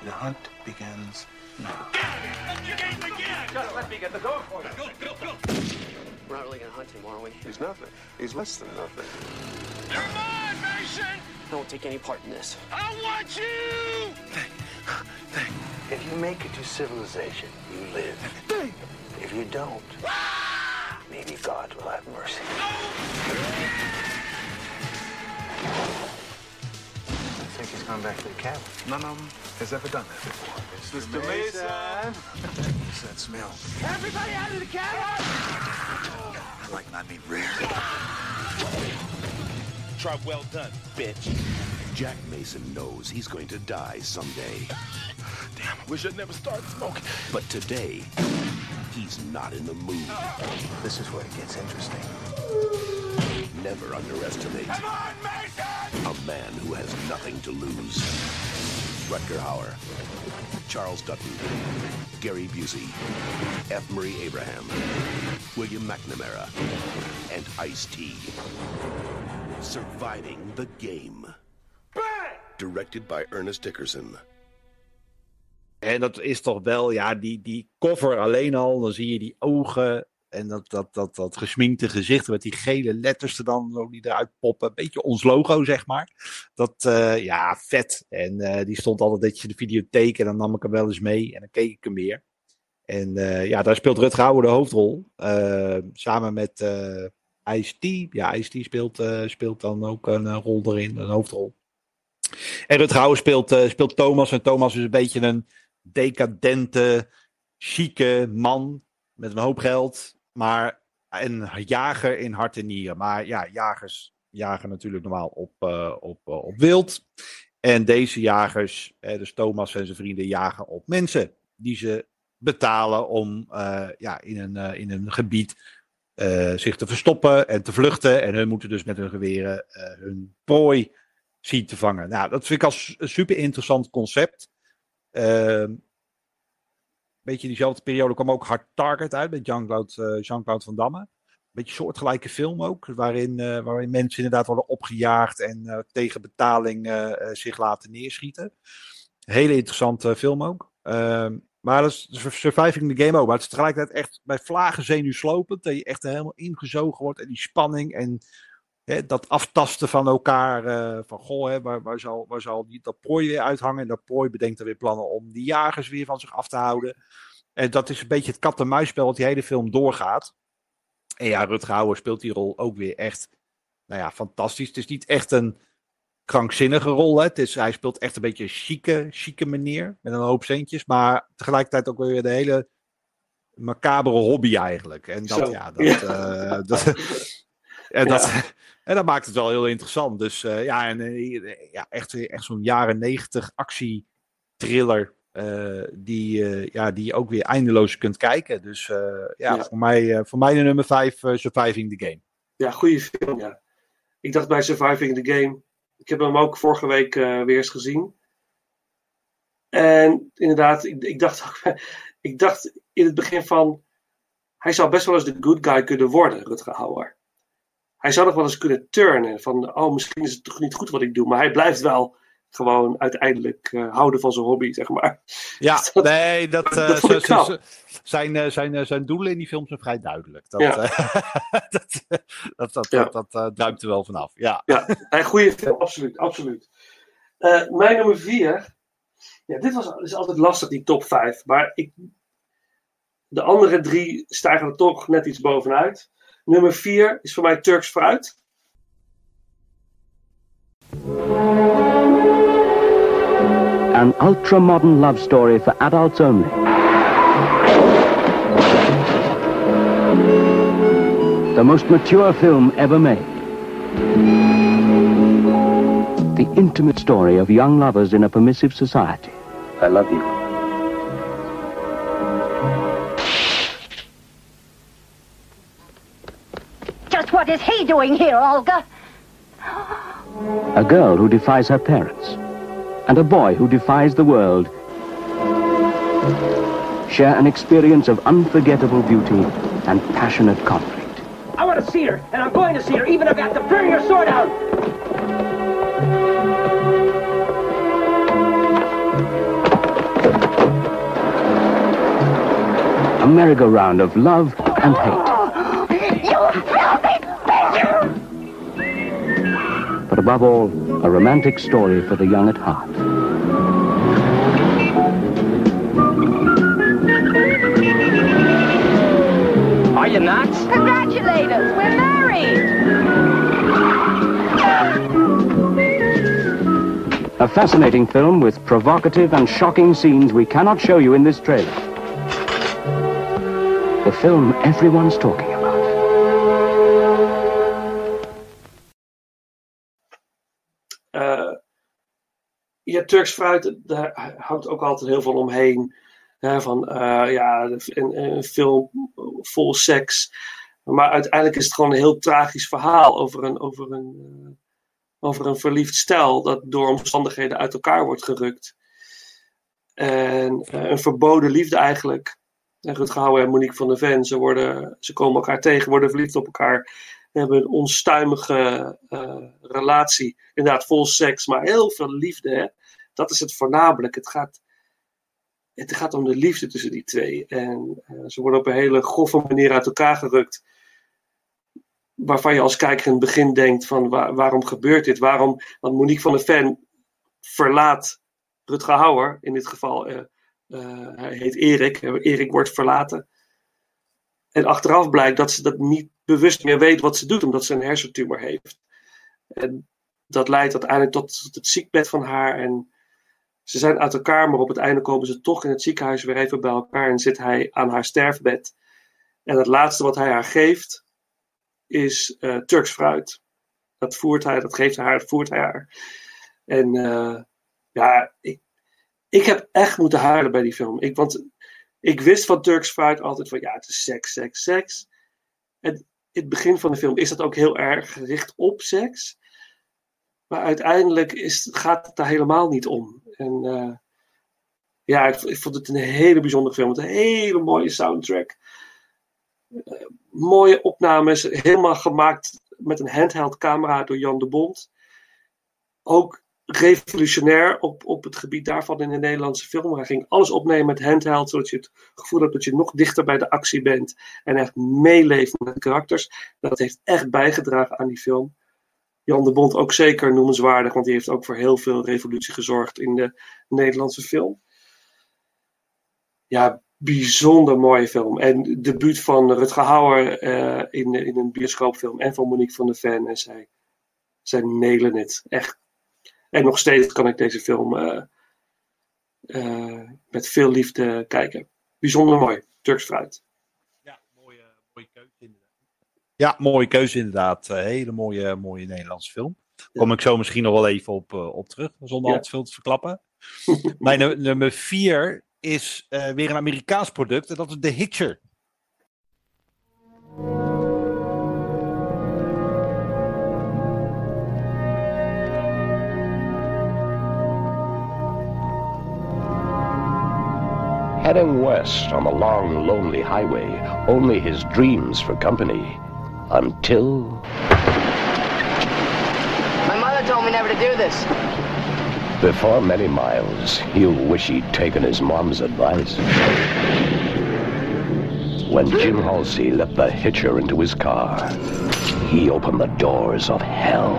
the hunt begins now.
Just let me get the door for you.
We're not really going to hunt
him, are we?
He's nothing. He's less than nothing.
Come on, Mason! I won't take any part in this.
I want you!
If you make it to civilization, you live. If you don't, ah! maybe God will have mercy.
I think he's gone back to the cabin.
None of them has ever done that before.
Mr. Mason.
What's that smell?
Everybody out of the cabin!
I like I mean rare. Ah!
Try well done, bitch.
Jack Mason knows he's going to die someday.
Damn, I wish I'd never started smoking.
But today, he's not in the mood.
This is where it gets interesting.
Never underestimate
Come on, Mason!
a man who has nothing to lose. Rutger Hauer, Charles Dutton, Gary Busey, F. Murray Abraham, William McNamara, and Ice-T. Surviving the Game. Directed by Ernest Dickerson.
En dat is toch wel, ja, die, die cover alleen al, dan zie je die ogen en dat, dat, dat, dat gesminkte gezicht met die gele letters er dan zo die eruit poppen. Een beetje ons logo, zeg maar. Dat, eh, ja, vet. En eh, die stond altijd dat je de videotheek en dan nam ik hem wel eens mee en dan keek ik hem weer. En eh, ja, daar speelt Rutger Hauer de hoofdrol. eh, samen met eh Ice-T. Ja, Ice-T speelt, eh, speelt dan ook een eh, rol erin, een hoofdrol. En Rutger speelt, eh, speelt Thomas. En Thomas is een beetje een decadente, chique man met een hoop geld. Maar een jager in hart en nieren. Maar ja, jagers jagen natuurlijk normaal op, op, op wild. En deze jagers, dus Thomas en zijn vrienden, jagen op mensen. Die ze betalen om ja, in, een, in een gebied eh, zich te verstoppen en te vluchten. En hun moeten dus met hun geweren eh, hun prooi zien te vangen. Nou, dat vind ik als een super interessant concept. Ehm beetje diezelfde periode kwam ook Hard Target uit met Jean-Claude eh, Jean-Claude Van Damme. Beetje soortgelijke film ook, waarin, waarin mensen inderdaad worden opgejaagd en tegen betaling zich laten neerschieten. Hele interessante film ook. Ehm, maar dat is Surviving the Game ook. Maar het is tegelijkertijd echt bij vlagen zenuwslopend. Dat je echt helemaal ingezogen wordt. En die spanning en hè, dat aftasten van elkaar. eh, van goh, hè, waar, waar, zal, waar zal dat prooi weer uithangen? En dat prooi bedenkt er weer plannen om die jagers weer van zich af te houden. En dat is een beetje het kat-en-muisspel wat die hele film doorgaat. En ja, Rutger Hauer speelt die rol ook weer echt nou ja, fantastisch. Het is niet echt een krankzinnige rol. Hè. Het is, hij speelt echt een beetje een chique, chique manier. Met een hoop centjes. Maar tegelijkertijd ook weer de hele macabere hobby eigenlijk. En dat,
Zo.
ja, dat,
Ja.
eh, dat, [LAUGHS] en, dat, en dat maakt het wel heel interessant. Dus eh, ja, en, eh, ja, echt, echt zo'n jaren negentig actie-thriller. eh, die, ja, die je ook weer eindeloos kunt kijken. Dus ja,
Ja.
Voor, mij, voor mij de nummer 5, Surviving the Game.
Ja, goede film, ja. Ik dacht bij Surviving the Game. Ik heb hem ook vorige week eh, weer eens gezien. En inderdaad, ik, ik, dacht, [LAUGHS] ik dacht in het begin van. Hij zou best wel eens de good guy kunnen worden, Rutger Hauer. Hij zou nog wel eens kunnen turnen. Van, oh, misschien is het toch niet goed wat ik doe. Maar hij blijft wel gewoon uiteindelijk eh, houden van zijn hobby, zeg maar.
Ja, [LAUGHS] nee, dat, z- zijn, eh, zijn, zijn doelen in die film zijn vrij duidelijk. Dat,
Ja. [LAUGHS]
dat, dat, dat,
Ja.
dat, dat druipt er wel vanaf. Ja.
Ja, een goede film, absoluut. absoluut. Mijn nummer vier. Ja, dit was, is altijd lastig, die top 5. Maar ik, de andere drie stijgen er toch net iets bovenuit. Nummer 4 is voor mij Turks Fruit.
An ultra modern love story for adults only. The most mature film ever made. The intimate story of young lovers in a permissive society. I love you.
Just what is he doing here, Olga?
A girl who defies her parents. And a boy who defies the world. Share an experience of unforgettable beauty and passionate conflict.
I want to see her, and I'm going to see her, even if I have to burn your sword out.
A merry-go-round of love and hate. Above all, a romantic story for the young at heart.
Are you nuts?
Congratulate us. We're married.
A fascinating film with provocative and shocking scenes we cannot show you in this trailer. The film everyone's talking about.
Ja, Turks fruit, daar hangt ook altijd heel veel omheen. Hè, van uh, ja, een, een, film vol seks. Maar uiteindelijk is het gewoon een heel tragisch verhaal over een, over een, uh, over een verliefd stel dat door omstandigheden uit elkaar wordt gerukt. En uh, een verboden liefde eigenlijk. En Rutger en Monique van der Ven, ze, worden, ze komen elkaar tegen, worden verliefd op elkaar. Hebben een onstuimige relatie. Inderdaad, vol seks, maar heel veel liefde. Hè? Dat is het voornamelijk. Het gaat het gaat om de liefde tussen die twee. En uh, ze worden op een hele grove manier uit elkaar gerukt. Waarvan je als kijker in het begin denkt van waar, waarom gebeurt dit? Waarom? Want Monique van der Ven verlaat Rutger Hauer. In dit geval, uh, uh, hij heet Erik. Erik wordt verlaten. En achteraf blijkt dat ze dat niet bewust meer weet wat ze doet. Omdat ze een hersentumor heeft. En dat leidt uiteindelijk tot, tot het ziekbed van haar. En ze zijn uit elkaar, maar op het einde komen ze toch in het ziekenhuis weer even bij elkaar en zit hij aan haar sterfbed. En het laatste wat hij haar geeft is uh, Turks fruit. Dat voert hij, dat geeft hij haar, dat voert hij haar. En uh, ja, ik, ik heb echt moeten huilen bij die film. Ik, want ik wist van Turks fruit altijd van ja, het is seks, seks, seks. En in het begin van de film is dat ook heel erg gericht op seks. Maar uiteindelijk is, gaat het daar helemaal niet om. En uh, ja, ik, ik, vond het een hele bijzondere film. Met een hele mooie soundtrack. Uh, mooie opnames. Helemaal gemaakt met een handheld camera door Jan de Bond. Ook revolutionair op, op het gebied daarvan in de Nederlandse film. Hij ging alles opnemen met handheld, zodat je het gevoel hebt dat je nog dichter bij de actie bent. En echt meeleeft met de karakters. Dat heeft echt bijgedragen aan die film. Jan de Bond ook zeker noemenswaardig, want die heeft ook voor heel veel revolutie gezorgd in de Nederlandse film. Ja, bijzonder mooie film. En de buurt van Rutger Hauer uh, in, in een bioscoopfilm en van Monique van der Ven. En zij, zij nelen het. Echt. En nog steeds kan ik deze film uh, uh, met veel liefde kijken. Bijzonder mooi. Turks fruit.
Ja, mooie, mooie keuze inderdaad. Ja, mooie keuze inderdaad. hele mooie, mooie Nederlandse film. Kom ik zo misschien nog wel even op, op terug, zonder
Ja.
al te veel te verklappen. [LAUGHS] Mijn nu- nummer vier is eh, weer een Amerikaans product en dat is The Hitcher.
Heading west on the long, lonely highway, only his dreams for company. Until
My mother told me never to do this.
before many miles, he'll wish he'd taken his mom's advice. When Jim Halsey let the hitcher into his car, he opened the doors of hell.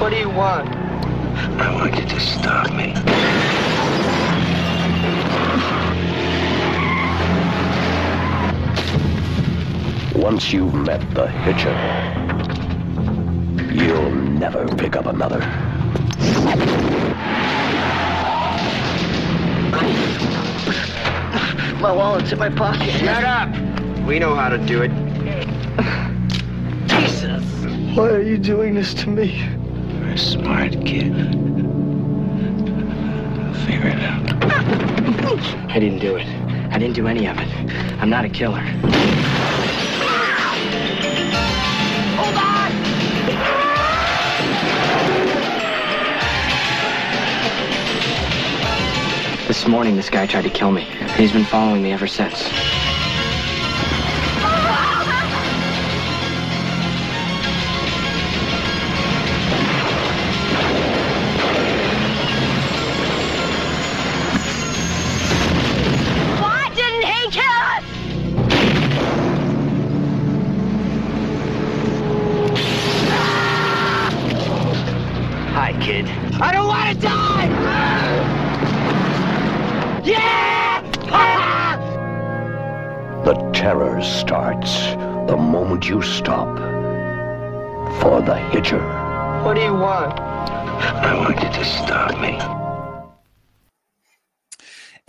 What do you want?
I want you to stop me.
Once you've met the hitcher, you'll never pick up another.
My wallet's in my pocket. Shut up! We know how to do it. Jesus!
Why are you doing this to me?
You're a smart kid. I'll figure it out. [LAUGHS]
I didn't do it. I didn't do any of it. I'm not a killer. This morning, this guy tried to kill me, he's been following me ever since.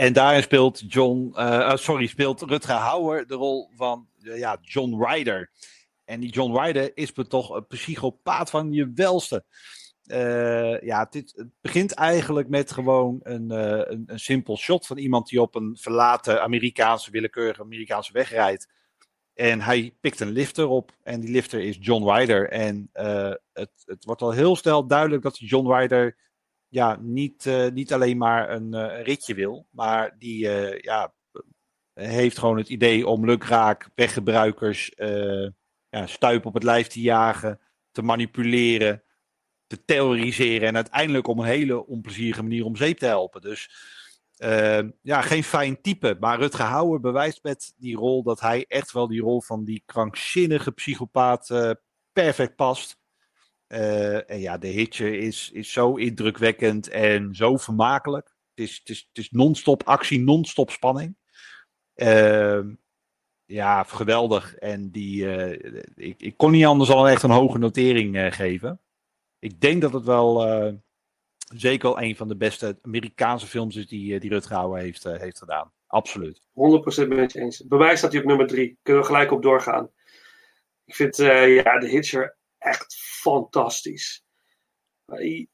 En daarin speelt John, eh, eh, sorry, speelt Rutger Hauer de rol van eh, ja, John Ryder. En die John Ryder is toch een psychopaat van je welste. Eh, ja, dit, het begint eigenlijk met gewoon een, een, een simpel shot van iemand die op een verlaten Amerikaanse, willekeurige Amerikaanse weg rijdt. En hij pikt een lifter op en die lifter is John Ryder. En het, het wordt al heel snel duidelijk dat John Ryder ja, niet, eh, niet alleen maar een, eh, een ritje wil, maar die eh, ja, heeft gewoon het idee om lukraak weggebruikers ja, stuip op het lijf te jagen, te manipuleren, te terroriseren en uiteindelijk op een hele onplezierige manier om zeep te helpen. Dus ja, geen fijn type. Maar Rutger Hauer bewijst met die rol dat hij echt wel die rol van die krankzinnige psychopaat perfect past. Eh, en ja, de hitje is, is zo indrukwekkend en zo vermakelijk. Het is, het is, het is non-stop actie, non-stop spanning. Ehm, ja, geweldig. En die, eh, ik, ik kon niet anders dan echt een hoge notering eh, geven. Ik denk dat het wel zeker wel een van de beste Amerikaanse films is die, die Rutger Hauer heeft, heeft gedaan. Absoluut.
100% met je eens. Mij staat hij op nummer 3. Kunnen we gelijk op doorgaan. Ik vind ja, de Hitcher echt fantastisch.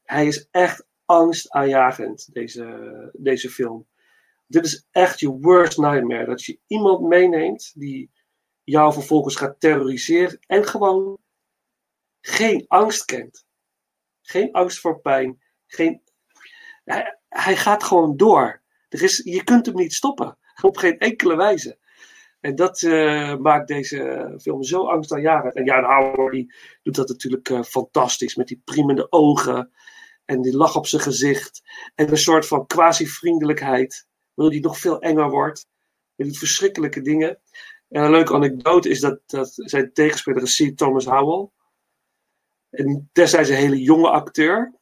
Hij, is echt angstaanjagend, deze, deze film. Dit is echt je worst nightmare. Dat je iemand meeneemt die jou vervolgens gaat terroriseren en gewoon geen angst kent. Geen angst voor pijn. Geen... Hij, hij gaat gewoon door. Er is, je kunt hem niet stoppen. [LAUGHS] Op geen enkele wijze. En dat eh, maakt deze film zo angstaanjagend. En Jan Hauer die doet dat natuurlijk eh, fantastisch. Met die priemende ogen. En die lach op zijn gezicht. En een soort van quasi-vriendelijkheid. Wil die nog veel enger wordt. Hij doet verschrikkelijke dingen. En een leuke anekdote is dat, dat zijn tegenspeler is C. Thomas Howell. En destijds een hele jonge acteur.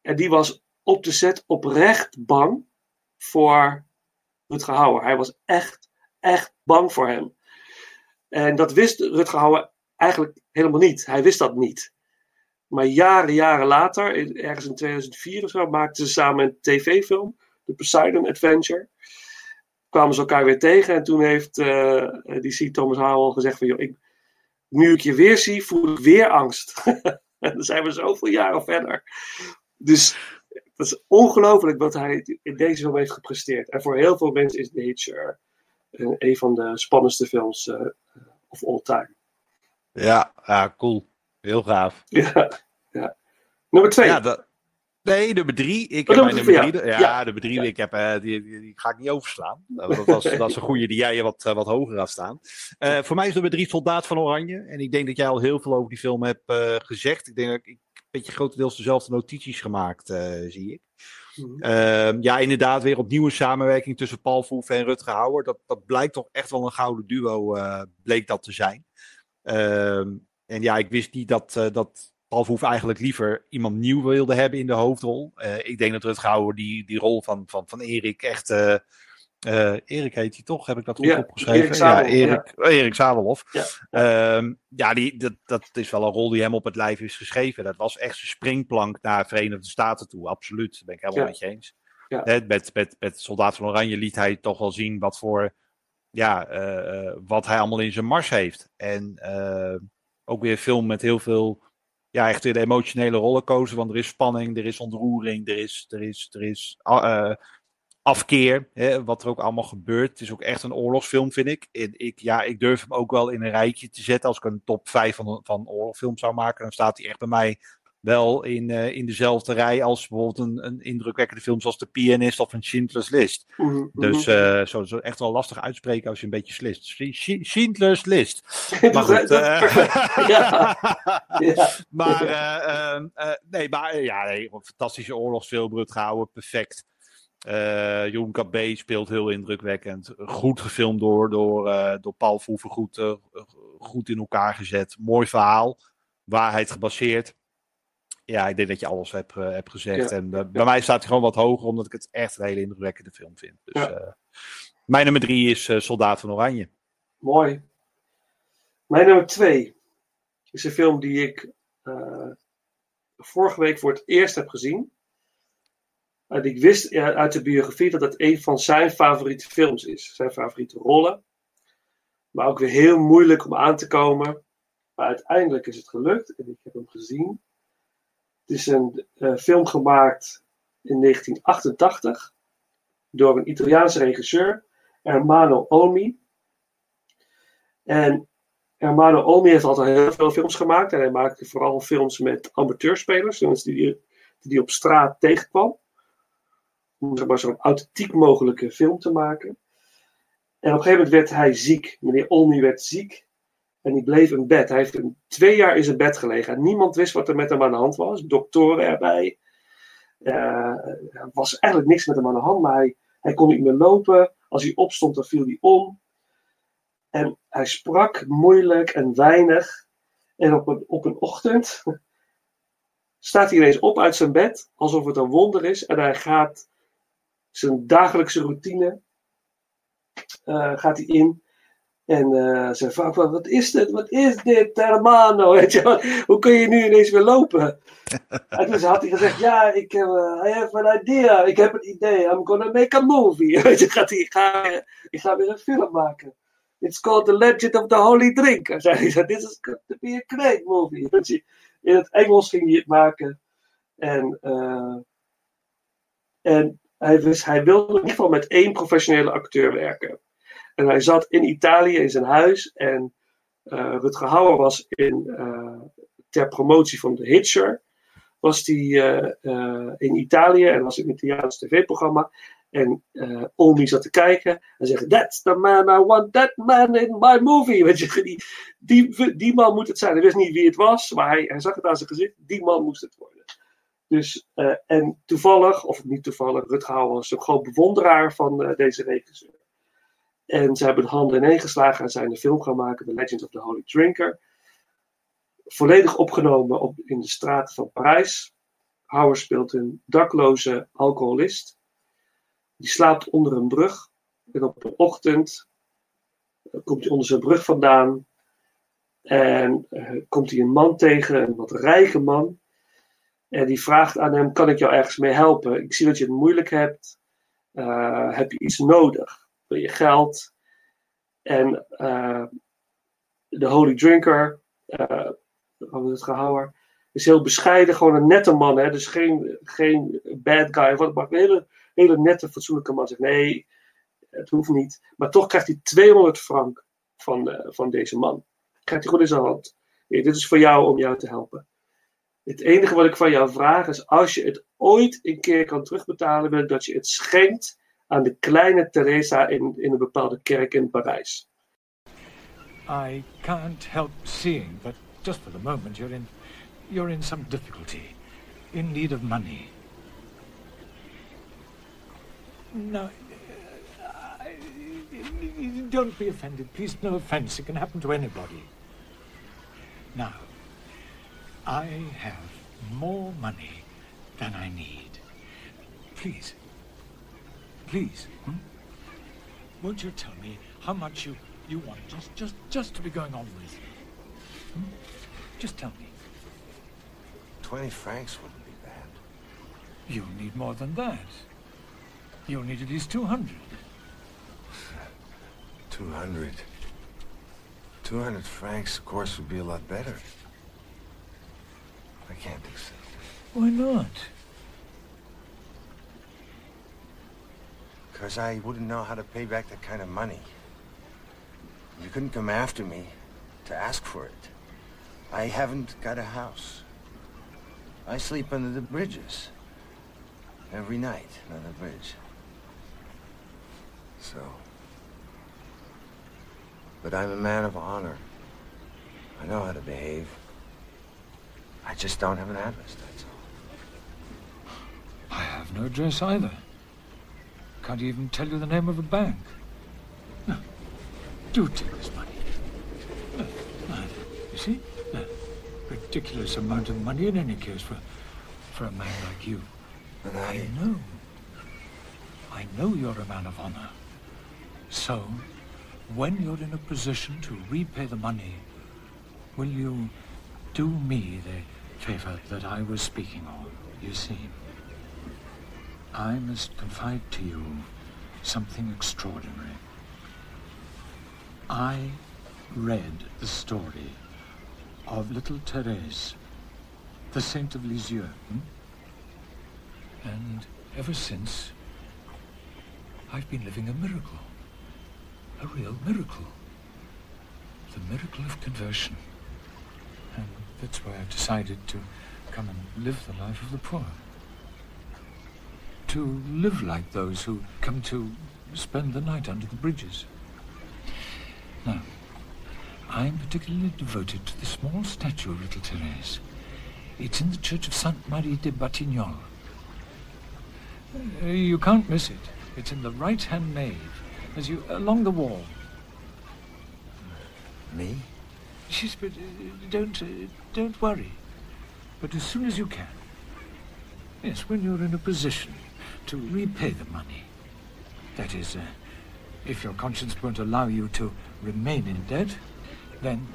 En die was op de set oprecht bang voor Rutger Hauer. Hij was echt, echt bang voor hem. En dat wist Rutger Hauer eigenlijk helemaal niet. Hij wist dat niet. Maar jaren, jaren later, ergens in 2004 of zo, maakten ze samen een tv-film, The Poseidon Adventure. Kwamen ze elkaar weer tegen en toen heeft eh, die C. Thomas Howell gezegd van, joh, ik, nu ik je weer zie, voel ik weer angst. [LAUGHS] en dan zijn we zoveel jaren verder. Dus het is ongelooflijk wat hij in deze film heeft gepresteerd. En voor heel veel mensen is Hitcher een, van de spannendste films eh, of all time.
Ja, ja, cool. Heel gaaf. [LAUGHS]
Ja, ja. Nummer twee.
Ja, dat, nee, nummer drie. Ik
Oh,
heb mijn
nummer drie, ja.
Nummer drie. Ik heb, eh, die, die, die ga ik niet overslaan. [LAUGHS] Dat, was, dat is een goede die jij wat, eh, wat hoger had staan. Voor mij is nummer drie Soldaat van Oranje. En ik denk dat jij al heel veel over die film hebt gezegd. Ik denk dat ik, een beetje grotendeels dezelfde notities gemaakt, zie ik. Ehm, ja, inderdaad, weer opnieuw een samenwerking tussen Paul Verhoeven en Rutger Hauer. Dat, dat blijkt toch echt wel een gouden duo, eh, bleek dat te zijn. Ehm, en ja, ik wist niet dat, eh, dat Paul Verhoeven eigenlijk liever iemand nieuw wilde hebben in de hoofdrol. Eh, ik denk dat Rutger Hauer die, die rol van, van, van Erik echt... eh, Erik heet hij toch? Heb ik dat goed
Ja,
opgeschreven?
Erik Zabel,
ja, Erik, Erik Zabelhoff.
Ja.
Ehm, ja, die, dat, dat is wel een rol die hem op het lijf is geschreven. Dat was echt zijn springplank naar Verenigde Staten toe. Absoluut, daar ben ik helemaal met je eens.
Ja.
Hè, met, met, met Soldaat van Oranje liet hij toch wel zien wat voor... Ja, eh, eh, wat hij allemaal in zijn mars heeft. En ook weer een film met heel veel... Ja, echt weer de emotionele rollercoaster. Want er is spanning, er is ontroering, er is... Er is, er is ah, afkeer, hè, wat er ook allemaal gebeurt. Het is ook echt een oorlogsfilm, vind ik. En ik, ja, ik durf hem ook wel in een rijtje te zetten. Als ik een top 5 van, van oorlogsfilms zou maken, dan staat hij echt bij mij wel in, eh, in dezelfde rij als bijvoorbeeld een, een indrukwekkende film zoals The Pianist of een Schindler's List.
Mhm,
Dus eh, zo, zo echt wel lastig uitspreken als je een beetje slist. Sch- Sch- Schindler's List. [LAUGHS] Maar goed, [LAUGHS]
Ja. Ja.
maar nee, maar eh, ja, nee, fantastische oorlogsfilm, Rutger Hauer, perfect. Eh Jeroen Cabé speelt heel indrukwekkend. Goed gefilmd door, door, eh, door Paul Verhoeven, goed, eh, goed in elkaar gezet. Mooi verhaal, waarheid gebaseerd. Ja, ik denk dat je alles hebt, uh, hebt gezegd.
Ja.
En uh, bij mij staat hij gewoon wat hoger, omdat ik het echt een hele indrukwekkende film vind. Dus
Ja.
uh, mijn nummer drie is uh, Soldaat van Oranje.
Mooi. Mijn nummer twee is een film die ik uh, vorige week voor het eerst heb gezien. Ik wist uit de biografie dat het een van zijn favoriete films is. Zijn favoriete rollen. Maar ook weer heel moeilijk om aan te komen. Maar uiteindelijk is het gelukt en ik heb hem gezien. Het is een uh, film gemaakt in 1988 door een Italiaanse regisseur, Ermano Olmi. En Hermano Olmi heeft altijd heel veel films gemaakt. En hij maakte vooral films met amateurspelers. Mensen die, die op straat tegenkwam. Om zo'n authentiek mogelijke film te maken. En op een gegeven moment werd hij ziek. Meneer Olmi werd ziek. En die bleef in bed. Hij heeft een, twee jaar in zijn bed gelegen. En niemand wist wat er met hem aan de hand was. Doktoren erbij. Uh, er was eigenlijk niks met hem aan de hand. Maar hij, hij kon niet meer lopen. Als hij opstond, dan viel hij om. En hij sprak moeilijk en weinig. En op een, op een ochtend staat hij ineens op uit zijn bed, alsof het een wonder is. En hij gaat zijn dagelijkse routine uh, gaat hij in. En uh, zijn vrouw van, wat is dit? Wat is dit, hermano? [LAUGHS] Weet je, hoe kun je nu ineens weer lopen? [LAUGHS] en toen had hij gezegd, ja, ik heb, uh, I have an idea. Ik heb een idee. I'm gonna make a movie. [LAUGHS] Weet je, gaat hij, ik, ga, ik ga weer een film maken. It's called The Legend of the Holy Drinker. Zei hij, this is going to be a great movie. In het Engels ging hij het maken. En, uh, en hij, hij wilde in ieder geval met één professionele acteur werken. En hij zat in Italië in zijn huis. En uh, Rutger was in, uh, ter promotie van The Hitcher. Was die in Italië en was in een Italiaans tv-programma. En uh, Olmi zat te kijken en zeggen: That's the man I want, that man in my movie. Weet je, die, die, die man moet het zijn. Hij wist niet wie het was, maar hij, hij zag het aan zijn gezicht. Die man moest het worden. Dus, uh, en toevallig, of niet toevallig, Rutger Hauer was een groot bewonderaar van uh, deze regisseur. En ze hebben de handen ineen geslagen en zijn een film gaan maken, The Legend of the Holy Drinker. Volledig opgenomen op, in de straten van Parijs. Hauer speelt een dakloze alcoholist. Die slaapt onder een brug. En op een ochtend komt hij onder zijn brug vandaan. En komt hij een man tegen, een wat rijke man. En die vraagt aan hem: Kan ik jou ergens mee helpen? Ik zie dat je het moeilijk hebt. Uh, heb je iets nodig? Wil je geld? En uh, de Holy Drinker, uh, het gehouden, is heel bescheiden, gewoon een nette man. Hè? Dus geen, geen bad guy, wat maar een hele hele nette, fatsoenlijke man zegt: Nee, het hoeft niet. Maar toch krijgt hij 200 frank van, van deze man. Krijgt hij goed in zijn hand. Nee, dit is voor jou om jou te helpen. Het enige wat ik van jou vraag is: als je het ooit een keer kan terugbetalen, wil ik dat je het schenkt aan de kleine Teresa in, in een bepaalde kerk in Parijs.
I can't help seeing that just for the moment you're in, you're in some difficulty, in need of money. No, uh, don't be offended. Please, no offense. It can happen to anybody. Now, I have more money than I need. Please, please, hmm? won't you tell me how much you, you want just, just, just to be going on with? Hmm? Just tell me.
20 francs wouldn't be bad.
You'll need more than that. You'll need at least 200.
200. 200 francs, of course, would be a lot better. I can't accept it.
Why not?
Because I wouldn't know how to pay back that kind of money. You couldn't come after me to ask for it. I haven't got a house. I sleep under the bridges. Every night, under the bridge. So. But I'm a man of honor. I know how to behave. I just don't have an address, that's all.
I have no address either. Can't even tell you the name of a bank. No. Do take this money. No. You see? No. ridiculous amount of money in any case for, for a man like you.
And I...
know. I know you're a man of honor. So, when you're in a position to repay the money, will you do me the favor that I was speaking of? You see, I must confide to you something extraordinary. I read the story of little Therese, the saint of Lisieux. Hmm? And ever since, I've been living a miracle. A real miracle. The miracle of conversion. And that's why I've decided to come and live the life of the poor. To live like those who come to spend the night under the bridges. Now, I'm particularly devoted to the small statue of little Therese. It's in the church of Sainte Marie de Batignolles. Uh, you can't miss it. It's in the right-hand nave, as you along the wall.
Me?
Yes, but uh, don't uh, don't worry. But as soon as you can. Yes, when you're in a position to repay the money. That is, uh, if your conscience won't allow you to remain in debt, then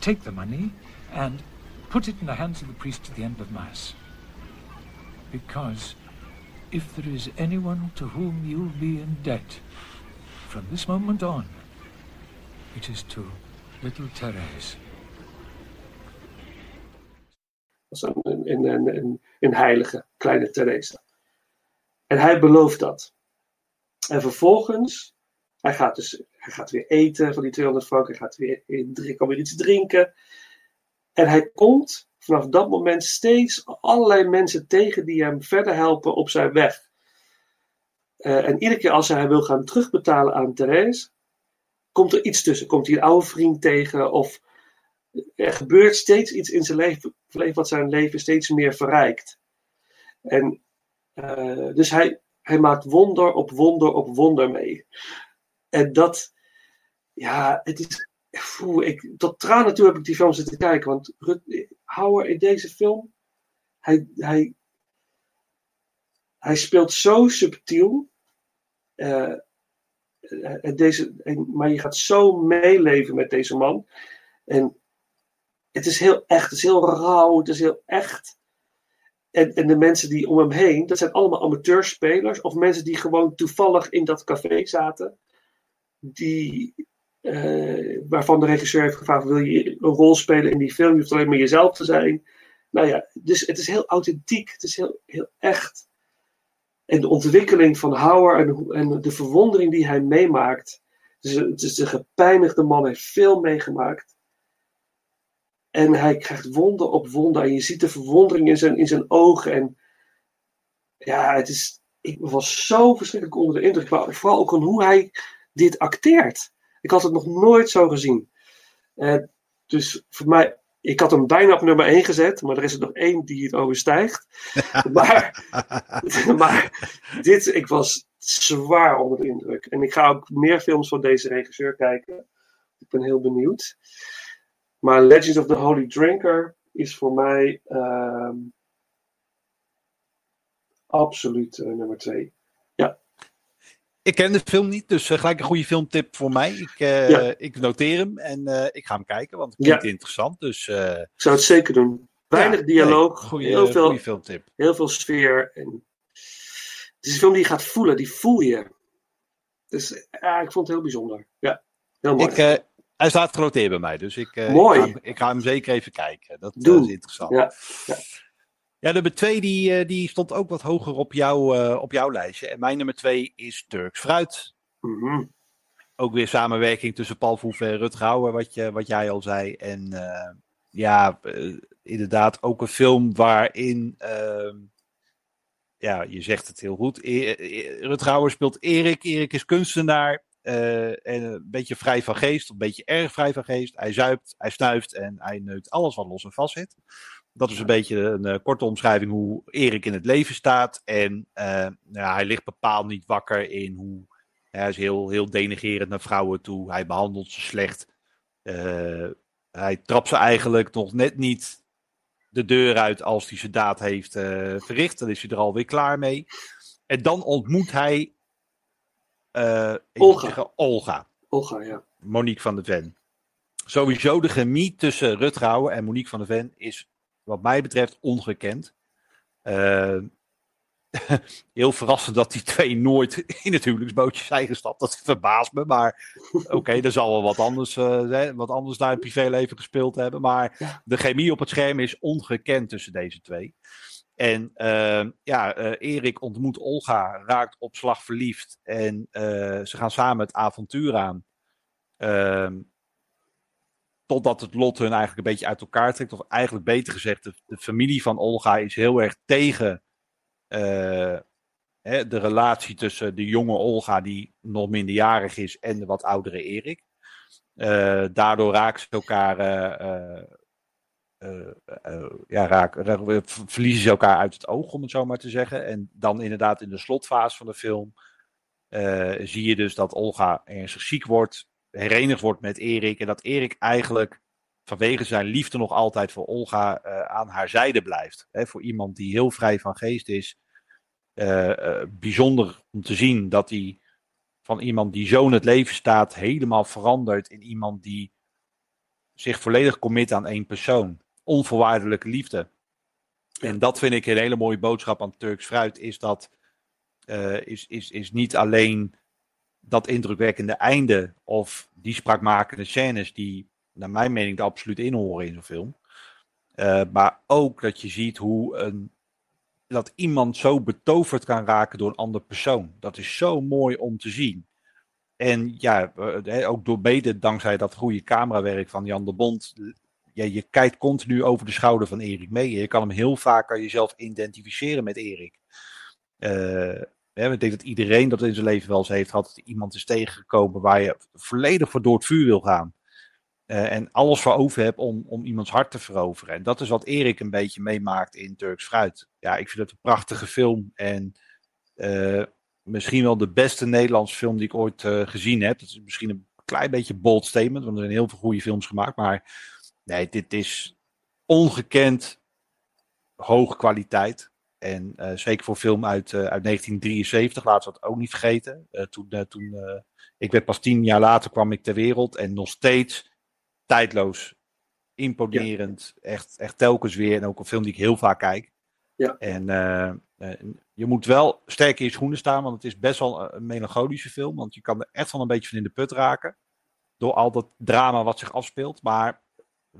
take the money and put it in the hands of the priest at the end of Mass. Because if there is anyone to whom you'll be in debt from this moment on, it is to little Therese.
Dat een, een, een, heilige, kleine Therese. En hij belooft dat. En vervolgens, hij gaat dus hij gaat weer eten van die 200 frank, hij gaat weer, in, kan weer iets drinken. En hij komt vanaf dat moment steeds allerlei mensen tegen die hem verder helpen op zijn weg. Uh, en iedere keer als hij wil gaan terugbetalen aan Therese, komt er iets tussen. Komt hij een oude vriend tegen of er gebeurt steeds iets in zijn leven, wat zijn leven steeds meer verrijkt. En uh, dus hij, hij maakt wonder op wonder op wonder mee. En dat, ja, het is. Ik, tot tranen toe heb ik die film zitten kijken. Want Hauer in deze film, hij, hij, hij speelt zo subtiel. Uh, deze, maar je gaat zo meeleven met deze man. En het is heel echt, het is heel rauw, het is heel echt. En, en de mensen die om hem heen, dat zijn allemaal amateurspelers. Of mensen die gewoon toevallig in dat café zaten. Die, waarvan de regisseur heeft gevraagd: wil je een rol spelen in die film? Je hoeft alleen maar jezelf te zijn. Nou ja, dus het is heel authentiek, het is heel, heel echt. En de ontwikkeling van Hauer en, en de verwondering die hij meemaakt. Dus, is een gepijnigde man, heeft veel meegemaakt. En hij krijgt wonder op wonder. En je ziet de verwondering in zijn, in zijn ogen. En ja, het is, ik was zo verschrikkelijk onder de indruk. Vooral ook aan hoe hij dit acteert. Ik had het nog nooit zo gezien. Uh, dus voor mij, ik had hem bijna op nummer 1 gezet, maar er is er nog één die het overstijgt. [LAUGHS] maar, maar dit, ik was zwaar onder de indruk. En ik ga ook meer films van deze regisseur kijken. Ik ben heel benieuwd. Maar Legends of the Holy Drinker is voor mij uh, absoluut uh, nummer 2.
Ik ken de film niet, dus uh, gelijk een goede filmtip voor mij. Ik, uh, ja. ik noteer hem en uh, ik ga hem kijken, want het klinkt ja. interessant. Dus,
ik zou het zeker doen. Weinig ja, dialoog,
nee, goeie,
heel, veel,
filmtip.
heel veel sfeer. En het is een film die je gaat voelen, die voel je. Dus ja, ik vond het heel bijzonder. Ja, heel mooi.
Ik, hij staat genoteerd bij mij, dus ik,
mooi.
Ik, ga, ik ga hem zeker even kijken. Dat
Doe.
is interessant.
Ja, ja.
Nummer twee die, die stond ook wat hoger op, jou, uh, op jouw lijstje. En mijn nummer twee is Turks Fruit.
Mm -hmm.
Ook weer samenwerking tussen Paul Verhoeven en Rutger Hauer, wat, je, wat jij al zei. En uh, ja, uh, inderdaad ook een film waarin, ehm, ja, je zegt het heel goed. E Rutger Hauer speelt Erik. Erik is kunstenaar. en een beetje vrij van geest, een beetje erg vrij van geest. Hij zuipt, hij snuift en hij neukt alles wat los en vast zit. Dat is een beetje een uh, korte omschrijving hoe Erik in het leven staat. En uh, ja, hij ligt bepaald niet wakker in hoe. Hij is heel, heel denigerend naar vrouwen toe. Hij behandelt ze slecht. Uh, hij trapt ze eigenlijk nog net niet de deur uit als hij zijn daad heeft verricht. Dan is hij er alweer klaar mee. En dan ontmoet hij
Olga.
Zeggen, Olga.
Olga, ja.
Monique van de Ven. Sowieso de chemie tussen Rutgauer en Monique van de Ven is wat mij betreft ongekend. Uh, [LAUGHS] heel verrassend dat die twee nooit [LAUGHS] in het huwelijksbootje zijn gestapt. Dat verbaast me. Maar [LAUGHS] oké, okay, er zal wel wat anders, uh, wat anders naar het privéleven gespeeld hebben. Maar de chemie op het scherm is ongekend tussen deze twee. En uh, ja, uh, Erik ontmoet Olga, raakt op slag verliefd. En ze gaan samen het avontuur aan. Totdat het lot hun eigenlijk een beetje uit elkaar trekt. Of eigenlijk beter gezegd, de, familie van Olga is heel erg tegen uh, hè, de relatie tussen de jonge Olga, die nog minderjarig is, en de wat oudere Erik. Uh, daardoor raken ze elkaar, uh, ja, raak, verliezen ze elkaar uit het oog, om het zo maar te zeggen. En dan inderdaad in de slotfase van de film zie je dus dat Olga ernstig ziek wordt, herenigd wordt met Erik. En dat Erik eigenlijk vanwege zijn liefde nog altijd voor Olga uh, aan haar zijde blijft. Hè, voor iemand die heel vrij van geest is. Uh, uh, bijzonder om te zien dat hij van iemand die zo in het leven staat, helemaal verandert in iemand die zich volledig commit aan één persoon. Onvoorwaardelijke liefde. En dat vind ik een hele mooie boodschap aan Turks Fruit, is dat is, is, is niet alleen dat indrukwekkende einde of die spraakmakende scènes die naar mijn mening er absoluut in horen in zo'n film. Uh, maar ook dat je ziet hoe een, dat iemand zo betoverd kan raken door een andere persoon. Dat is zo mooi om te zien. En ja, ook door mede dankzij dat goede camerawerk van Jan de Bond. Ja, je kijkt continu over de schouder van Erik mee. Je kan hem heel vaak kan jezelf identificeren met Erik. Uh, ik denk dat iedereen dat in zijn leven wel eens heeft gehad. Dat iemand is tegengekomen waar je volledig voor door het vuur wil gaan. Uh, en alles voor over heb om, om iemands hart te veroveren. En dat is wat Erik een beetje meemaakt in Turks Fruit. Ja, ik vind het een prachtige film. En uh, misschien wel de beste Nederlandse film die ik ooit uh, gezien heb. Dat is misschien een klein beetje bold statement, want er zijn heel veel goede films gemaakt. Maar nee, dit is ongekend hoge kwaliteit. En zeker voor film uit, uit 1973, laten we dat ook niet vergeten. toen toen ik werd pas tien jaar later kwam ik ter wereld en nog steeds tijdloos, imponerend. Ja. Echt, echt telkens weer. En ook een film die ik heel vaak kijk.
Ja.
En je moet wel sterk in je schoenen staan, want het is best wel een melancholische film. Want je kan er echt wel een beetje van in de put raken. Door al dat drama wat zich afspeelt. Maar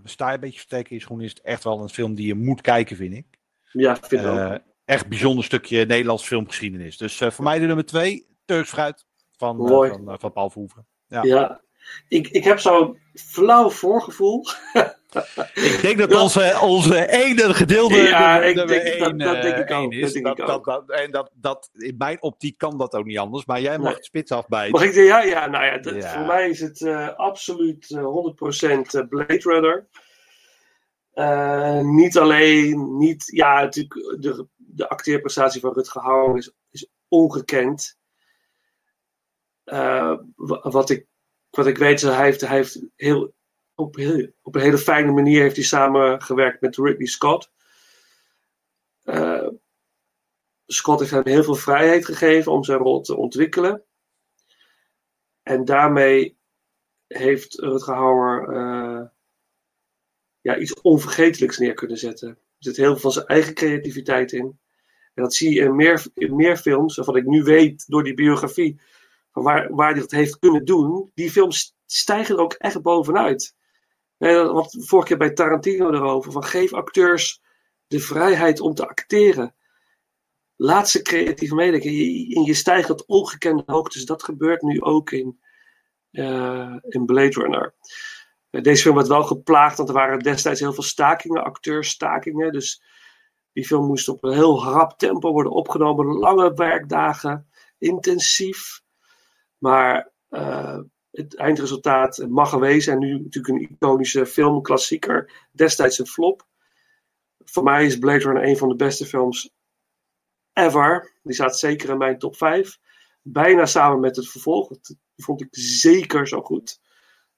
sta je een beetje sterk in je schoenen, is het echt wel een film die je moet kijken, vind ik.
Ja, vind ik uh, ook.
Echt bijzonder stukje Nederlands filmgeschiedenis. Dus uh, voor mij de nummer twee, Turks Fruit van, van, van Paul Verhoeven.
Ja. ja, ik, ik heb zo'n flauw voorgevoel. [LAUGHS]
ik denk dat onze, onze ene gedeelde
ja,
de,
ik
de,
denk,
één,
dat, dat denk ik ook.
is.
Dat
Dat, dat, en dat, dat, in mijn optiek kan dat ook niet anders. Maar jij mag
Nee.
het spits afbijten.
Mag ik zeggen, ja, ja, nou ja, dat,
Ja.
voor mij is het eh, absoluut eh, 100% Blade Runner. Eh, niet alleen, niet, ja, natuurlijk, de, de acteerprestatie van Rutger Hauer is, is ongekend. Eh, wa- wat, ik, wat ik weet, hij heeft, hij heeft heel, op, op een hele fijne manier heeft hij samengewerkt met Ridley Scott. Eh, Scott heeft hem heel veel vrijheid gegeven om zijn rol te ontwikkelen. En daarmee heeft Rutger Hauer eh, ja, iets onvergetelijks neer kunnen zetten. Zit heel veel van zijn eigen creativiteit in. En dat zie je in meer, meer films, waarvan ik nu weet door die biografie, van waar, waar hij dat heeft kunnen doen. Die films stijgen er ook echt bovenuit. Eh, wat vorige keer bij Tarantino erover, van geef acteurs de vrijheid om te acteren. Laat ze creatief meedenken. En je stijgt tot ongekende hoogtes. Dat gebeurt nu ook in, eh, in Blade Runner. Eh, Deze film werd wel geplaagd, want er waren destijds heel veel stakingen, acteurstakingen. Dus die film moest op een heel rap tempo worden opgenomen. Lange werkdagen, intensief. Maar eh, het eindresultaat mag gewezen. En nu natuurlijk een iconische filmklassieker. Destijds een flop. Voor mij is Blade Runner een van de beste films ever. Die staat zeker in mijn top 5. Bijna samen met het vervolg. Dat vond ik zeker zo goed.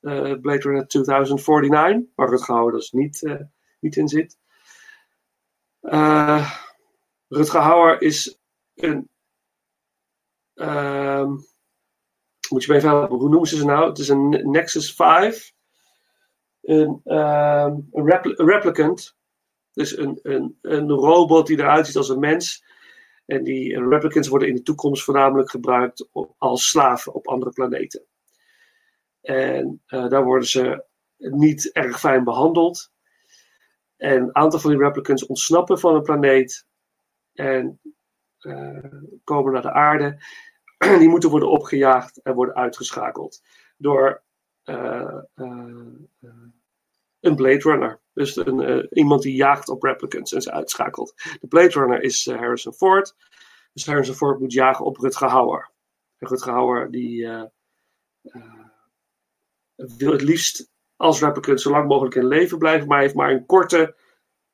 Eh, Blade Runner 2049, waar Rutger dus niet, eh, niet in zit. Uh, Rutger Hauer is een. ehm, moet je me even helpen, hoe noemen ze ze nou? Het is een Nexus 5. Een, ehm, een, een replicant. Dus een, een, een robot die eruit ziet als een mens. En die eh, replicants worden in de toekomst voornamelijk gebruikt als slaven op andere planeten. En eh, daar worden ze niet erg fijn behandeld. En een aantal van die replicants ontsnappen van een planeet en eh, komen naar de aarde. [CLEARS THROAT] Die moeten worden opgejaagd en worden uitgeschakeld door eh, een Blade Runner. Dus een, iemand die jaagt op replicants en ze uitschakelt. De Blade Runner is Harrison Ford. Dus Harrison Ford moet jagen op Rutger Hauer. En Rutger Hauer die wil het liefst als replicant zo lang mogelijk in leven blijven, maar heeft maar een korte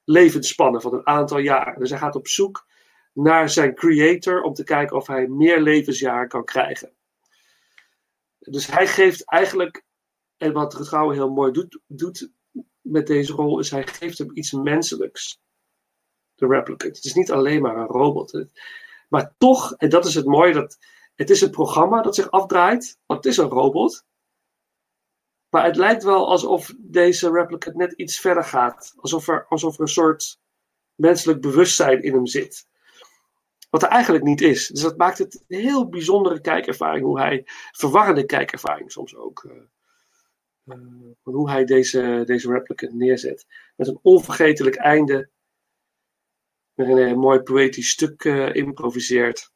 levensspanne van een aantal jaren. Dus hij gaat op zoek naar zijn creator om te kijken of hij meer levensjaren kan krijgen. Dus hij geeft eigenlijk, en wat Rutger heel mooi doet, doet met deze rol, is hij geeft hem iets menselijks. De replicant. Het is niet alleen maar een robot. Maar toch, en dat is het mooie, dat het is een programma dat zich afdraait, want het is een robot. Maar het lijkt wel alsof deze replicant net iets verder gaat. Alsof er, alsof er een soort menselijk bewustzijn in hem zit. Wat er eigenlijk niet is. Dus dat maakt het een heel bijzondere kijkervaring. Hoe hij, verwarrende kijkervaring soms ook. eh, eh, hoe hij deze, deze replicant neerzet. Met een onvergetelijk einde. Hij een mooi poëtisch stuk eh, improviseert.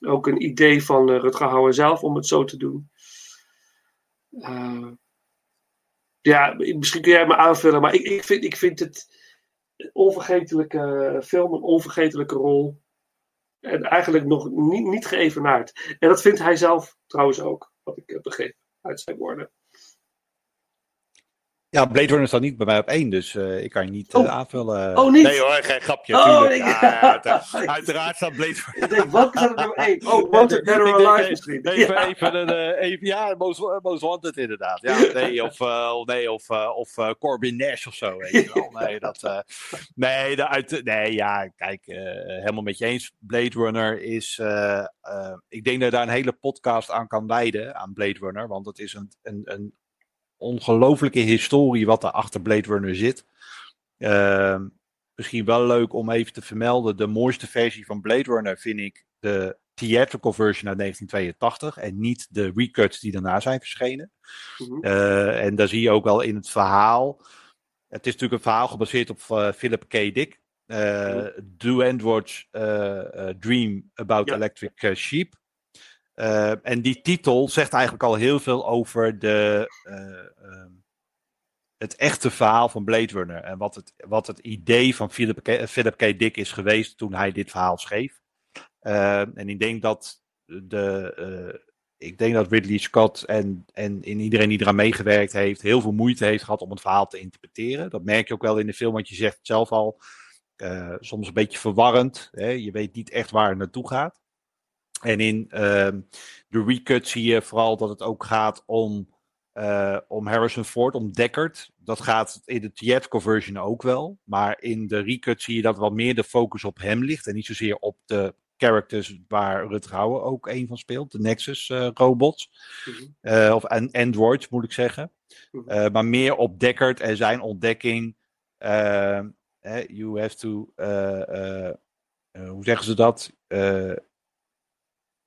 Ook een idee van eh, Rutger Hauer zelf om het zo te doen. Eh, ja, misschien kun jij me aanvullen, maar ik, ik, vind, ik vind het een onvergetelijke film, een onvergetelijke rol. En eigenlijk nog niet, niet geëvenaard. En dat vindt hij zelf trouwens ook, wat ik heb begrepen uit zijn woorden.
Ja, Blade Runner staat niet bij mij op één, dus eh, ik kan je niet eh, aanvullen.
Oh, niet?
Nee hoor, geen grapje,
Oh,
Ja, [LAUGHS] ja, uiteraard, staat Blade Runner.
Ik denk, wat staat er nummer 1? Oh, Wanted Dead or
Ik denk,
Alive
eh,
misschien.
Even,
Ja.
even, een, eh, even, ja, most, most Wanted inderdaad. Ja, [LAUGHS] nee, of, eh, of, nee, of, eh, of eh, Corbin Nash of zo, weet je wel. Nee, dat, eh, nee, de, uit, nee, ja, kijk, eh, helemaal met je eens. Blade Runner is, eh, eh, ik denk dat je daar een hele podcast aan kan wijden, aan Blade Runner. Want het is een, een, een ongelofelijke historie wat er achter Blade Runner zit. Ehm, misschien wel leuk om even te vermelden. De mooiste versie van Blade Runner vind ik de theatrical version uit 1982 en niet de recuts die daarna zijn verschenen.
Mhm.
Eh, en daar zie je ook wel in het verhaal. Het is natuurlijk een verhaal gebaseerd op eh, Philip K. Dick. eh, Do Androids eh, eh, Dream About Electric Sheep. Eh, en die titel zegt eigenlijk al heel veel over de, eh, ehm, het echte verhaal van Blade Runner. En wat het, wat het idee van Philip K, eh, Philip K. Dick is geweest toen hij dit verhaal schreef. En ik denk dat de. ik denk dat Ridley Scott en, en in iedereen die eraan meegewerkt heeft, heel veel moeite heeft gehad om het verhaal te interpreteren. Dat merk je ook wel in de film, want je zegt het zelf al. soms een beetje verwarrend. Hè? Je weet niet echt waar het naartoe gaat. En in ehm, de recut zie je vooral dat het ook gaat om, eh, om Harrison Ford, om Deckard. Dat gaat in de theatrical version ook wel. Maar in de recut zie je dat wat meer de focus op hem ligt. En niet zozeer op de characters waar Rutger Hauer ook een van speelt. De Nexus eh, robots. Eh, of an- androids moet ik zeggen. Eh, maar meer op Deckard en zijn ontdekking. ehm, eh, you have to... hoe zeggen ze dat?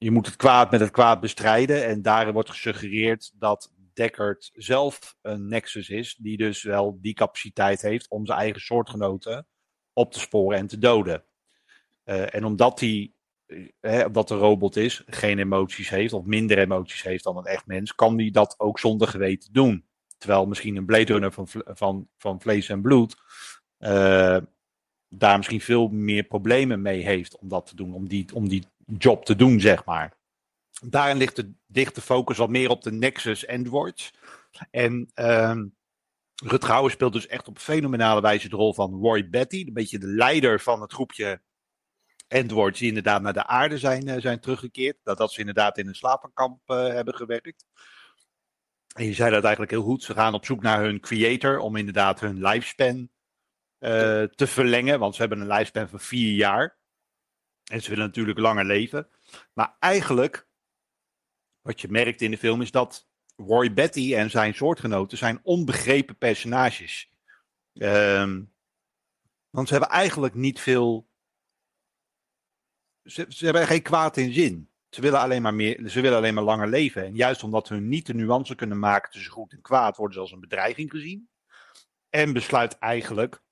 Je moet het kwaad met het kwaad bestrijden. En daarin wordt gesuggereerd dat Deckard zelf een Nexus is. Die dus wel die capaciteit heeft om zijn eigen soortgenoten op te sporen en te doden. Eh, en omdat hij, eh, omdat de robot is, geen emoties heeft of minder emoties heeft dan een echt mens, kan hij dat ook zonder geweten doen. Terwijl misschien een Blade Runner van, van, van vlees en bloed eh, daar misschien veel meer problemen mee heeft om dat te doen, om die, om die job te doen, zeg maar. Daarin ligt de, de focus wat meer op de Nexus Androids. En ehm Rutger Hauer speelt dus echt op fenomenale wijze de rol van Roy Betty, een beetje de leider van het groepje Androids die inderdaad naar de aarde zijn, eh, zijn teruggekeerd. Dat, dat ze inderdaad in een slapenkamp eh, hebben gewerkt. En je zei dat eigenlijk heel goed. Ze gaan op zoek naar hun creator om inderdaad hun lifespan eh, te verlengen. Want ze hebben een lifespan van vier jaar. En ze willen natuurlijk langer leven. Maar eigenlijk, wat je merkt in de film, is dat Roy Betty en zijn soortgenoten zijn onbegrepen personages. Ehm, want ze hebben eigenlijk niet veel. Ze, hebben geen kwaad in zin. Ze willen, alleen maar meer, ze willen alleen maar langer leven. En juist omdat hun niet de nuance kunnen maken tussen goed en kwaad, worden ze als een bedreiging gezien. En besluit eigenlijk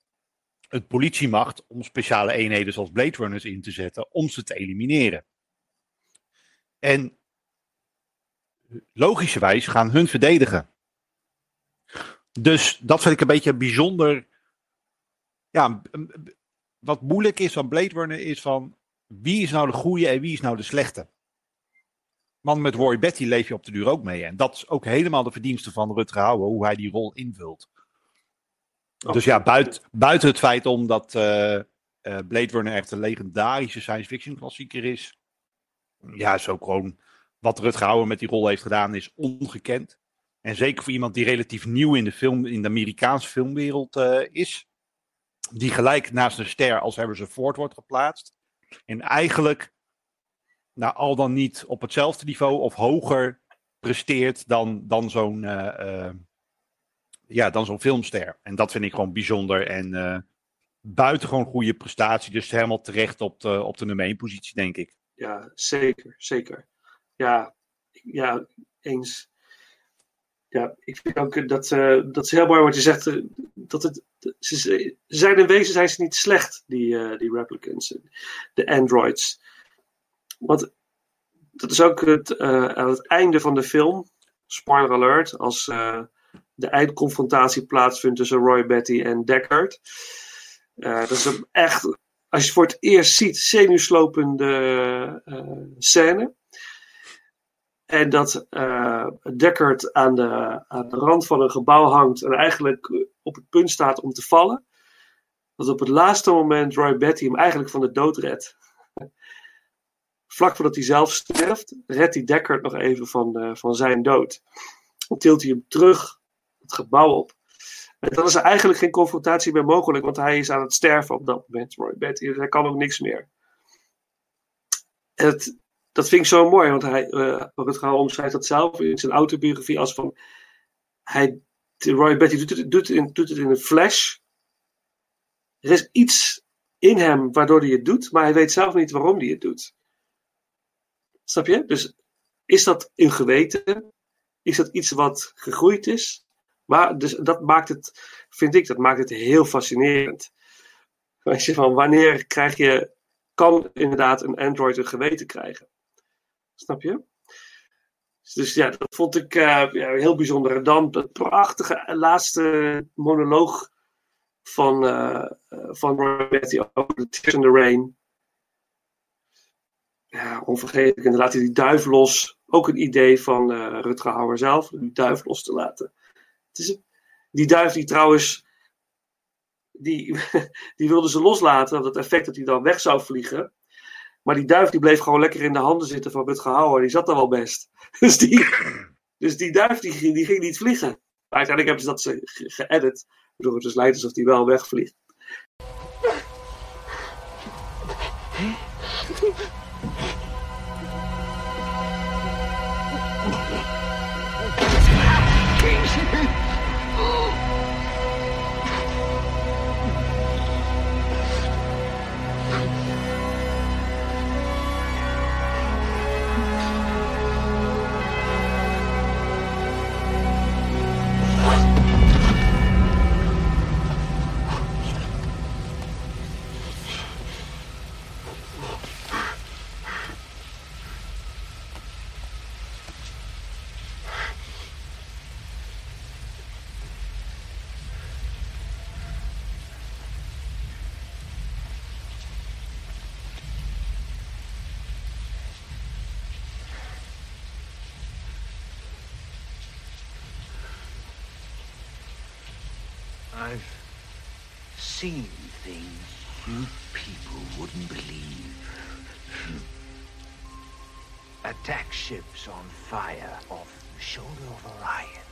het politiemacht om speciale eenheden zoals Blade Runners in te zetten om ze te elimineren. En logischerwijs gaan hun verdedigen. Dus dat vind ik een beetje bijzonder. Ja, wat moeilijk is van Blade Runner is van wie is nou de goede en wie is nou de slechte. Want met Roy Betty leef je op de duur ook mee. En dat is ook helemaal de verdienste van Rutger Hauer, hoe hij die rol invult. Dus ja, buiten, buiten het feit omdat uh, uh, Blade Runner echt een legendarische science fiction klassieker is. Ja, ook gewoon wat Rutger Hauer met die rol heeft gedaan is ongekend. En zeker voor iemand die relatief nieuw in de, film, in de Amerikaanse filmwereld uh, is. Die gelijk naast een ster als Harrison Ford wordt geplaatst. En eigenlijk nou, al dan niet op hetzelfde niveau of hoger presteert dan, dan zo'n ja, dan zo'n filmster. En dat vind ik gewoon bijzonder. En uh, buitengewoon goede prestatie. Dus helemaal terecht op de, op de nummer 1 positie, denk ik.
Ja, zeker, zeker. Ja, ja eens. Ja, ik vind ook dat, uh, dat is heel mooi wat je zegt. Uh, dat het, ze, zijn in wezen zijn ze niet slecht, die, die replicants, de androids. Want dat is ook het, aan het einde van de film, spoiler alert, als de eindconfrontatie plaatsvindt tussen Roy Betty en Deckard. dat is een echt, als je het voor het eerst ziet, zenuwslopende scène. En dat uh, Deckard aan de, aan de rand van een gebouw hangt en eigenlijk op het punt staat om te vallen. Dat op het laatste moment Roy Betty hem eigenlijk van de dood redt. [LAUGHS] Vlak voordat hij zelf sterft, redt hij Deckard nog even van, uh, van zijn dood. Dan tilt hij hem terug het gebouw op. En dan is er eigenlijk geen confrontatie meer mogelijk, want hij is aan het sterven op dat moment, Roy Betty. Dus hij kan ook niks meer. Het, dat vind ik zo mooi, want hij, uh, Rutger omschrijft dat zelf in zijn autobiografie als van, hij, Roy Betty doet het, doet, het in, doet het in een flash. Er is iets in hem waardoor hij het doet, maar hij weet zelf niet waarom hij het doet. Snap je? Dus is dat een geweten? Is dat iets wat gegroeid is? Maar dus dat maakt het, vind ik, dat maakt het heel fascinerend. Als je van wanneer krijg je, kan inderdaad een Android een geweten krijgen? Snap je? Dus ja, dat vond ik uh, ja, heel bijzonder. En dan het prachtige laatste monoloog van, uh, van Roberti over The Tears in the Rain. Ja, onvergetelijk. En dan laat hij die duif los. Ook een idee van uh, Rutger Hauer zelf, die duif los te laten. Die duif die trouwens, die, [LAUGHS] die wilde ze loslaten, dat effect dat hij dan weg zou vliegen. Maar die duif die bleef gewoon lekker in de handen zitten van Rutger Hauer. Die zat er wel best. [LAUGHS] Dus die, dus die duif die, die ging niet vliegen. Uiteindelijk hebben ze dat geëdit. Waardoor het dus lijkt alsof die wel wegvliegt.
seen things you people wouldn't believe. Attack ships on fire off the shoulder of Orion.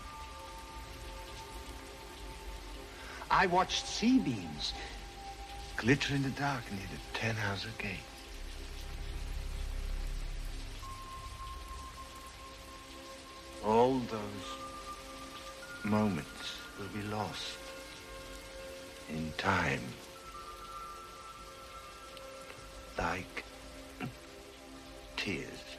I watched sea beams glitter in the dark near the Ten Hauser Gate. All those moments will be lost in time. Like [CLEARS THROAT] tears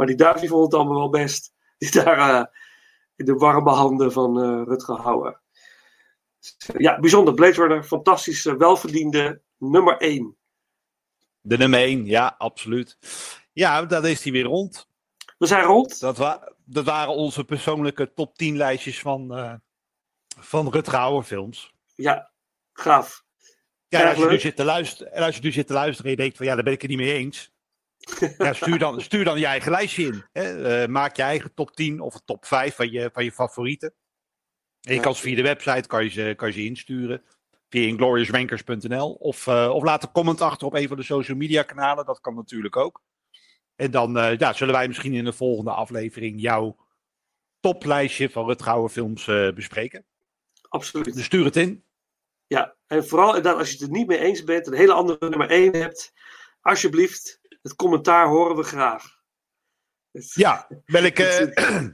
Maar die Davy vond het allemaal wel best. [LAUGHS] Die daar eh, in de warme handen van eh, Rutger Hauer. Ja, bijzonder. Blade Runner, fantastisch, eh, welverdiende nummer 1.
De nummer 1, ja, absoluut. Ja, dat is die weer rond.
We zijn rond.
Dat, wa dat waren onze persoonlijke top 10 lijstjes van, uh, van Rutger Hauer films.
Ja, gaaf.
Ja, en als, je nu zit te luisteren, en als je nu zit te luisteren en je denkt van ja, daar ben ik het niet mee eens. Ja, stuur, dan, stuur dan je eigen lijstje in. Hè. Uh, maak je eigen top 10 of top 5 van je, van je favorieten. En je kan ze via de website kan je ze, kan je ze insturen. Via ingloriousrankers.nl. Of, uh, of laat een comment achter op een van de social media kanalen. Dat kan natuurlijk ook. En dan uh, ja, zullen wij misschien in de volgende aflevering jouw toplijstje van Rutgouwen films bespreken.
Absoluut.
Dus stuur het in.
Ja, en vooral dat als je het er niet mee eens bent, een hele andere nummer 1 hebt, alsjeblieft, het commentaar horen we graag.
Ja, ben ik, [LAUGHS] uh, [CLEARS THROAT]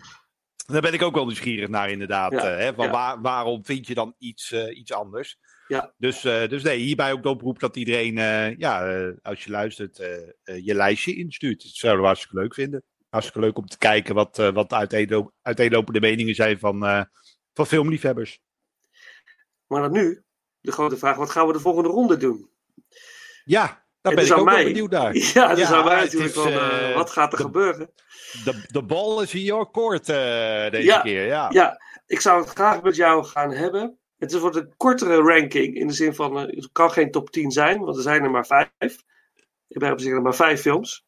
daar ben ik ook wel nieuwsgierig naar, inderdaad. Ja, uh, hè, van ja. waar, waarom vind je dan iets, uh, iets anders?
Ja.
Dus, dus nee, hierbij ook de oproep dat iedereen, ja, als je luistert, je lijstje instuurt. Dat zouden we hartstikke leuk vinden. Hartstikke leuk om te kijken wat, wat uiteenlop, uiteenlopende meningen zijn van, van filmliefhebbers.
Maar dan nu, de grote vraag, wat gaan we de volgende ronde doen?
Ja, daar ben ik ook wel benieuwd naar. [LAUGHS]
Ja, dus ja, aan mij natuurlijk van, uh, wat gaat er
de,
gebeuren?
De, de bal is in your court uh, deze
ja,
keer, ja.
Ja, ik zou het graag met jou gaan hebben. Het wordt een kortere ranking, in de zin van, uh, het kan geen top 10 zijn, want er zijn er maar vijf. Ik ben op zich maar vijf films.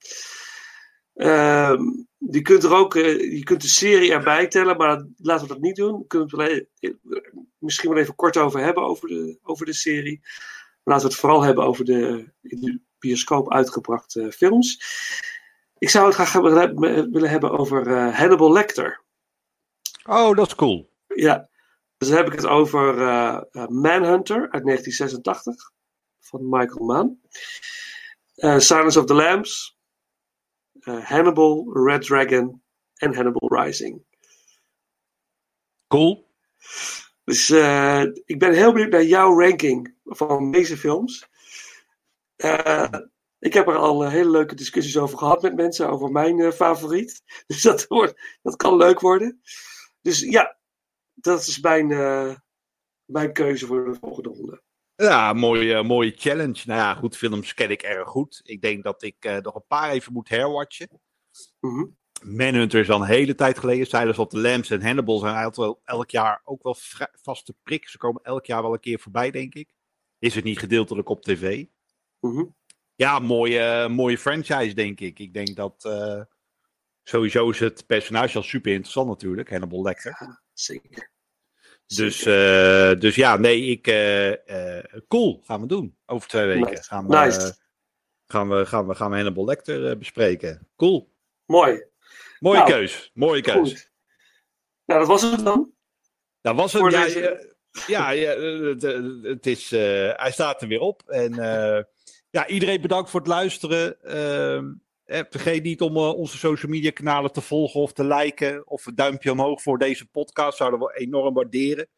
Uh, je kunt er ook, je kunt de serie erbij tellen, maar dat, laten we dat niet doen. We kunnen het wel, misschien wel even kort over hebben, over de, over de serie. Laten we het vooral hebben over de bioscoop uitgebrachte films. Ik zou het graag willen hebben over uh, Hannibal Lecter.
Oh, dat is cool.
Ja, dus dan heb ik het over uh, Manhunter uit 1986 van Michael Mann. Silence of the Lambs. Hannibal, Red Dragon en Hannibal Rising.
Cool.
Dus uh, ik ben heel benieuwd naar jouw ranking van deze films. Uh, ik heb er al uh, hele leuke discussies over gehad met mensen over mijn favoriet. [LAUGHS] Dus dat, wordt, dat kan leuk worden. Dus ja, dat is mijn, mijn keuze voor de volgende ronde.
Ja, mooie, mooie challenge. Nou ja, goed, films ken ik erg goed. Ik denk dat ik nog een paar even moet herwatchen.
Mm -hmm.
Manhunter is al een hele tijd geleden. Silence of the Lambs en Hannibal zijn eigenlijk wel elk jaar ook wel vaste prik. Ze komen elk jaar wel een keer voorbij, denk ik. Is het niet gedeeltelijk op tv?
Mm -hmm.
Ja, mooie, mooie franchise, denk ik. Ik denk dat uh, sowieso is het personage al super interessant natuurlijk. Hannibal Lecter.
Ja, zeker.
Dus, uh, dus ja, nee, ik. Uh, cool, gaan we doen. Over twee weken
nice.
gaan, we,
nice.
gaan, we, gaan, we, gaan we Hannibal Lecter bespreken. Cool.
Mooi.
Mooie
nou,
keus. Mooie keus.
Goed. Nou, dat was het dan.
Dat was het. Ja, deze... ja, ja, het, het is, hij staat er weer op. En ja, iedereen bedankt voor het luisteren. Uh, vergeet niet om uh, onze social media kanalen te volgen of te liken. Of een duimpje omhoog voor deze podcast. Zouden we enorm waarderen.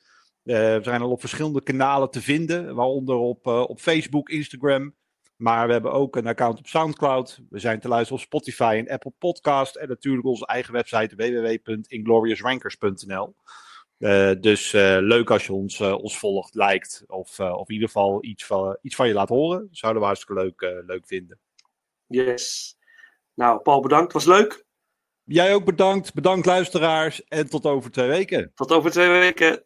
Uh, we zijn al op verschillende kanalen te vinden. Waaronder op, uh, op Facebook, Instagram. Maar we hebben ook een account op Soundcloud. We zijn te luisteren op Spotify en Apple Podcast. En natuurlijk onze eigen website www.ingloriousrankers.nl. Uh, dus uh, leuk als je ons, uh, ons volgt, liked of, of in ieder geval iets van, iets van je laat horen. Zouden we hartstikke leuk, leuk vinden.
Yes. Nou, Paul, bedankt. Was leuk.
Jij ook bedankt. Bedankt luisteraars. En tot over twee weken.
Tot over twee weken.